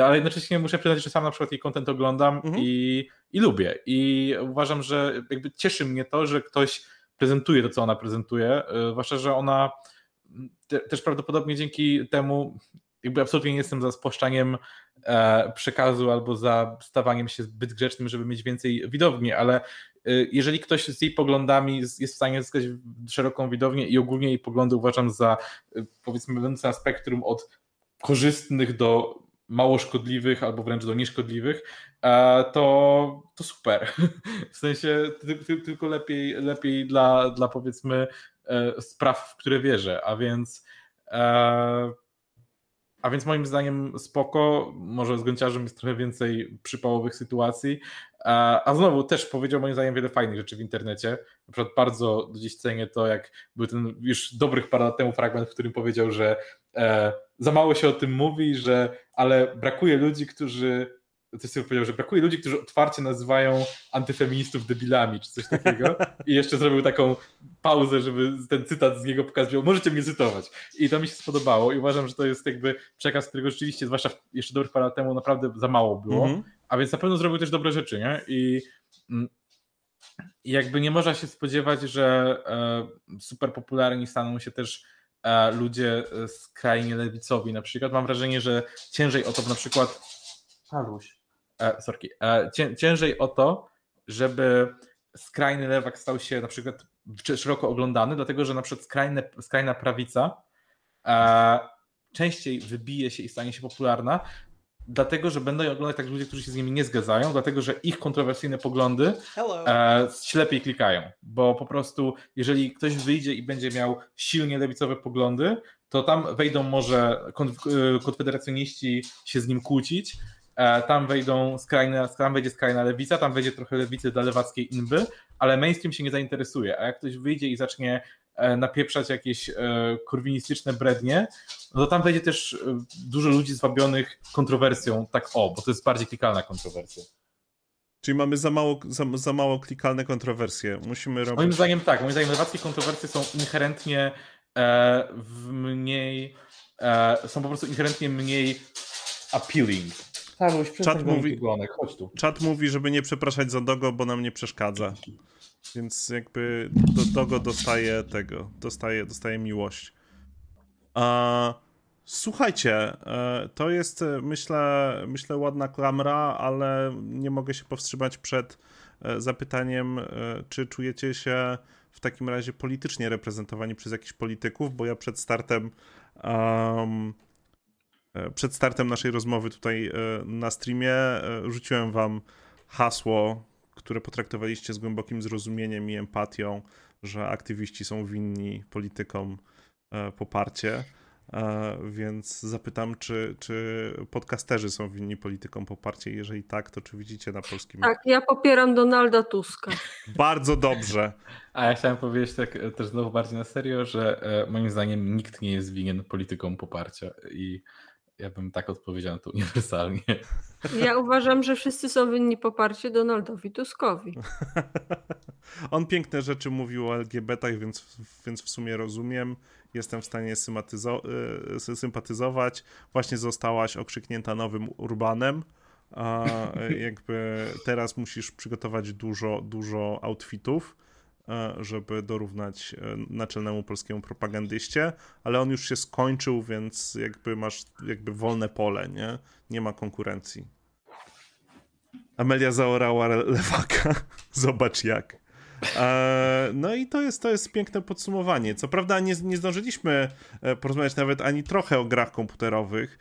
Ale jednocześnie muszę przyznać, że sam na przykład jej content oglądam -hmm. i, i lubię. I uważam, że jakby cieszy mnie to, że ktoś prezentuje to, co ona prezentuje, y, zwłaszcza, że ona te, też prawdopodobnie dzięki temu jakby absolutnie nie jestem za spłaszczaniem e, przekazu albo za stawaniem się zbyt grzecznym, żeby mieć więcej widowni, ale e, jeżeli ktoś z jej poglądami jest w stanie zyskać szeroką widownię i ogólnie jej poglądy uważam za e, powiedzmy będące na spektrum od korzystnych do mało szkodliwych albo wręcz do nieszkodliwych, e, to, to super. W sensie tylko lepiej, lepiej dla, dla powiedzmy spraw, w które wierzę, a więc e, a więc moim zdaniem spoko, może z gąciarzem jest trochę więcej przypałowych sytuacji, e, a znowu też powiedział moim zdaniem wiele fajnych rzeczy w internecie, na przykład bardzo dziś cenię to, jak był ten już dobrych parę lat temu fragment, w którym powiedział, że za mało się o tym mówi, że ale brakuje ludzi, którzy coś sobie powiedział, że brakuje ludzi, którzy otwarcie nazywają antyfeministów debilami, czy coś takiego. I jeszcze zrobił taką pauzę, żeby ten cytat z niego pokazał, możecie mnie cytować. I to mi się spodobało i uważam, że to jest jakby przekaz, którego rzeczywiście, zwłaszcza jeszcze dobrych parę lat temu, naprawdę za mało było. Mm -hmm. A więc na pewno zrobił też dobre rzeczy, nie? I mm, jakby nie można się spodziewać, że e, super popularni staną się też e, ludzie skrajnie lewicowi. Na przykład mam wrażenie, że ciężej o to na przykład. Haluś e, sorki, e, cię, ciężej o to, żeby skrajny lewak stał się na przykład szeroko oglądany, dlatego że na przykład skrajne, skrajna prawica e, częściej wybije się i stanie się popularna, dlatego że będą oglądać tak ludzie, którzy się z nimi nie zgadzają, dlatego że ich kontrowersyjne poglądy e, ślepiej klikają, bo po prostu jeżeli ktoś wyjdzie i będzie miał silnie lewicowe poglądy, to tam wejdą może konfederacjoniści się z nim kłócić, tam wejdą skrajne, tam wejdzie skrajna lewica, tam wejdzie trochę lewicy dla lewackiej inby, ale mainstream się nie zainteresuje, a jak ktoś wyjdzie i zacznie e, napieprzać jakieś e, korwinistyczne brednie, no to tam wejdzie też dużo ludzi zwabionych kontrowersją, tak o, bo to jest bardziej klikalna kontrowersja.
Czyli mamy za mało, za, za mało klikalne kontrowersje. Musimy robić.
Moim zdaniem tak. Moim zdaniem lewackie kontrowersje są inherentnie e, w mniej. E, są po prostu inherentnie mniej appealing.
Staruś, czat mówi, chodź tu. Czat mówi, żeby nie przepraszać za Dogo, bo nam nie przeszkadza. Więc jakby do, Dogo dostaje tego, dostaje, dostaje miłość. A, Słuchajcie, to jest myślę, myślę ładna klamra, ale nie mogę się powstrzymać przed zapytaniem, czy czujecie się w takim razie politycznie reprezentowani przez jakichś polityków, bo ja przed startem um, przed startem naszej rozmowy tutaj na streamie rzuciłem wam hasło, które potraktowaliście z głębokim zrozumieniem i empatią, że aktywiści są winni politykom e, poparcie. E, więc zapytam, czy, czy podcasterzy są winni politykom poparcie? Jeżeli tak, to czy widzicie na polskim.
Tak, ja popieram Donalda Tuska.
Bardzo dobrze.
A ja chciałem powiedzieć tak e, też znowu bardziej na serio, że moim zdaniem nikt nie jest winien politykom poparcia. I ja bym tak odpowiedział na to uniwersalnie.
Ja uważam, że wszyscy są winni poparcie Donaldowi Tuskowi.
On piękne rzeczy mówił o LGBT, więc, więc w sumie rozumiem. Jestem w stanie y, sympatyzować. Właśnie zostałaś okrzyknięta nowym Urbanem. A jakby teraz musisz przygotować dużo, dużo outfitów żeby dorównać e, naczelnemu polskiemu propagandyście, ale on już się skończył, więc jakby masz jakby wolne pole, nie? Nie ma konkurencji. Amelia zaorała lewaka. Zobacz jak. E, no i to jest, to jest piękne podsumowanie. Co prawda nie, nie zdążyliśmy porozmawiać nawet ani trochę o grach komputerowych.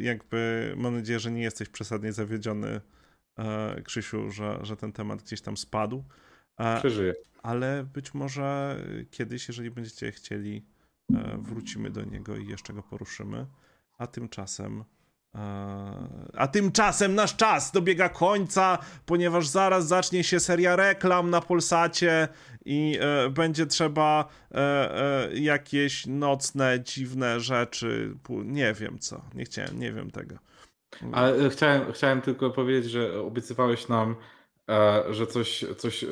Jakby mam nadzieję, że nie jesteś przesadnie zawiedziony, Krzysiu, że, że ten temat gdzieś tam spadł.
Przeżyję.
Ale być może kiedyś, jeżeli będziecie chcieli, e, wrócimy do niego i jeszcze go poruszymy. A tymczasem. E, a tymczasem nasz czas dobiega końca, ponieważ zaraz zacznie się seria reklam na Polsacie i e, będzie trzeba jakieś nocne, dziwne rzeczy. Nie wiem co. Nie chciałem, nie wiem tego.
Ale chciałem, chciałem tylko powiedzieć, że obiecywałeś nam E, że coś, coś e,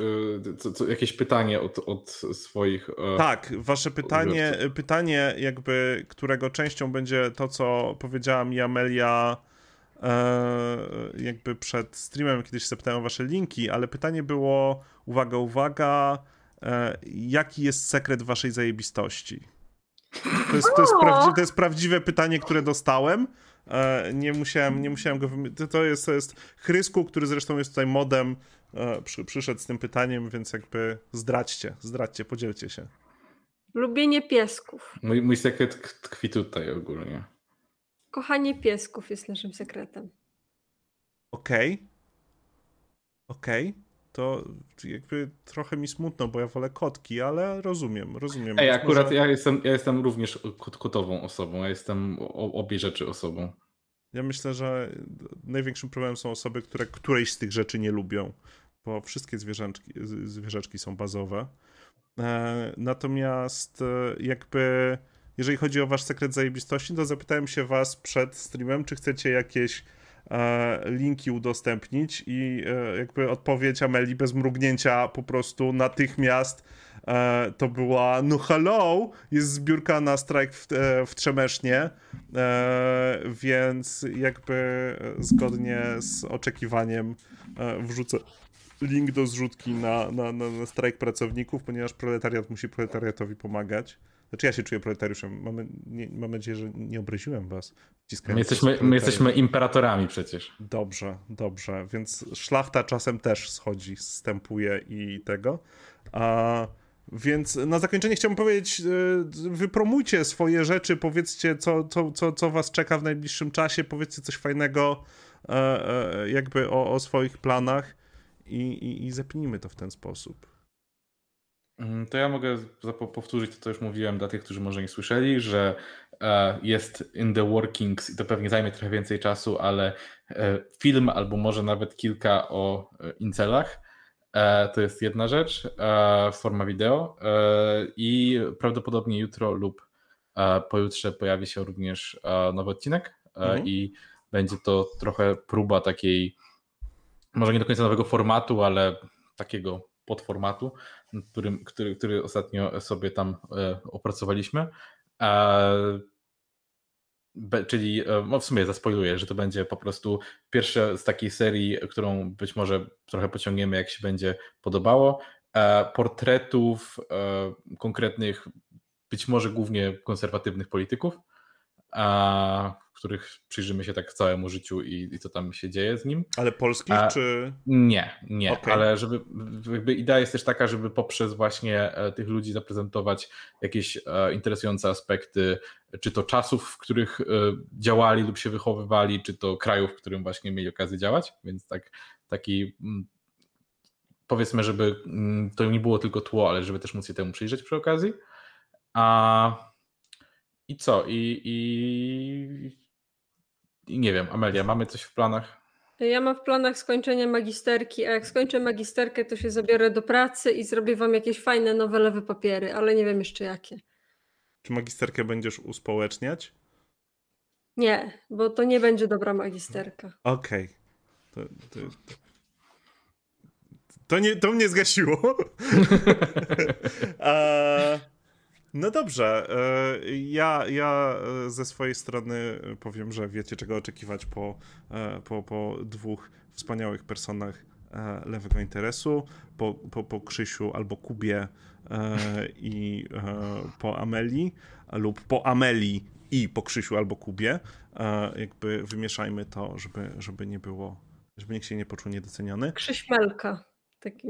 co, co, jakieś pytanie od, od swoich.
E, tak, wasze pytanie, pytanie, jakby, którego częścią będzie to, co powiedziała mi Amelia jakby przed streamem, kiedyś zapytałem wasze linki, ale pytanie było, uwaga, uwaga, jaki jest sekret waszej zajebistości? To jest, to jest, prawdziwe, to jest prawdziwe pytanie, które dostałem. E, nie musiałem, nie musiałem go wymyślić. To jest, to jest Chrysku, który zresztą jest tutaj modem, e, przy, przyszedł z tym pytaniem, więc jakby zdradźcie, zdradźcie, podzielcie się.
Lubienie piesków.
Mój, mój sekret tkwi tutaj ogólnie.
Kochanie piesków jest naszym sekretem.
Okej. Okay. Okej. Okay to jakby trochę mi smutno, bo ja wolę kotki, ale rozumiem, rozumiem.
Ej, akurat może... ja, jestem, ja jestem również kot kotową osobą, ja jestem obie rzeczy osobą.
Ja myślę, że największym problemem są osoby, które którejś z tych rzeczy nie lubią, bo wszystkie zwierzaczki, zwierzaczki są bazowe. E, natomiast e, jakby jeżeli chodzi o wasz sekret zajebistości, to zapytałem się was przed streamem, czy chcecie jakieś linki udostępnić i e, jakby odpowiedź Ameli bez mrugnięcia po prostu natychmiast e, to była no hello, jest zbiórka na strajk w, w Trzemesznie, więc jakby zgodnie z oczekiwaniem wrzucę link do zrzutki na, na, na, na strajk pracowników, ponieważ proletariat musi proletariatowi pomagać. Znaczy ja się czuję proletariuszem. Mam, nie, mam nadzieję, że nie obraziłem was.
My jesteśmy, my jesteśmy imperatorami przecież.
Dobrze, dobrze. Więc szlachta czasem też schodzi, stępuje i tego. A, więc na zakończenie chciałbym powiedzieć, e, wypromujcie swoje rzeczy, powiedzcie, co, co, co, co was czeka w najbliższym czasie, powiedzcie coś fajnego e, e, jakby o, o swoich planach i, i, i zapnijmy to w ten sposób.
Mm, to ja mogę powtórzyć to, co już mówiłem dla tych, którzy może nie słyszeli, że e, jest in the workings i to pewnie zajmie trochę więcej czasu, ale e, film albo może nawet kilka o e, incelach. To jest jedna rzecz, forma wideo i prawdopodobnie jutro lub pojutrze pojawi się również nowy odcinek mhm. i będzie to trochę próba takiej, może nie do końca nowego formatu, ale takiego podformatu, którym, który, który ostatnio sobie tam e, opracowaliśmy. Czyli e, no w sumie zaspoiluję, że to będzie po prostu pierwsza z takiej serii, którą być może trochę pociągniemy, jak się będzie podobało. E, portretów konkretnych, być może głównie konserwatywnych polityków w których przyjrzymy się tak całemu życiu i, i co tam się dzieje z nim.
Ale polskich A, czy?
Nie, nie, okay. ale żeby jakby idea jest też taka, żeby poprzez właśnie e, tych ludzi zaprezentować jakieś e, interesujące aspekty, czy to czasów, w których e, działali lub się wychowywali, czy to krajów, w którym właśnie mieli okazję działać, więc tak, taki mm, powiedzmy, żeby mm, to nie było tylko tło, ale żeby też móc się temu przyjrzeć przy okazji. A i co? I, i, I nie wiem, Amelia, mamy coś w planach?
Ja mam w planach skończenie magisterki, a jak skończę magisterkę, to się zabiorę do pracy i zrobię wam jakieś fajne nowelewe papiery, ale nie wiem jeszcze jakie.
Czy magisterkę będziesz uspołeczniać?
Nie, bo to nie będzie dobra magisterka.
Okej. Okay. To, to, to, to, nie, to mnie zgasiło. No dobrze, e, ja, ja e, ze swojej strony powiem, że wiecie czego oczekiwać po, e, po, po dwóch wspaniałych personach lewego interesu, po, po, po Krzysiu albo Kubie i po Ameli, lub po Ameli i po Krzysiu albo Kubie. Jakby wymieszajmy to, żeby, żeby nie było, żeby nikt się nie poczuł niedoceniony.
Krzyśmelka.
Taki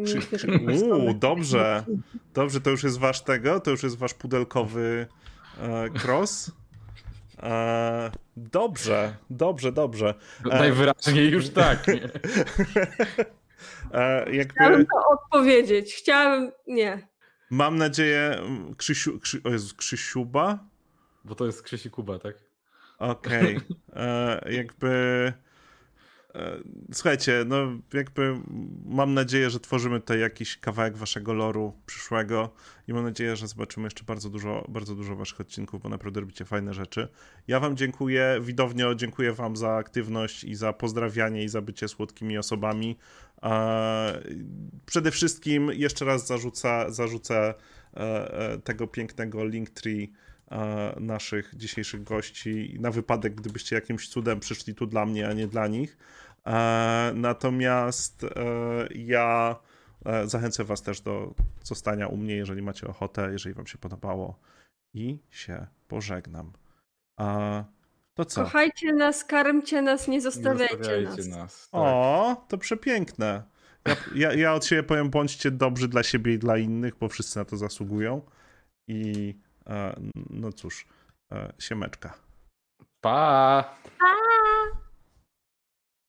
Uuu, dobrze. Dobrze, to już jest wasz tego, to już jest wasz pudelkowy e, cross. E, dobrze, dobrze, dobrze.
E, Najwyraźniej już tak.
e, jakby... Chciałbym to odpowiedzieć. Chciałabym. Nie.
Mam nadzieję, Krzysiu, Krzy... o Jezus, Krzysiuba?
Bo to jest Krzysi Kuba, tak?
Okej. Okay. E, jakby słuchajcie, no jakby mam nadzieję, że tworzymy tutaj jakiś kawałek waszego loru przyszłego i mam nadzieję, że zobaczymy jeszcze bardzo dużo, bardzo dużo waszych odcinków, bo naprawdę robicie fajne rzeczy. Ja wam dziękuję, widownio dziękuję wam za aktywność i za pozdrawianie i za bycie słodkimi osobami. Przede wszystkim jeszcze raz zarzucę, zarzucę e, e, tego pięknego Linktree naszych dzisiejszych gości na wypadek, gdybyście jakimś cudem przyszli tu dla mnie, a nie dla nich. E, natomiast e, ja e, zachęcę Was też do zostania u mnie, jeżeli macie ochotę, jeżeli Wam się podobało. I się pożegnam. A to co?
Kochajcie nas, karmcie nas, nie zostawiajcie nie nas. nas
tak. O, to przepiękne. Ja, ja, ja od siebie powiem, bądźcie dobrzy dla siebie i dla innych, bo wszyscy na to zasługują. I no cóż, siemeczka.
Pa!
Pa!